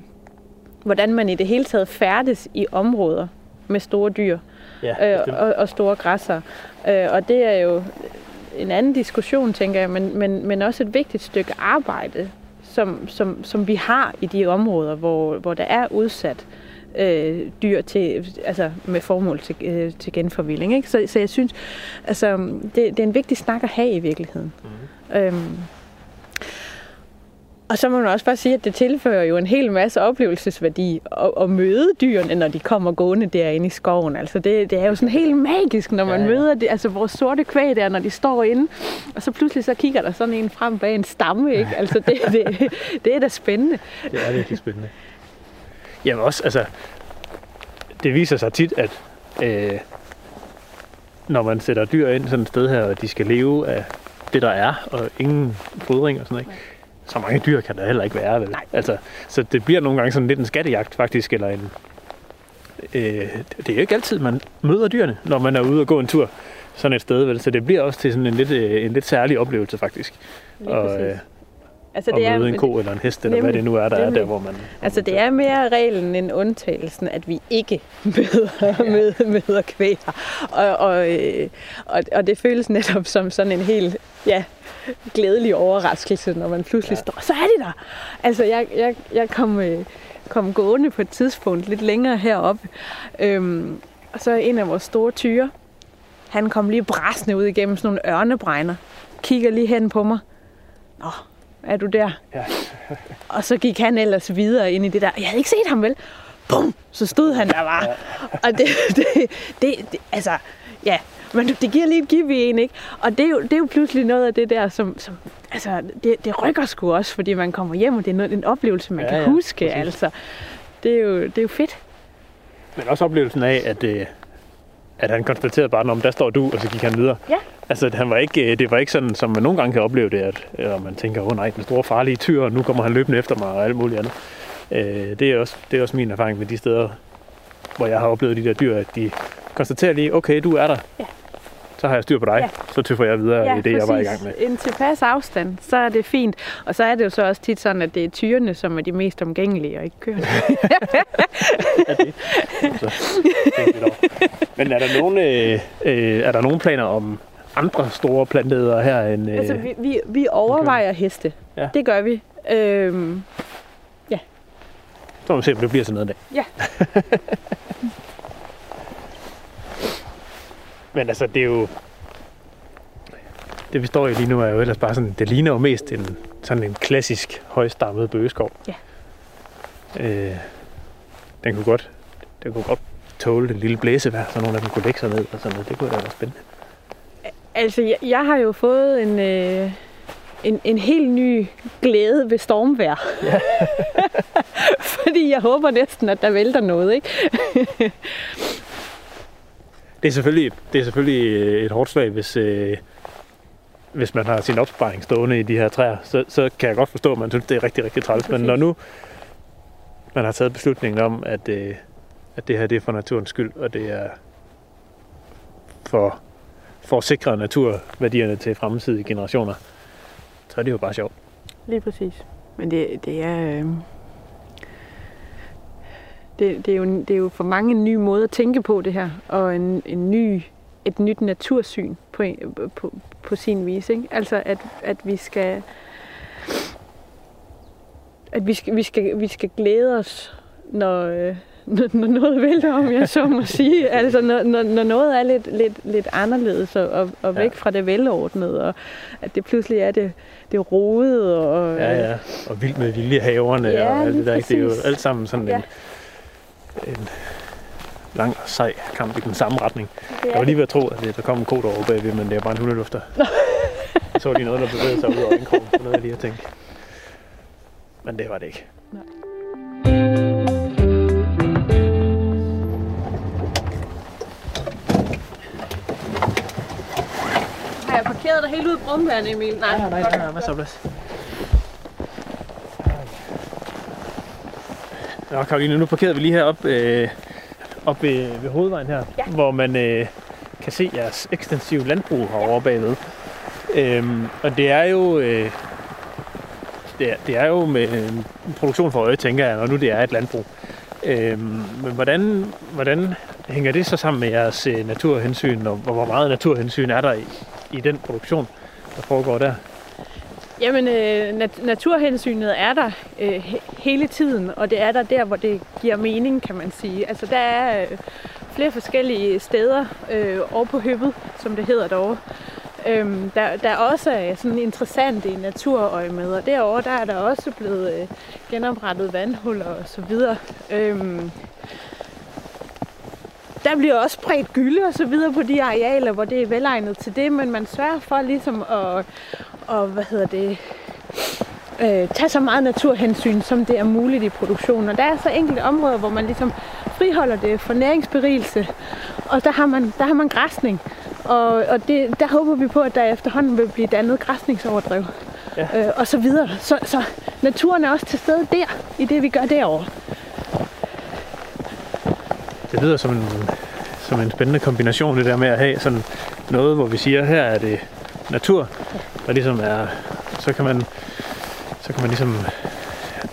hvordan man i det hele taget færdes i områder med store dyr Ja, øh, og, og store græsser. Øh, og det er jo en anden diskussion, tænker jeg, men, men, men også et vigtigt stykke arbejde, som, som, som vi har i de områder, hvor, hvor der er udsat øh, dyr til, altså med formål til, øh, til genforvilding. Ikke? Så, så jeg synes, altså, det, det er en vigtig snak at have i virkeligheden. Mm. Øhm, og så må man også bare sige, at det tilfører jo en hel masse oplevelsesværdi at, at møde dyrene, når de kommer gående derinde i skoven. Altså det, det er jo sådan helt magisk, når man Ja, ja, møder det, altså vores sorte kvæg der, når de står inde, og så pludselig så kigger der sådan en frem bag en stamme, ikke? Altså det, det, det er da spændende. Det er virkelig spændende. Jamen også, altså, det viser sig tit, at øh, når man sætter dyr ind sådan et sted her, og de skal leve af det, der er, og ingen fodring og sådan noget, ikke? Så mange dyr kan der heller ikke være. Vel? Altså, så det bliver nogle gange sådan lidt en skattejagt faktisk, eller en... Øh, det er jo ikke altid, man møder dyrene, når man er ude og gå en tur sådan et sted, vel? så det bliver også til sådan en lidt, øh, en lidt særlig oplevelse faktisk. Lige Og, præcis. øh, Altså, at møde en ko eller en hest, eller hvad det nu er, der er nemlig. der, hvor man... Altså, det er mere reglen end undtagelsen, at vi ikke møder, møder, møder kvæg. Og, og, øh, og, og det føles netop som sådan en helt ja, glædelig overraskelse, når man pludselig ja. står, så er de der! Altså, jeg, jeg, jeg kom, øh, kom gående på et tidspunkt lidt længere heroppe, øhm, og så en af vores store tyre, han kom lige brasende ud igennem sådan nogle ørnebregner, kigger lige hen på mig. Nå, er du der? Ja. Og så gik han ellers videre ind i det der. Jeg havde ikke set ham vel. Bum! Så stod han der bare. Og det, det, det, det, altså, ja. Men det giver lige et give i en, ikke? Og det er, jo, det er jo pludselig noget af det der, som, som altså, det, det rykker sgu også, fordi man kommer hjem, og det er noget, en oplevelse, man Ja, kan ja, huske, præcis. altså. Det er, jo, det er jo fedt. Men også oplevelsen af, at, øh, at han konstaterede bare, om der står du, og så gik han videre. Ja. Altså, han var ikke, øh, det var ikke sådan, som man nogle gange kan opleve det, at øh, man tænker, åh oh, nej, den store farlige tyr, og nu kommer han løbende efter mig, og alt muligt andet. Øh, det, er også, det er også min erfaring med de steder, hvor jeg har oplevet de der dyr, at de konstaterer lige, okay, du er der. Ja. Så har jeg styr på dig. Ja. Så tøffer jeg videre i det, jeg var i gang med. En tilpas afstand, så er det fint. Og så er det jo så også tit sådan, at det er tyrene, som er de mest omgængelige, og ikke køerne. Men er der nogen, øh, øh, er der nogen planer om andre store planteædere her end... Øh, Altså, vi, vi, vi overvejer heste. Ja. Det gør vi. Øhm, ja. Så må vi se, om det bliver sådan noget i dag. Ja. Men altså, det er jo... Det vi står i lige nu er jo ellers bare sådan, det ligner jo mest en, sådan en klassisk højstammet bøgeskov. Ja. Øh, den kunne godt, den kunne godt tåle det lille blæsevejr, så nogle af dem kunne lægge sig ned og sådan noget. Det kunne da være spændende. Altså, jeg, jeg har jo fået en, øh, en, en helt ny glæde ved stormvejr. Ja. Fordi jeg håber næsten, at der vælter noget, ikke? Det er selvfølgelig, det er selvfølgelig øh, et hårdt slag, hvis, øh, hvis man har sin opsparing stående i de her træer. Så, så kan jeg godt forstå, at man synes, det er rigtig, rigtig træls. Men når nu man har taget beslutningen om, at, øh, at det her det er for naturens skyld, og det er for, for at sikre naturværdierne til fremtidige generationer, så er det jo bare sjovt. Lige præcis. Men det, det er... Øh... Det, det, er jo, det er jo for mange en ny måde at tænke på det her, og en, en ny, et nyt natursyn på, på, på sin vis. Ikke? Altså, at, at vi skal at vi skal, vi skal, vi skal glæde os, når, øh, når, når noget vælter, om jeg så må sige. Altså, når, når, når noget er lidt, lidt, lidt anderledes og, og, og væk Ja. fra det velordnede, og at det pludselig er det, det rodede. Og, Ja, ja. Og vildt med viljehaverne Ja, og alt det der. ikke? Det er jo alt sammen sådan Ja. en, en lang og sej kamp i den samme retning. det Jeg var lige ved at tro, at der kom en kod over bagved, men det er bare en hundelufter. Så lige noget, der bevægede sig ud over indkrogen. Så noget, jeg lige har tænkt. Men det var det ikke. Har jeg parkeret dig helt ud i brumbæren, Emil? Nej, nej, nej, nej, masser af plads. Nå, Karoline, nu parkerede vi lige heroppe øh, op ved, ved hovedvejen her, Ja. hvor man øh, kan se jeres ekstensive landbrug herovre bagved. Øhm, og det er jo... Øh, det, er, det er jo med en produktion for øje, tænker jeg, når nu det er et landbrug. Øhm, men hvordan, hvordan hænger det så sammen med jeres øh, naturhensyn, og hvor meget naturhensyn er der i, i den produktion, der foregår der? Jamen, øh, nat- naturhensynet er der øh, he- hele tiden, og det er der der, hvor det giver mening, kan man sige. Altså, der er øh, flere forskellige steder øh, over på høbet, som det hedder derovre. Øhm, der, der også er sådan interessant i naturøje med, og derovre der er der også blevet øh, genoprettet vandhuller og så videre. Øhm, der bliver også spredt gylde og så videre på de arealer, hvor det er velegnet til det, men man sørger for ligesom at, og, hvad hedder det, øh, tage så meget naturhensyn, som det er muligt i produktionen. Og der er så enkelte områder, hvor man ligesom friholder det for næringsberigelse, og der har man, der har man græsning. Og, og det, der håber vi på, at der efterhånden vil blive dannet græsningsoverdrev. Ja. Øh, og så videre. Så, så naturen er også til stede der, i det vi gør derovre. Det lyder som en, som en spændende kombination, det der med at have sådan noget, hvor vi siger, her er det natur, der ligesom er, så kan man, så kan man ligesom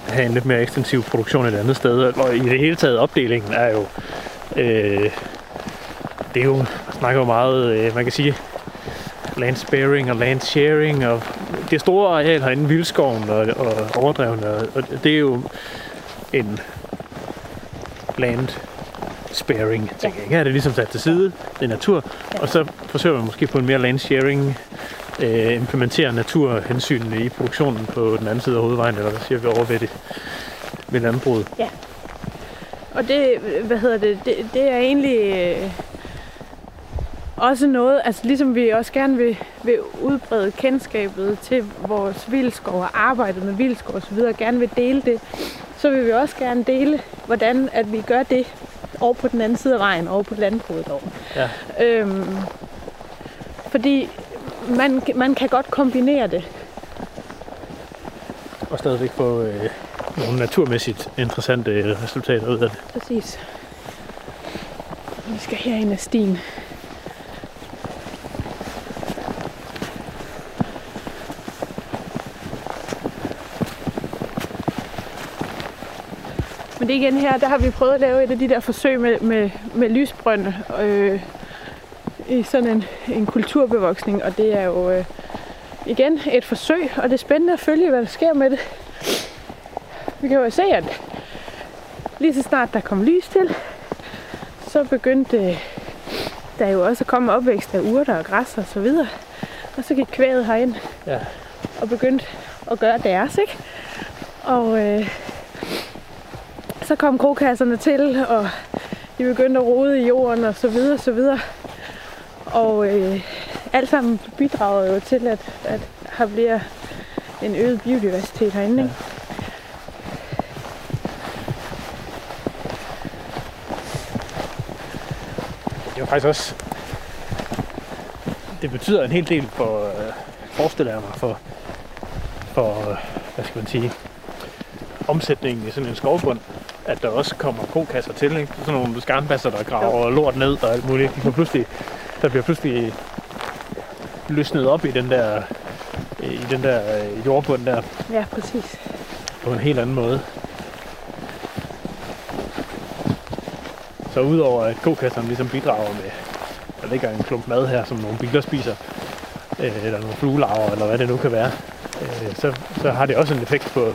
have en lidt mere ekstensiv produktion et andet sted, og i det hele taget opdelingen er jo, øh, det er jo, man snakker jo meget, øh, man kan sige, land sparing og land sharing, og det store areal herinde, vildskoven og, og overdrevene, og, og det er jo en land sparing, tænker jeg. Her er det ligesom sat til side, det er natur, og så forsøger man måske på en mere land sharing, øh, implementere naturhensynene i produktionen på den anden side af hovedvejen, eller hvad siger vi over ved det, ved landbruget. Ja. Og det, hvad hedder det, det, det er egentlig øh, også noget, altså ligesom vi også gerne vil, vil udbrede kendskabet til vores vildskov og arbejdet med vildskov og så videre, gerne vil dele det, så vil vi også gerne dele, hvordan at vi gør det over på den anden side af vejen, over på landbruget over. Ja. Øhm, fordi man, man kan godt kombinere det. Og stadigvæk få øh, nogle naturmæssigt interessante øh, resultater ud af det. Præcis. Vi skal herind af stien. Er igen her, der har vi prøvet at lave et af de der forsøg med, med, med lysbrønde øh, i sådan en, en kulturbevoksning, og det er jo øh, igen et forsøg, og det er spændende at følge, hvad der sker med det. Vi kan jo se, at lige så snart der kom lys til, så begyndte øh, der jo også at komme opvækst af urter og græs og så videre. Og så gik kvæget herind Ja. og begyndte at gøre deres, ikke? Og øh, så kom krokasserne til, og de begyndte at rode i jorden og så videre, så videre. Og øh, alt sammen bidrager jo til, at, at her bliver en øget biodiversitet herinde, ikke? Det er faktisk også... Det betyder en hel del for, øh, forestiller jeg mig, for, for, øh, hvad skal man sige, omsætningen i sådan en skovbund, at der også kommer kokasser til, ikke? Sådan nogle skarnbasser, der graver lort ned og alt muligt. De får pludselig, der bliver pludselig løsnet op i den der, i den der øh, jordbund der Ja, præcis. på en helt anden måde. Så udover at kokasserne ligesom bidrager med, der ligger en klump mad her, som nogle biler spiser, øh, eller nogle fluelarver, eller hvad det nu kan være, øh, så, så har det også en effekt på,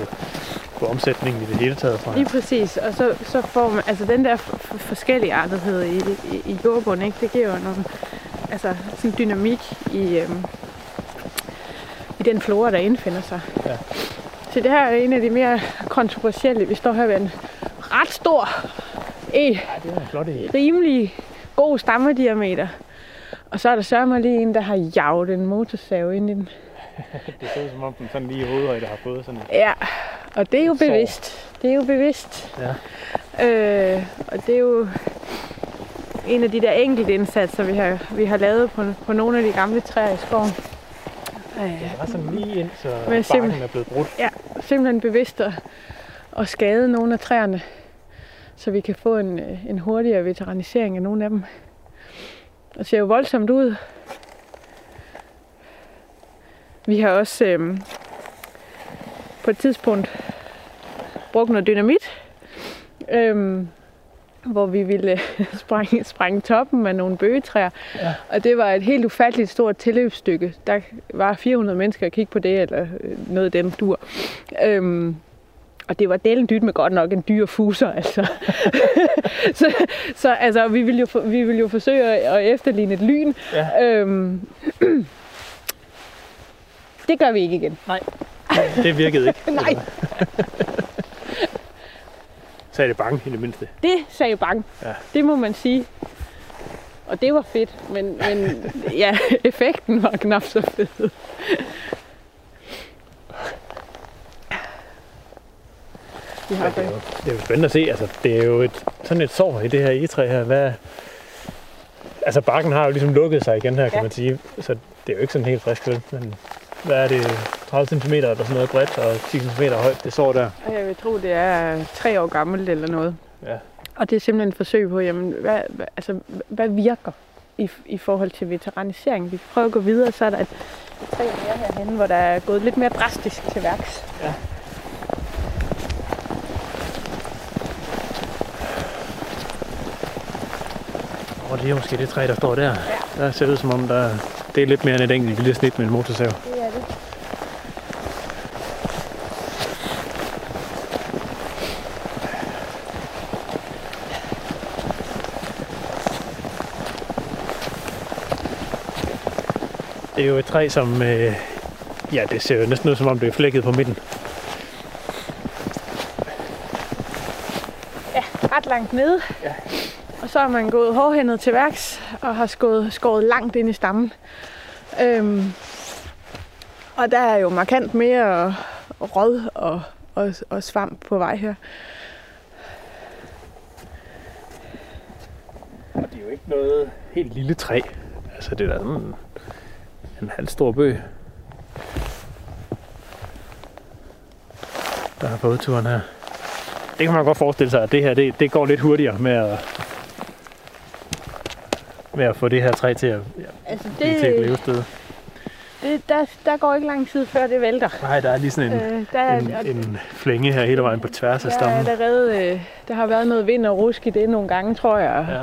på omsætningen i det hele taget. Fra. Lige præcis. Og så, så får man, altså den der forskellige artethed i, i, i jordbunden, ikke? det giver jo nogle, altså sådan dynamik i, øhm, i den flora, der indfinder sig. Ja. Så det her er en af de mere kontroversielle. Vi står her ved en ret stor e, Ja, det er en flot idé. rimelig god stammediameter. Og så er der sørme lige en, der har jaget en motorsav ind i den. Det ser ud som om den sådan lige i hovedhøjde har fået sådan et Ja, og det er jo bevidst. Det er jo bevidst. Ja. Øh, og det er jo en af de der enkelte indsatser, vi har, vi har lavet på, på nogle af de gamle træer i skoven. Øh, Det var sådan lige ind, så Men barken er blevet brudt. ja, simpelthen bevidst at, at skade nogle af træerne, så vi kan få en, en hurtigere veteranisering af nogle af dem. Det ser jo voldsomt ud. Vi har også øh, på et tidspunkt brugt noget dynamit, øh, hvor vi ville sprænge, sprænge toppen af nogle bøgetræer. Ja. Og det var et helt ufatteligt stort tilløbsstykke. Der var 400 mennesker at kigge på det, eller øh, noget af den dur. Øhm, og det var delen dyt med godt nok en dyr fuser, altså. så, så altså, vi ville jo, for- vi ville jo forsøge at, efterligne et lyn. Ja. Øhm, det gør vi ikke igen. Det virkede ikke. Nej, Så er det bange i det mindste. det sagde bang. Ja. Det må man sige. Og det var fedt, men, men ja, effekten var knap så fed. Vi har Ja, det, er jo, det er jo spændende at se. Altså, det er jo et, sådan et sår i det her egetræ her. Hvad, altså bakken har jo ligesom lukket sig igen her, kan Ja. man sige. Så det er jo ikke sådan helt frisk, vel? Men hvad er det? 30 cm eller sådan noget bredt og 10 cm højt, det sår der. Jeg vil tro, det er tre år gammelt eller noget. Ja. Og det er simpelthen et forsøg på, jamen, hvad, altså, hvad virker i, i forhold til veteranisering. Vi prøver at gå videre, så er der et tre mere herhenne, hvor der er gået lidt mere drastisk til værks. Og det er måske det træ, der står der. Der ser det ud som om, der, det er lidt mere end et enkelt lille snit med en motorsav. Det er det. Er jo et træ, som... Øh, ja, det ser jo næsten ud som om, det er flækket på midten. Ja, ret langt nede. Ja. Og så er man gået hårdhændet til værks og har skåret, skåret langt ind i stammen. Øhm, og der er jo markant mere råd og, og, og svamp på vej her. Og det er jo ikke noget helt lille træ. Altså, det er da sådan en, halv stor bøg. Der har fået turen her. Det kan man godt forestille sig, at det her det, det går lidt hurtigere med at, med at få det her træ til at, ja, Altså blive til et det, levested. det der, der går ikke lang tid før det vælter. Nej, der er lige sådan en, Øh, der, er, en, en flænge her hele vejen på tværs af der, er stammen. allerede, øh, der har været noget vind og rusk i det nogle gange, tror jeg. Ja.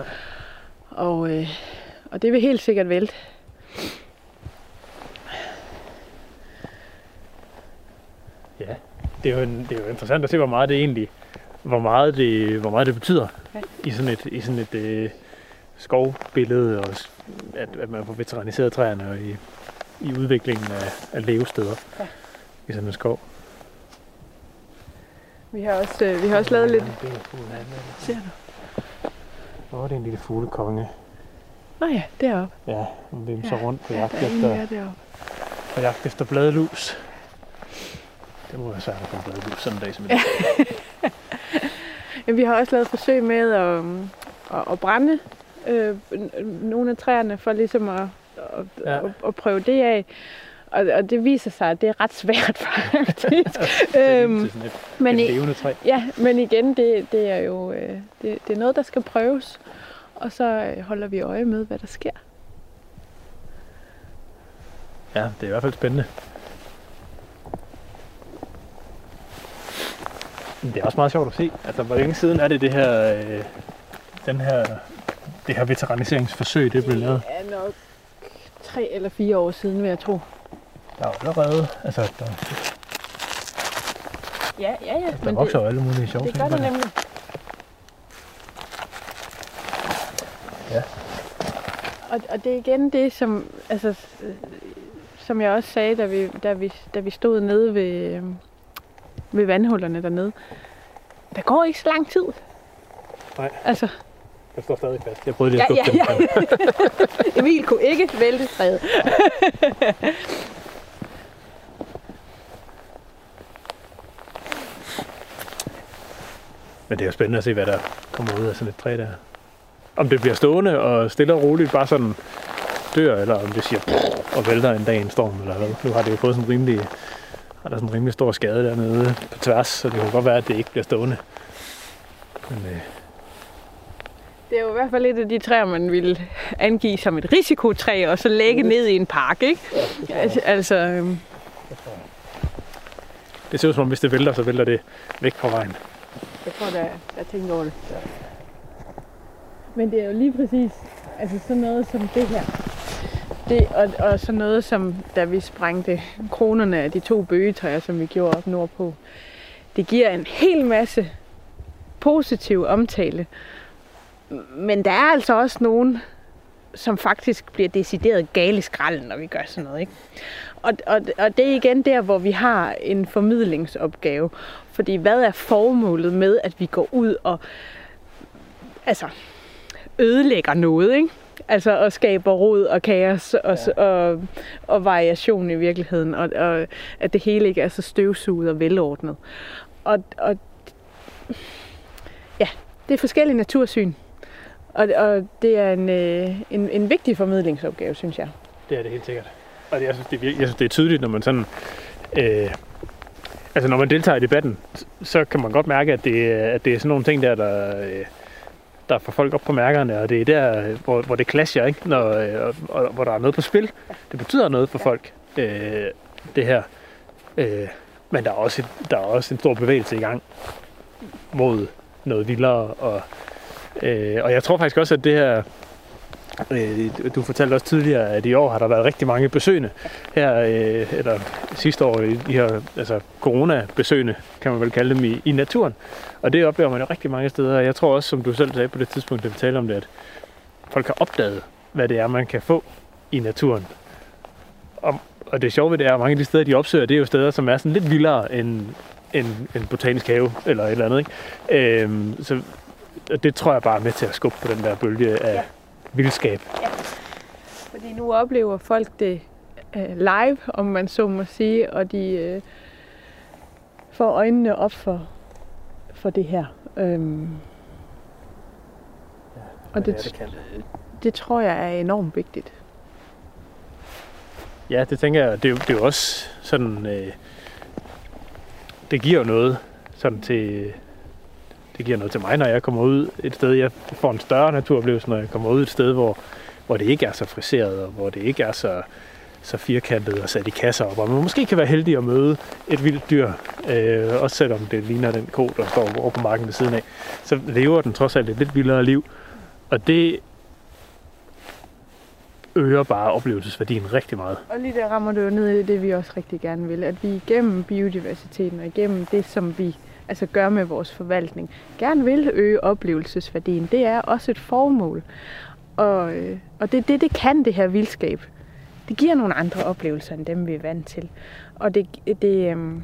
Og, øh, og det vil helt sikkert vælte. Ja, det er, jo en, det er jo interessant at se, hvor meget det egentlig, hvor meget det, hvor meget det betyder Ja. i sådan et, i sådan et øh, skovbillede, og at, at man får veteraniseret træerne og i, i udviklingen af, af levesteder Ja. i sådan en skov. Vi har også, øh, vi har også lavet lidt... Det er er- Ser du? Åh, det er en lille fuglekonge. Nå ja, deroppe. Ja, hun vimser Ja, rundt på Ja, jagt, er efter, på jagt efter bladlus. Det må være svært at komme bladlus sådan en dag som i dag. Ja, vi har også lavet forsøg med at, at, at brænde øh, nogle af træerne for ligesom at, at, Ja. at, at prøve det af. Og, og det viser sig, at det er ret svært faktisk. øhm, Til sådan et, men, et levende træ. ja, men igen, det, det er jo øh, det, det er noget, der skal prøves. Og så øh, holder vi øje med, hvad der sker. Ja, det er i hvert fald spændende. Det er også meget sjovt at se. Altså, hvor længe siden er det det her, øh, den her, det her veteraniseringsforsøg, det blev lavet? Det er nok tre eller fire år siden, vil jeg tro. Der er jo allerede, altså, der, Ja, ja, ja. der vokser jo alle mulige sjove det ting. gør på det nemlig. Ja. Og, og det er igen det, som, altså, som jeg også sagde, da vi, da vi, da vi stod nede ved, øh, ved vandhullerne dernede. Der går ikke så lang tid. Nej. Altså, Jeg står stadig fast. Jeg prøvede lige ja, at ja, skubbe ja. dem. Emil kunne ikke vælte træet. Men det er jo spændende at se, hvad der kommer ud af sådan et træ der. Om det bliver stående og stille og roligt bare sådan dør, eller om det siger og vælter en dag i en storm, eller hvad. Nu har det jo fået sådan rimelig, har der sådan en rimelig stor skade dernede på tværs, så det kan godt være, at det ikke bliver stående. Men øh, Det er jo i hvert fald et af de træer, man ville angive som et risikotræ, og så lægge ned i en park, ikke? Altså, altså øhm, det ser ud som om, hvis det vælter, så vælter det væk fra vejen. jeg tror, der jeg tænker over det. Men det er jo lige præcis altså sådan noget som det her. Det, og, og så noget som, da vi sprængte kronerne af de to bøgetræer, som vi gjorde op nordpå. Det giver en hel masse positiv omtale. Men der er altså også nogen, som faktisk bliver decideret gale i skralden, når vi gør sådan noget. Ikke? Og, og, og det er igen der, hvor vi har en formidlingsopgave. Fordi hvad er formålet med, at vi går ud og altså, ødelægger noget, ikke? Altså og skaber rod og kaos og, ja. og, og variation i virkeligheden, og, og at det hele ikke er så støvsuget og velordnet. Og, og ja, det er forskellige natursyn, og, og det er en, øh, en, en vigtig formidlingsopgave, synes jeg. Det er det helt sikkert. Og det, jeg, synes, det, er jeg synes, det er tydeligt, når man sådan... Øh, altså, når man deltager i debatten, så kan man godt mærke, at det, er- at det er sådan nogle ting der, der, øh, der får folk op på mærkerne, og det er der, hvor, hvor det clasher, ikke? Når, øh, og, og, hvor der er noget på spil. Det betyder noget for folk, øh, det her. Øh, men der er, også der er også en stor bevægelse i gang mod noget vildere. Og, øh, og jeg tror faktisk også, at det her Øh, du fortalte også tidligere, at i år har der været rigtig mange besøgende her, øh, eller sidste år, i de her altså corona-besøgende, kan man vel kalde dem, i, i naturen. Og det oplever man jo rigtig mange steder. Jeg tror også, som du selv sagde på det tidspunkt, da vi talte om det, at folk har opdaget, hvad det er, man kan få i naturen. Og, og det sjove ved det er, at mange af de steder, de opsøger, det er jo steder, som er sådan lidt vildere end en, en botanisk have, eller et eller andet. Ikke? Øhm, så det tror jeg bare er med til at skubbe på den der bølge af, Ja vildskab. Fordi nu oplever folk det øh, live, om man så må sige, og de øh, får øjnene op for, for det her. Øhm, og det, det kan. det tror jeg er enormt vigtigt. Ja, det tænker jeg. Det er, jo- det er jo også sådan... Øh, det giver jo noget sådan til... Det giver noget til mig, når jeg kommer ud et sted. Jeg får en større naturoplevelse, når jeg kommer ud et sted, hvor, hvor det ikke er så friseret, og hvor det ikke er så, så firkantet og sat i kasser, og hvor man måske kan være heldig at møde et vildt dyr, øh, også selvom det ligner den ko, der står over på marken ved siden af, så lever den trods alt et lidt vildere liv. Og det øger bare oplevelsesværdien rigtig meget. Og lige der rammer du jo ned i det, vi også rigtig gerne vil. At vi igennem biodiversiteten og igennem det, som vi altså gør med vores forvaltning, gerne vil øge oplevelsesværdien. Det er også et formål. Og, øh, og det, det, det kan det her vildskab. Det giver nogle andre oplevelser, end dem vi er vant til. Og det, det, øhm,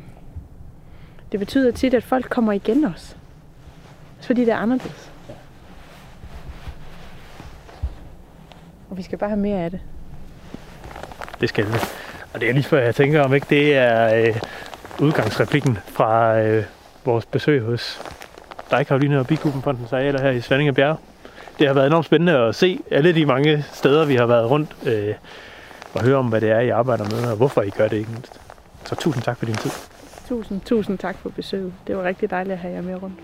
det betyder tit, at folk kommer igen også. Fordi det er anderledes. Og vi skal bare have mere af det. Det skal vi. Og det er lige før, jeg tænker, om ikke det er øh, udgangsreplikken fra øh, vores besøg hos dig, Karoline og Bikubenfondens arealer her i Svandinge Bjerg. Det har været enormt spændende at se alle de mange steder, vi har været rundt øh, og høre om, hvad det er, I arbejder med, og hvorfor I gør det ikke mindst. Så tusind tak for din tid. Tusind, tusind tak for besøget. Det var rigtig dejligt at have jer med rundt.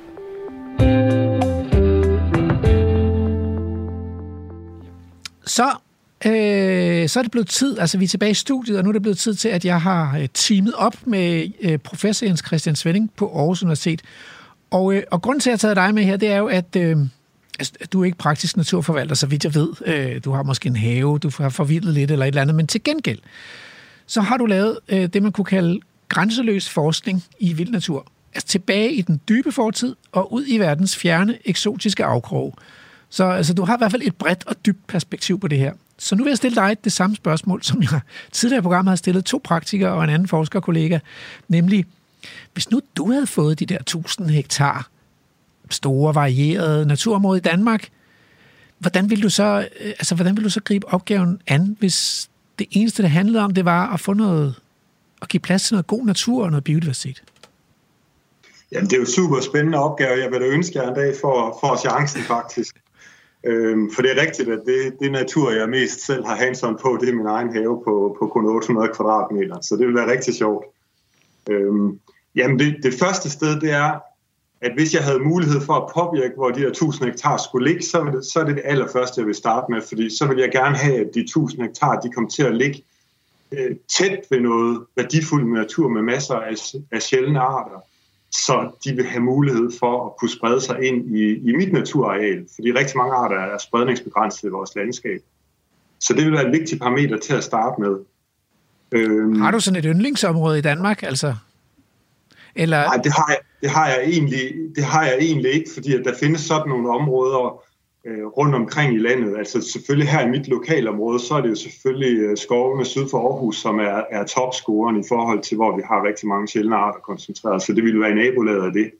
Så, øh, så er det blevet tid, altså vi er tilbage i studiet, og nu er det blevet tid til, at jeg har øh, teamet op med øh, professor Jens Christian Svending på Aarhus Universitet. Og, øh, og grunden til, at jeg har taget dig med her, det er jo, at øh, altså, du er ikke praktisk naturforvalter, så vidt jeg ved. Øh, du har måske en have, du har forvildet lidt eller et eller andet, men til gengæld, så har du lavet øh, det, man kunne kalde grænseløs forskning i vild natur. Altså tilbage i den dybe fortid og ud i verdens fjerne, eksotiske afkrog. Så altså, du har i hvert fald et bredt og dybt perspektiv på det her. Så nu vil jeg stille dig det samme spørgsmål, som jeg tidligere i programmet har stillet to praktikere og en anden forskerkollega, nemlig, hvis nu du havde fået de der 1000 hektar store, varierede naturområde i Danmark, hvordan ville du så, øh, altså, hvordan ville du så gribe opgaven an, hvis det eneste, det handlede om, det var at få noget, at give plads til noget god natur og noget biodiversitet? Jamen, det er jo super spændende opgave. Jeg vil da ønske jer en dag for, for chancen, faktisk. Øhm, for det er rigtigt, at det, det natur, jeg mest selv har hands på, det er min egen have på, på kun 800 kvadratmeter. Så det vil være rigtig sjovt. Øhm, jamen, det, det første sted, det er, at hvis jeg havde mulighed for at påvirke, hvor de her 1000 hektar skulle ligge, så, er det, så er det det allerførste, jeg vil starte med, fordi så vil jeg gerne have, at de 1000 hektar, de kommer til at ligge øh, tæt ved noget værdifuld natur med masser af, af sjældne arter, så de vil have mulighed for at kunne sprede sig ind i, i mit naturareal, fordi rigtig mange arter er spredningsbegrænset i vores landskab. Så det vil være et vigtigt parameter til at starte med. Øhm, Har du sådan et yndlingsområde i Danmark, altså? Eller... Nej, det har, jeg, det, har jeg egentlig, det har jeg egentlig ikke, fordi at der findes sådan nogle områder øh, rundt omkring i landet. Altså selvfølgelig her i mit lokalområde, så er det jo selvfølgelig øh, skovene syd for Aarhus, som er, er topscoren i forhold til, hvor vi har rigtig mange sjældne arter koncentreret. Så det ville være i nabolaget af det.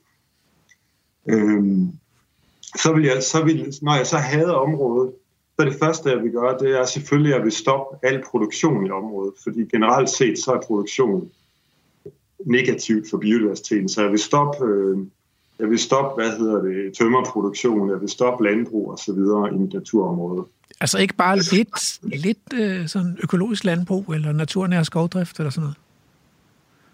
Øhm, så vil jeg, så vil, når jeg så havde området, så det første, jeg vil gøre, det er selvfølgelig, at jeg vil stoppe al produktion i området. Fordi generelt set, så er produktion negativt for biodiversiteten. Så jeg vil stoppe, øh, jeg vil stoppe hvad hedder det, tømmerproduktion, jeg vil stoppe landbrug og så videre i mit naturområde. Altså ikke bare lidt, lidt øh, sådan økologisk landbrug eller naturnær skovdrift eller sådan noget?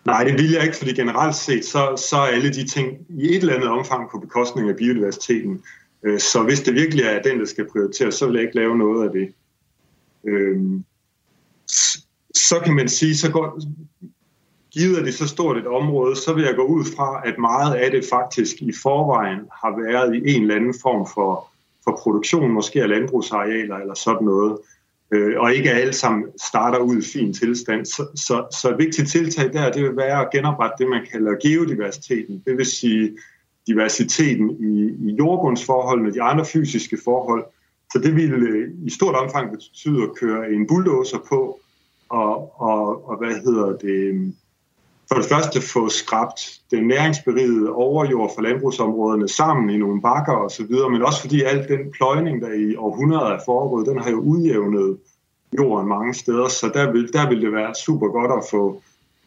Nej, det vil jeg ikke, fordi generelt set, så, så er alle de ting i et eller andet omfang på bekostning af biodiversiteten. Øh, Så hvis det virkelig er den, der skal prioriteres, så vil jeg ikke lave noget af det. Øhm, Så kan man sige, så går, givet at det er så stort et område, så vil jeg gå ud fra, at meget af det faktisk i forvejen har været i en eller anden form for, for produktion, måske af landbrugsarealer eller sådan noget, øh, og ikke alle sammen starter ud i fin tilstand. Så, så, så et vigtigt tiltag der, det vil være at genoprette det, man kalder geodiversiteten. Det vil sige diversiteten i, i jordbundsforholdene, de andre fysiske forhold. Så det vil øh, i stort omfang betyde at køre en bulldozer på, og, og, og hvad hedder det, for det første få skrabt den næringsberigede overjord for landbrugsområderne sammen i nogle bakker og så videre, men også fordi al den pløjning, der i århundreder er foregået, den har jo udjævnet jorden mange steder, så der vil, der vil det være super godt at få,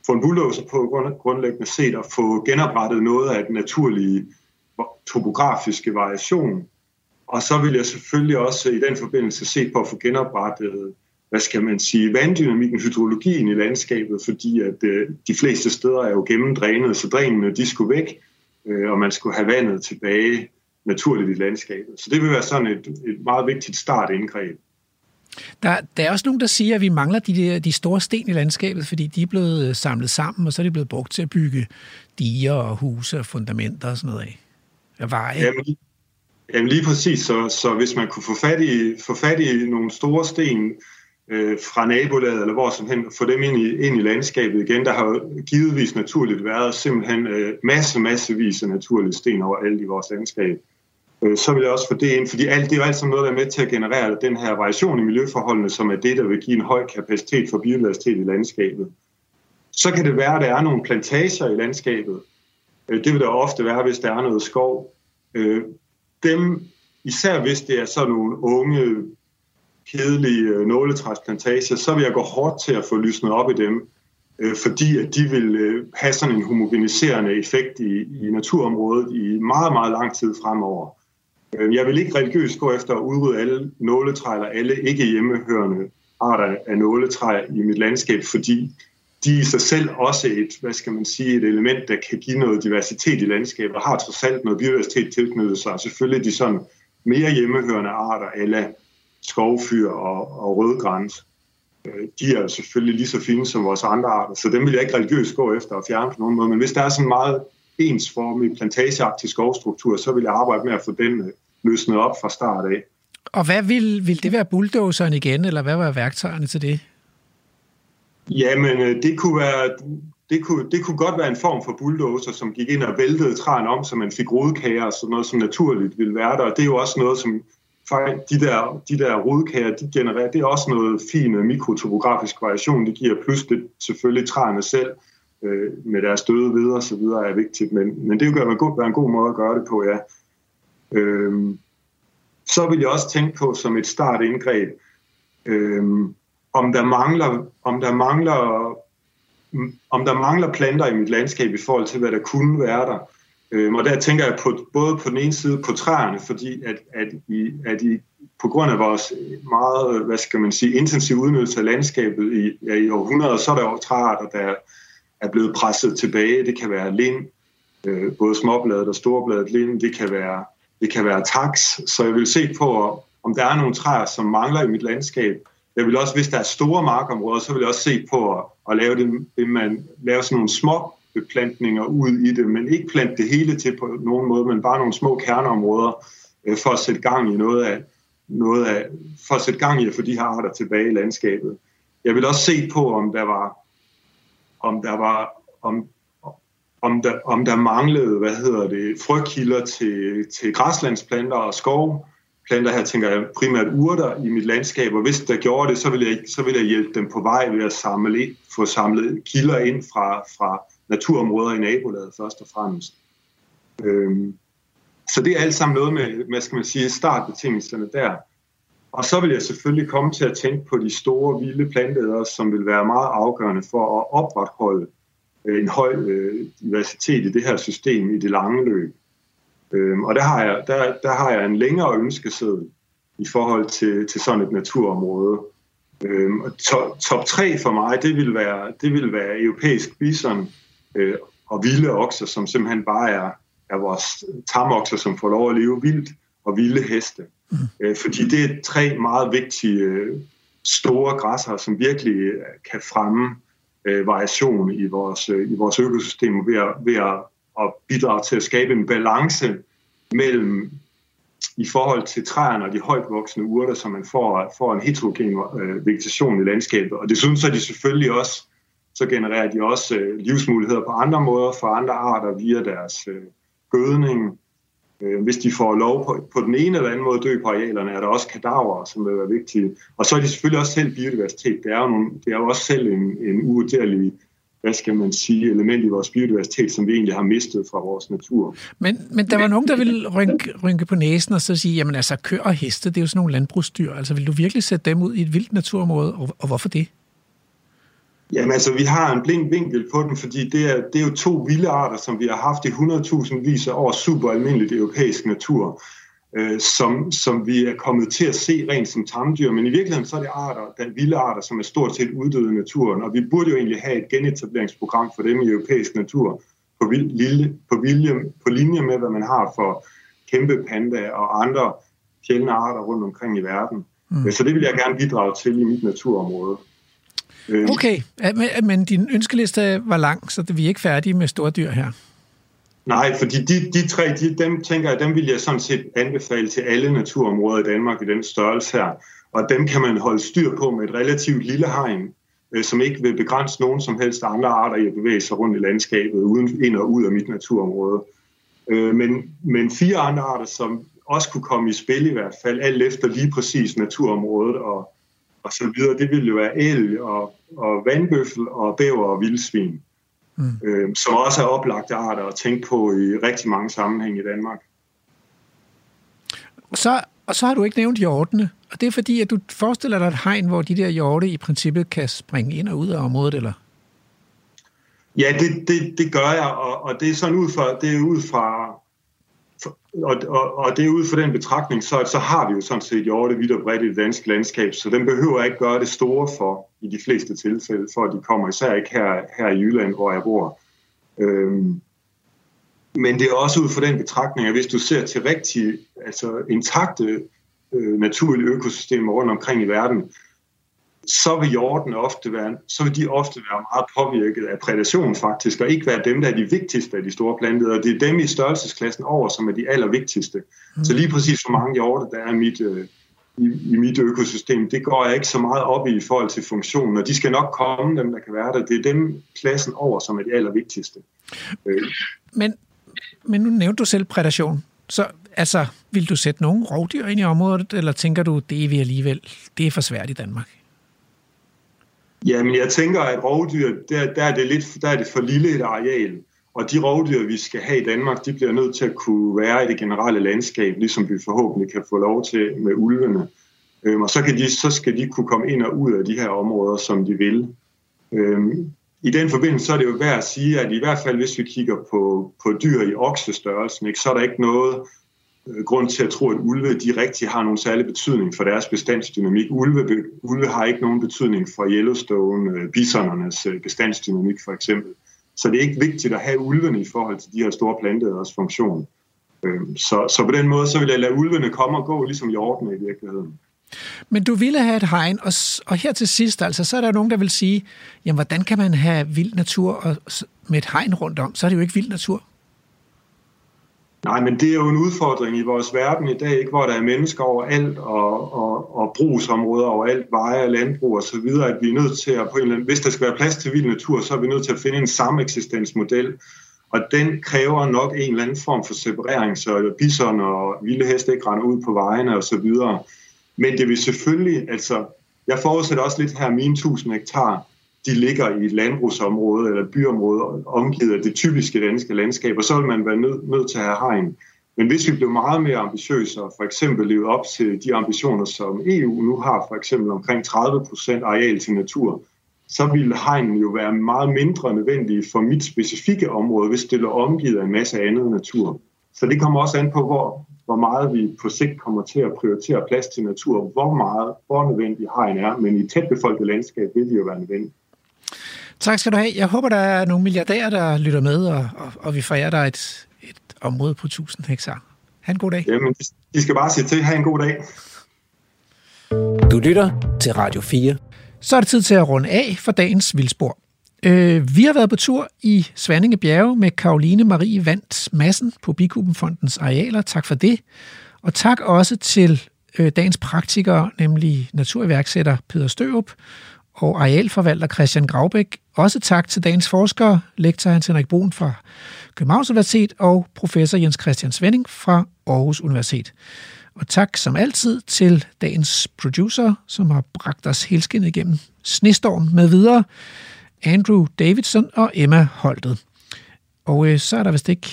få en bulldozer på grund, grundlæggende set og få genoprettet noget af den naturlige topografiske variation. Og så vil jeg selvfølgelig også i den forbindelse se på at få genoprettet hvad skal man sige, vanddynamikken, hydrologien i landskabet, fordi at øh, de fleste steder er jo gennemdrænet, så drænene de skulle væk, øh, og man skulle have vandet tilbage naturligt i landskabet. Så det vil være sådan et, et meget vigtigt startindgreb. Der, der er også nogen, der siger, at vi mangler de, de store sten i landskabet, fordi de er blevet øh, samlet sammen, og så er de blevet brugt til at bygge diger og huse og fundamenter og sådan noget af. af veje. Jamen, jamen lige præcis, så, så hvis man kunne få fat, i, få fat i nogle store sten, øh, fra nabolaget eller hvor som helst, få dem ind i, ind i landskabet igen. Der har jo givetvis naturligt været simpelthen øh, masse, massevis af naturlige sten over alt i vores landskab. Øh, så vil jeg også få det ind, fordi alt, det er jo alt sammen noget, der er med til at generere den her variation i miljøforholdene, som er det, der vil give en høj kapacitet for biodiversitet i landskabet. Så kan det være, at der er nogle plantager i landskabet. Øh, Det vil der ofte være, hvis der er noget skov. Øh, Dem, især hvis det er sådan nogle unge, kedelige øh, nåletræsplantager, så vil jeg gå hårdt til at få lysnet op i dem, øh, fordi at de vil øh, have sådan en homogeniserende effekt i, i naturområdet i meget, meget lang tid fremover. Øh, Jeg vil ikke religiøst gå efter at udrydde alle nåletræer eller alle ikke hjemmehørende arter af nåletræer i mit landskab, fordi de er i sig selv også et, hvad skal man sige, et element, der kan give noget diversitet i landskabet, og har trods alt noget biodiversitet tilknyttet sig. Selvfølgelig de sådan mere hjemmehørende arter, eller skovfyr og, og rødgræns. Øh, De er selvfølgelig lige så fine som vores andre arter, så dem vil jeg ikke religiøst gå efter at fjerne på nogen måde. Men hvis der er sådan meget ensformig plantageagtig skovstruktur, så vil jeg arbejde med at få den øh, løsnet op fra start af. Og hvad vil, vil det være bulldozeren igen, eller hvad var værktøjerne til det? Jamen, øh, det kunne være... Det kunne, det kunne godt være en form for bulldozer, som gik ind og væltede træerne om, så man fik rodkager og sådan noget, som naturligt ville være der. Og det er jo også noget, som fejl, de der, de der rodkager, de genererer, det er også noget fint øh, mikrotopografisk variation, det giver plus det selvfølgelig træerne selv øh, med deres døde ved og så videre er vigtigt, men, men det kan være en, god, være en god måde at gøre det på, ja. Øhm, så vil jeg også tænke på som et startindgreb, øhm, om der mangler, om der mangler om der mangler planter i mit landskab i forhold til, hvad der kunne være der. Øhm, og der tænker jeg på, både på den ene side på træerne, fordi at, at, i, at i, på grund af vores meget, øh, hvad skal man sige, intensiv udnyttelse af landskabet i, ja, i århundreder, så er der jo træarter, der er blevet presset tilbage. Det kan være lind, øh, både småbladet og storbladet lind, det kan være, det kan være taks. Så jeg vil se på, om der er nogle træer, som mangler i mit landskab. Jeg vil også, hvis der er store markområder, så vil jeg også se på at, at lave, det, det man, lave sådan nogle små beplantninger ud i det, men ikke plante det hele til på nogen måde, men bare nogle små kerneområder øh, for at sætte gang i noget af, noget af, for at sætte gang i at få de her arter tilbage i landskabet. Jeg vil også se på, om der var, om der var, om, om der, om der manglede, hvad hedder det, frøkilder til, til græslandsplanter og skovplanter. Her tænker jeg primært urter i mit landskab, og hvis der gjorde det, så ville jeg, så ville jeg hjælpe dem på vej ved at samle ind, få samlet kilder ind fra, fra naturområder i nabolaget først og fremmest. Øhm, så det er alt sammen noget med, hvad skal man sige, startbetingelserne der. Og så vil jeg selvfølgelig komme til at tænke på de store, vilde planteædere, som vil være meget afgørende for at opretholde øh, en høj øh, diversitet i det her system i det lange løb. Øhm, og der har, jeg, der, der har jeg en længere ønskeseddel i forhold til, til sådan et naturområde. Øhm, og top 3 for mig, det vil være, det vil være europæisk bison øh, og vilde okser, som simpelthen bare er, er vores tamokser, som får lov at leve vildt, og vilde heste. Mm. Øh, fordi det er tre meget vigtige øh, store græsser, som virkelig øh, kan fremme øh, variation i vores, øh, i vores økosystem ved, at, ved at, at bidrage til at skabe en balance mellem i forhold til træerne og de højt voksende urter, så man får, får en heterogen øh, vegetation i landskabet. Og desuden så er de selvfølgelig også, så genererer de også øh, livsmuligheder på andre måder for andre arter via deres øh, gødning. Øh, hvis de får lov på, på den ene eller anden måde at dø på arealerne, er der også kadaver, som vil være vigtige. Og så er de selvfølgelig også selv biodiversitet. Det er jo, nogle, det er jo også selv en, en uvurderlig hvad skal man sige, element i vores biodiversitet, som vi egentlig har mistet fra vores natur. Men, men der var nogen, der ville rynke, rynke på næsen og så sige, jamen altså køer og heste, det er jo sådan nogle landbrugsdyr. Altså vil du virkelig sætte dem ud i et vildt naturområde, og, og hvorfor det? Jamen altså, vi har en blind vinkel på dem, fordi det er, det er jo to vilde arter, som vi har haft i 100.000 vis af år super almindeligt europæisk natur, øh, som, som vi er kommet til at se rent som tamdyr. Men i virkeligheden så er det arter, der er vilde arter, som er stort set uddøde i naturen, og vi burde jo egentlig have et genetableringsprogram for dem i europæisk natur på, lille, på, vilje, på linje med, hvad man har for kæmpe panda og andre sjældne arter rundt omkring i verden. Mm. Så det vil jeg gerne bidrage til i mit naturområde. Okay, men, men din ønskeliste var lang, så vi er ikke færdige med store dyr her. Nej, fordi de, de tre, de, dem tænker jeg, dem vil jeg sådan set anbefale til alle naturområder i Danmark i den størrelse her. Og dem kan man holde styr på med et relativt lille hegn, øh, som ikke vil begrænse nogen som helst andre arter i at bevæge sig rundt i landskabet, uden ind og ud af mit naturområde. Øh, men, men fire andre arter, som også kunne komme i spil i hvert fald, alt efter lige præcis naturområdet og, og så videre, det ville jo være elg og, og vandbøffel og bæver og vildsvin, mm. øh, som også er oplagte arter at tænke på i rigtig mange sammenhæng i Danmark. Så, og så har du ikke nævnt hjortene, og det er fordi, at du forestiller dig et hegn, hvor de der hjorte i princippet kan springe ind og ud af området, eller? Ja, det, det, det gør jeg, og, og det er sådan ud fra, det er ud fra og, og, og det er ud fra den betragtning, så, så har vi jo sådan set hjorte vidt og bredt i det danske landskab, så den behøver ikke gøre det store for i de fleste tilfælde, for at de kommer især ikke her, her i Jylland, hvor jeg bor. Øhm, men det er også ud fra den betragtning, at hvis du ser til rigtig altså intakte øh, naturlige økosystemer rundt omkring i verden, så vil hjorten ofte være, så vil de ofte være meget påvirket af prædation faktisk, og ikke være dem, der er de vigtigste af de store planteder. Det er dem i størrelsesklassen over, som er de allervigtigste. Mm. Så lige præcis hvor mange hjorte, der er i mit, øh, i, i mit økosystem, det går jeg ikke så meget op i i forhold til funktionen, og de skal nok komme, dem der kan være der. Det er dem klassen over, som er de allervigtigste. Øh. Men, men nu nævnte du selv prædation. Så altså, vil du sætte nogle rovdyr ind i området, eller tænker du, det er vi alligevel, det er for svært i Danmark? Jamen, jeg tænker, at rovdyr, der, der, er det lidt, der er det for lille et areal. Og de rovdyr, vi skal have i Danmark, de bliver nødt til at kunne være i det generelle landskab, ligesom vi forhåbentlig kan få lov til med ulvene. Øhm, og så, kan de, så skal de kunne komme ind og ud af de her områder, som de vil. Øhm, I den forbindelse så er det jo værd at sige, at i hvert fald hvis vi kigger på, på dyr i oksestørrelsen, ikke, så er der ikke noget Øh, grund til at tro, at ulve de rigtig har nogen særlig betydning for deres bestandsdynamik. Ulve, ulve har ikke nogen betydning for Yellowstone, øh, bisonernes øh, bestandsdynamik for eksempel. Så det er ikke vigtigt at have ulvene i forhold til de her store planteæders funktion. Øhm, så, så på den måde, så vil jeg lade ulvene komme og gå, ligesom hjortene i virkeligheden. Men du ville have et hegn, og, og her til sidst, altså, så er der nogen, der vil sige, jamen, hvordan kan man have vild natur og, med et hegn rundt om? Så er det jo ikke vild natur. Nej, men det er jo en udfordring i vores verden i dag, ikke, hvor der er mennesker overalt og, og, og brugsområder overalt, veje og landbrug og så videre, at vi er nødt til at på en eller anden, hvis der skal være plads til vild natur, så er vi nødt til at finde en sameksistensmodel, og den kræver nok en eller anden form for separering, så bison og vilde heste ikke render ud på vejene og så videre. Men det vil selvfølgelig, altså, jeg forudsætter også lidt her, mine 1000 hektar, de ligger i et landbrugsområde eller et byområde omgivet af det typiske danske landskab, og så vil man være nødt nød til at have hegn. Men hvis vi blev meget mere ambitiøse og for eksempel levede op til de ambitioner, som EU nu har, for eksempel omkring 30 procent areal til natur, så ville hegnen jo være meget mindre nødvendige for mit specifikke område, hvis det lå omgivet af en masse andet natur. Så det kommer også an på, hvor, hvor meget vi på sigt kommer til at prioritere plads til natur, hvor meget, hvor nødvendig hegn er, men i tæt befolket landskab vil det jo være nødvendigt. Tak skal du have. Jeg håber, der er nogle milliardærer, der lytter med, og, og, og vi forærer dig et, et område på 1000 hektar. Ha' en god dag. Jamen, de skal bare sige til. Ha' en god dag. Du lytter til Radio 4. Så er det tid til at runde af for dagens vildspor. Øh, vi har været på tur i Svanninge Bjerge med Karoline Marie Vandt Massen på Bikubenfondens arealer. Tak for det. Og tak også til øh, dagens praktikere, nemlig naturiværksætter Peter Størup og arealforvalter Christian Graubæk. Også tak til dagens forskere, lektor Hans Henrik Brun fra Københavns Universitet og professor Jens Christian Svending fra Aarhus Universitet. Og tak som altid til dagens producer, som har bragt os helskindet igennem snestorm med videre, Andrew Davidson og Emma Holtet. Og øh, så er der vist ikke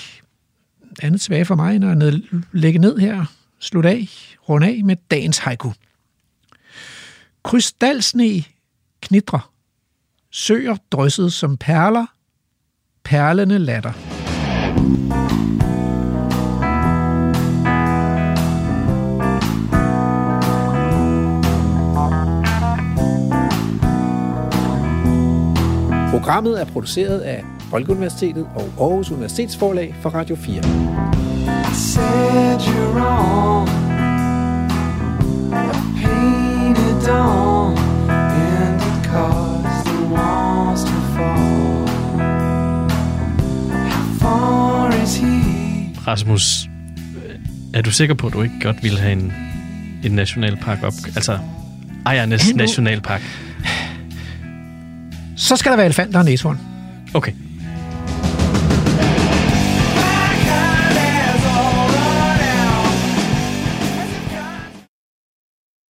andet tilbage for mig, end at lægge ned her, slutte af, runde af med dagens haiku. Krystalsne knitrer. Søer drysset som perler. Perlende latter. Programmet er produceret af Folkeuniversitetet og Aarhus Universitetsforlag for Radio 4. Said you're wrong. painted dawn. Cause the walls to fall. How far is he? Rasmus, er du sikker på, at du ikke godt ville have en, en nationalpark op? Altså, ejernes nationalpark. Så skal der være elefanter og næshorn. Okay.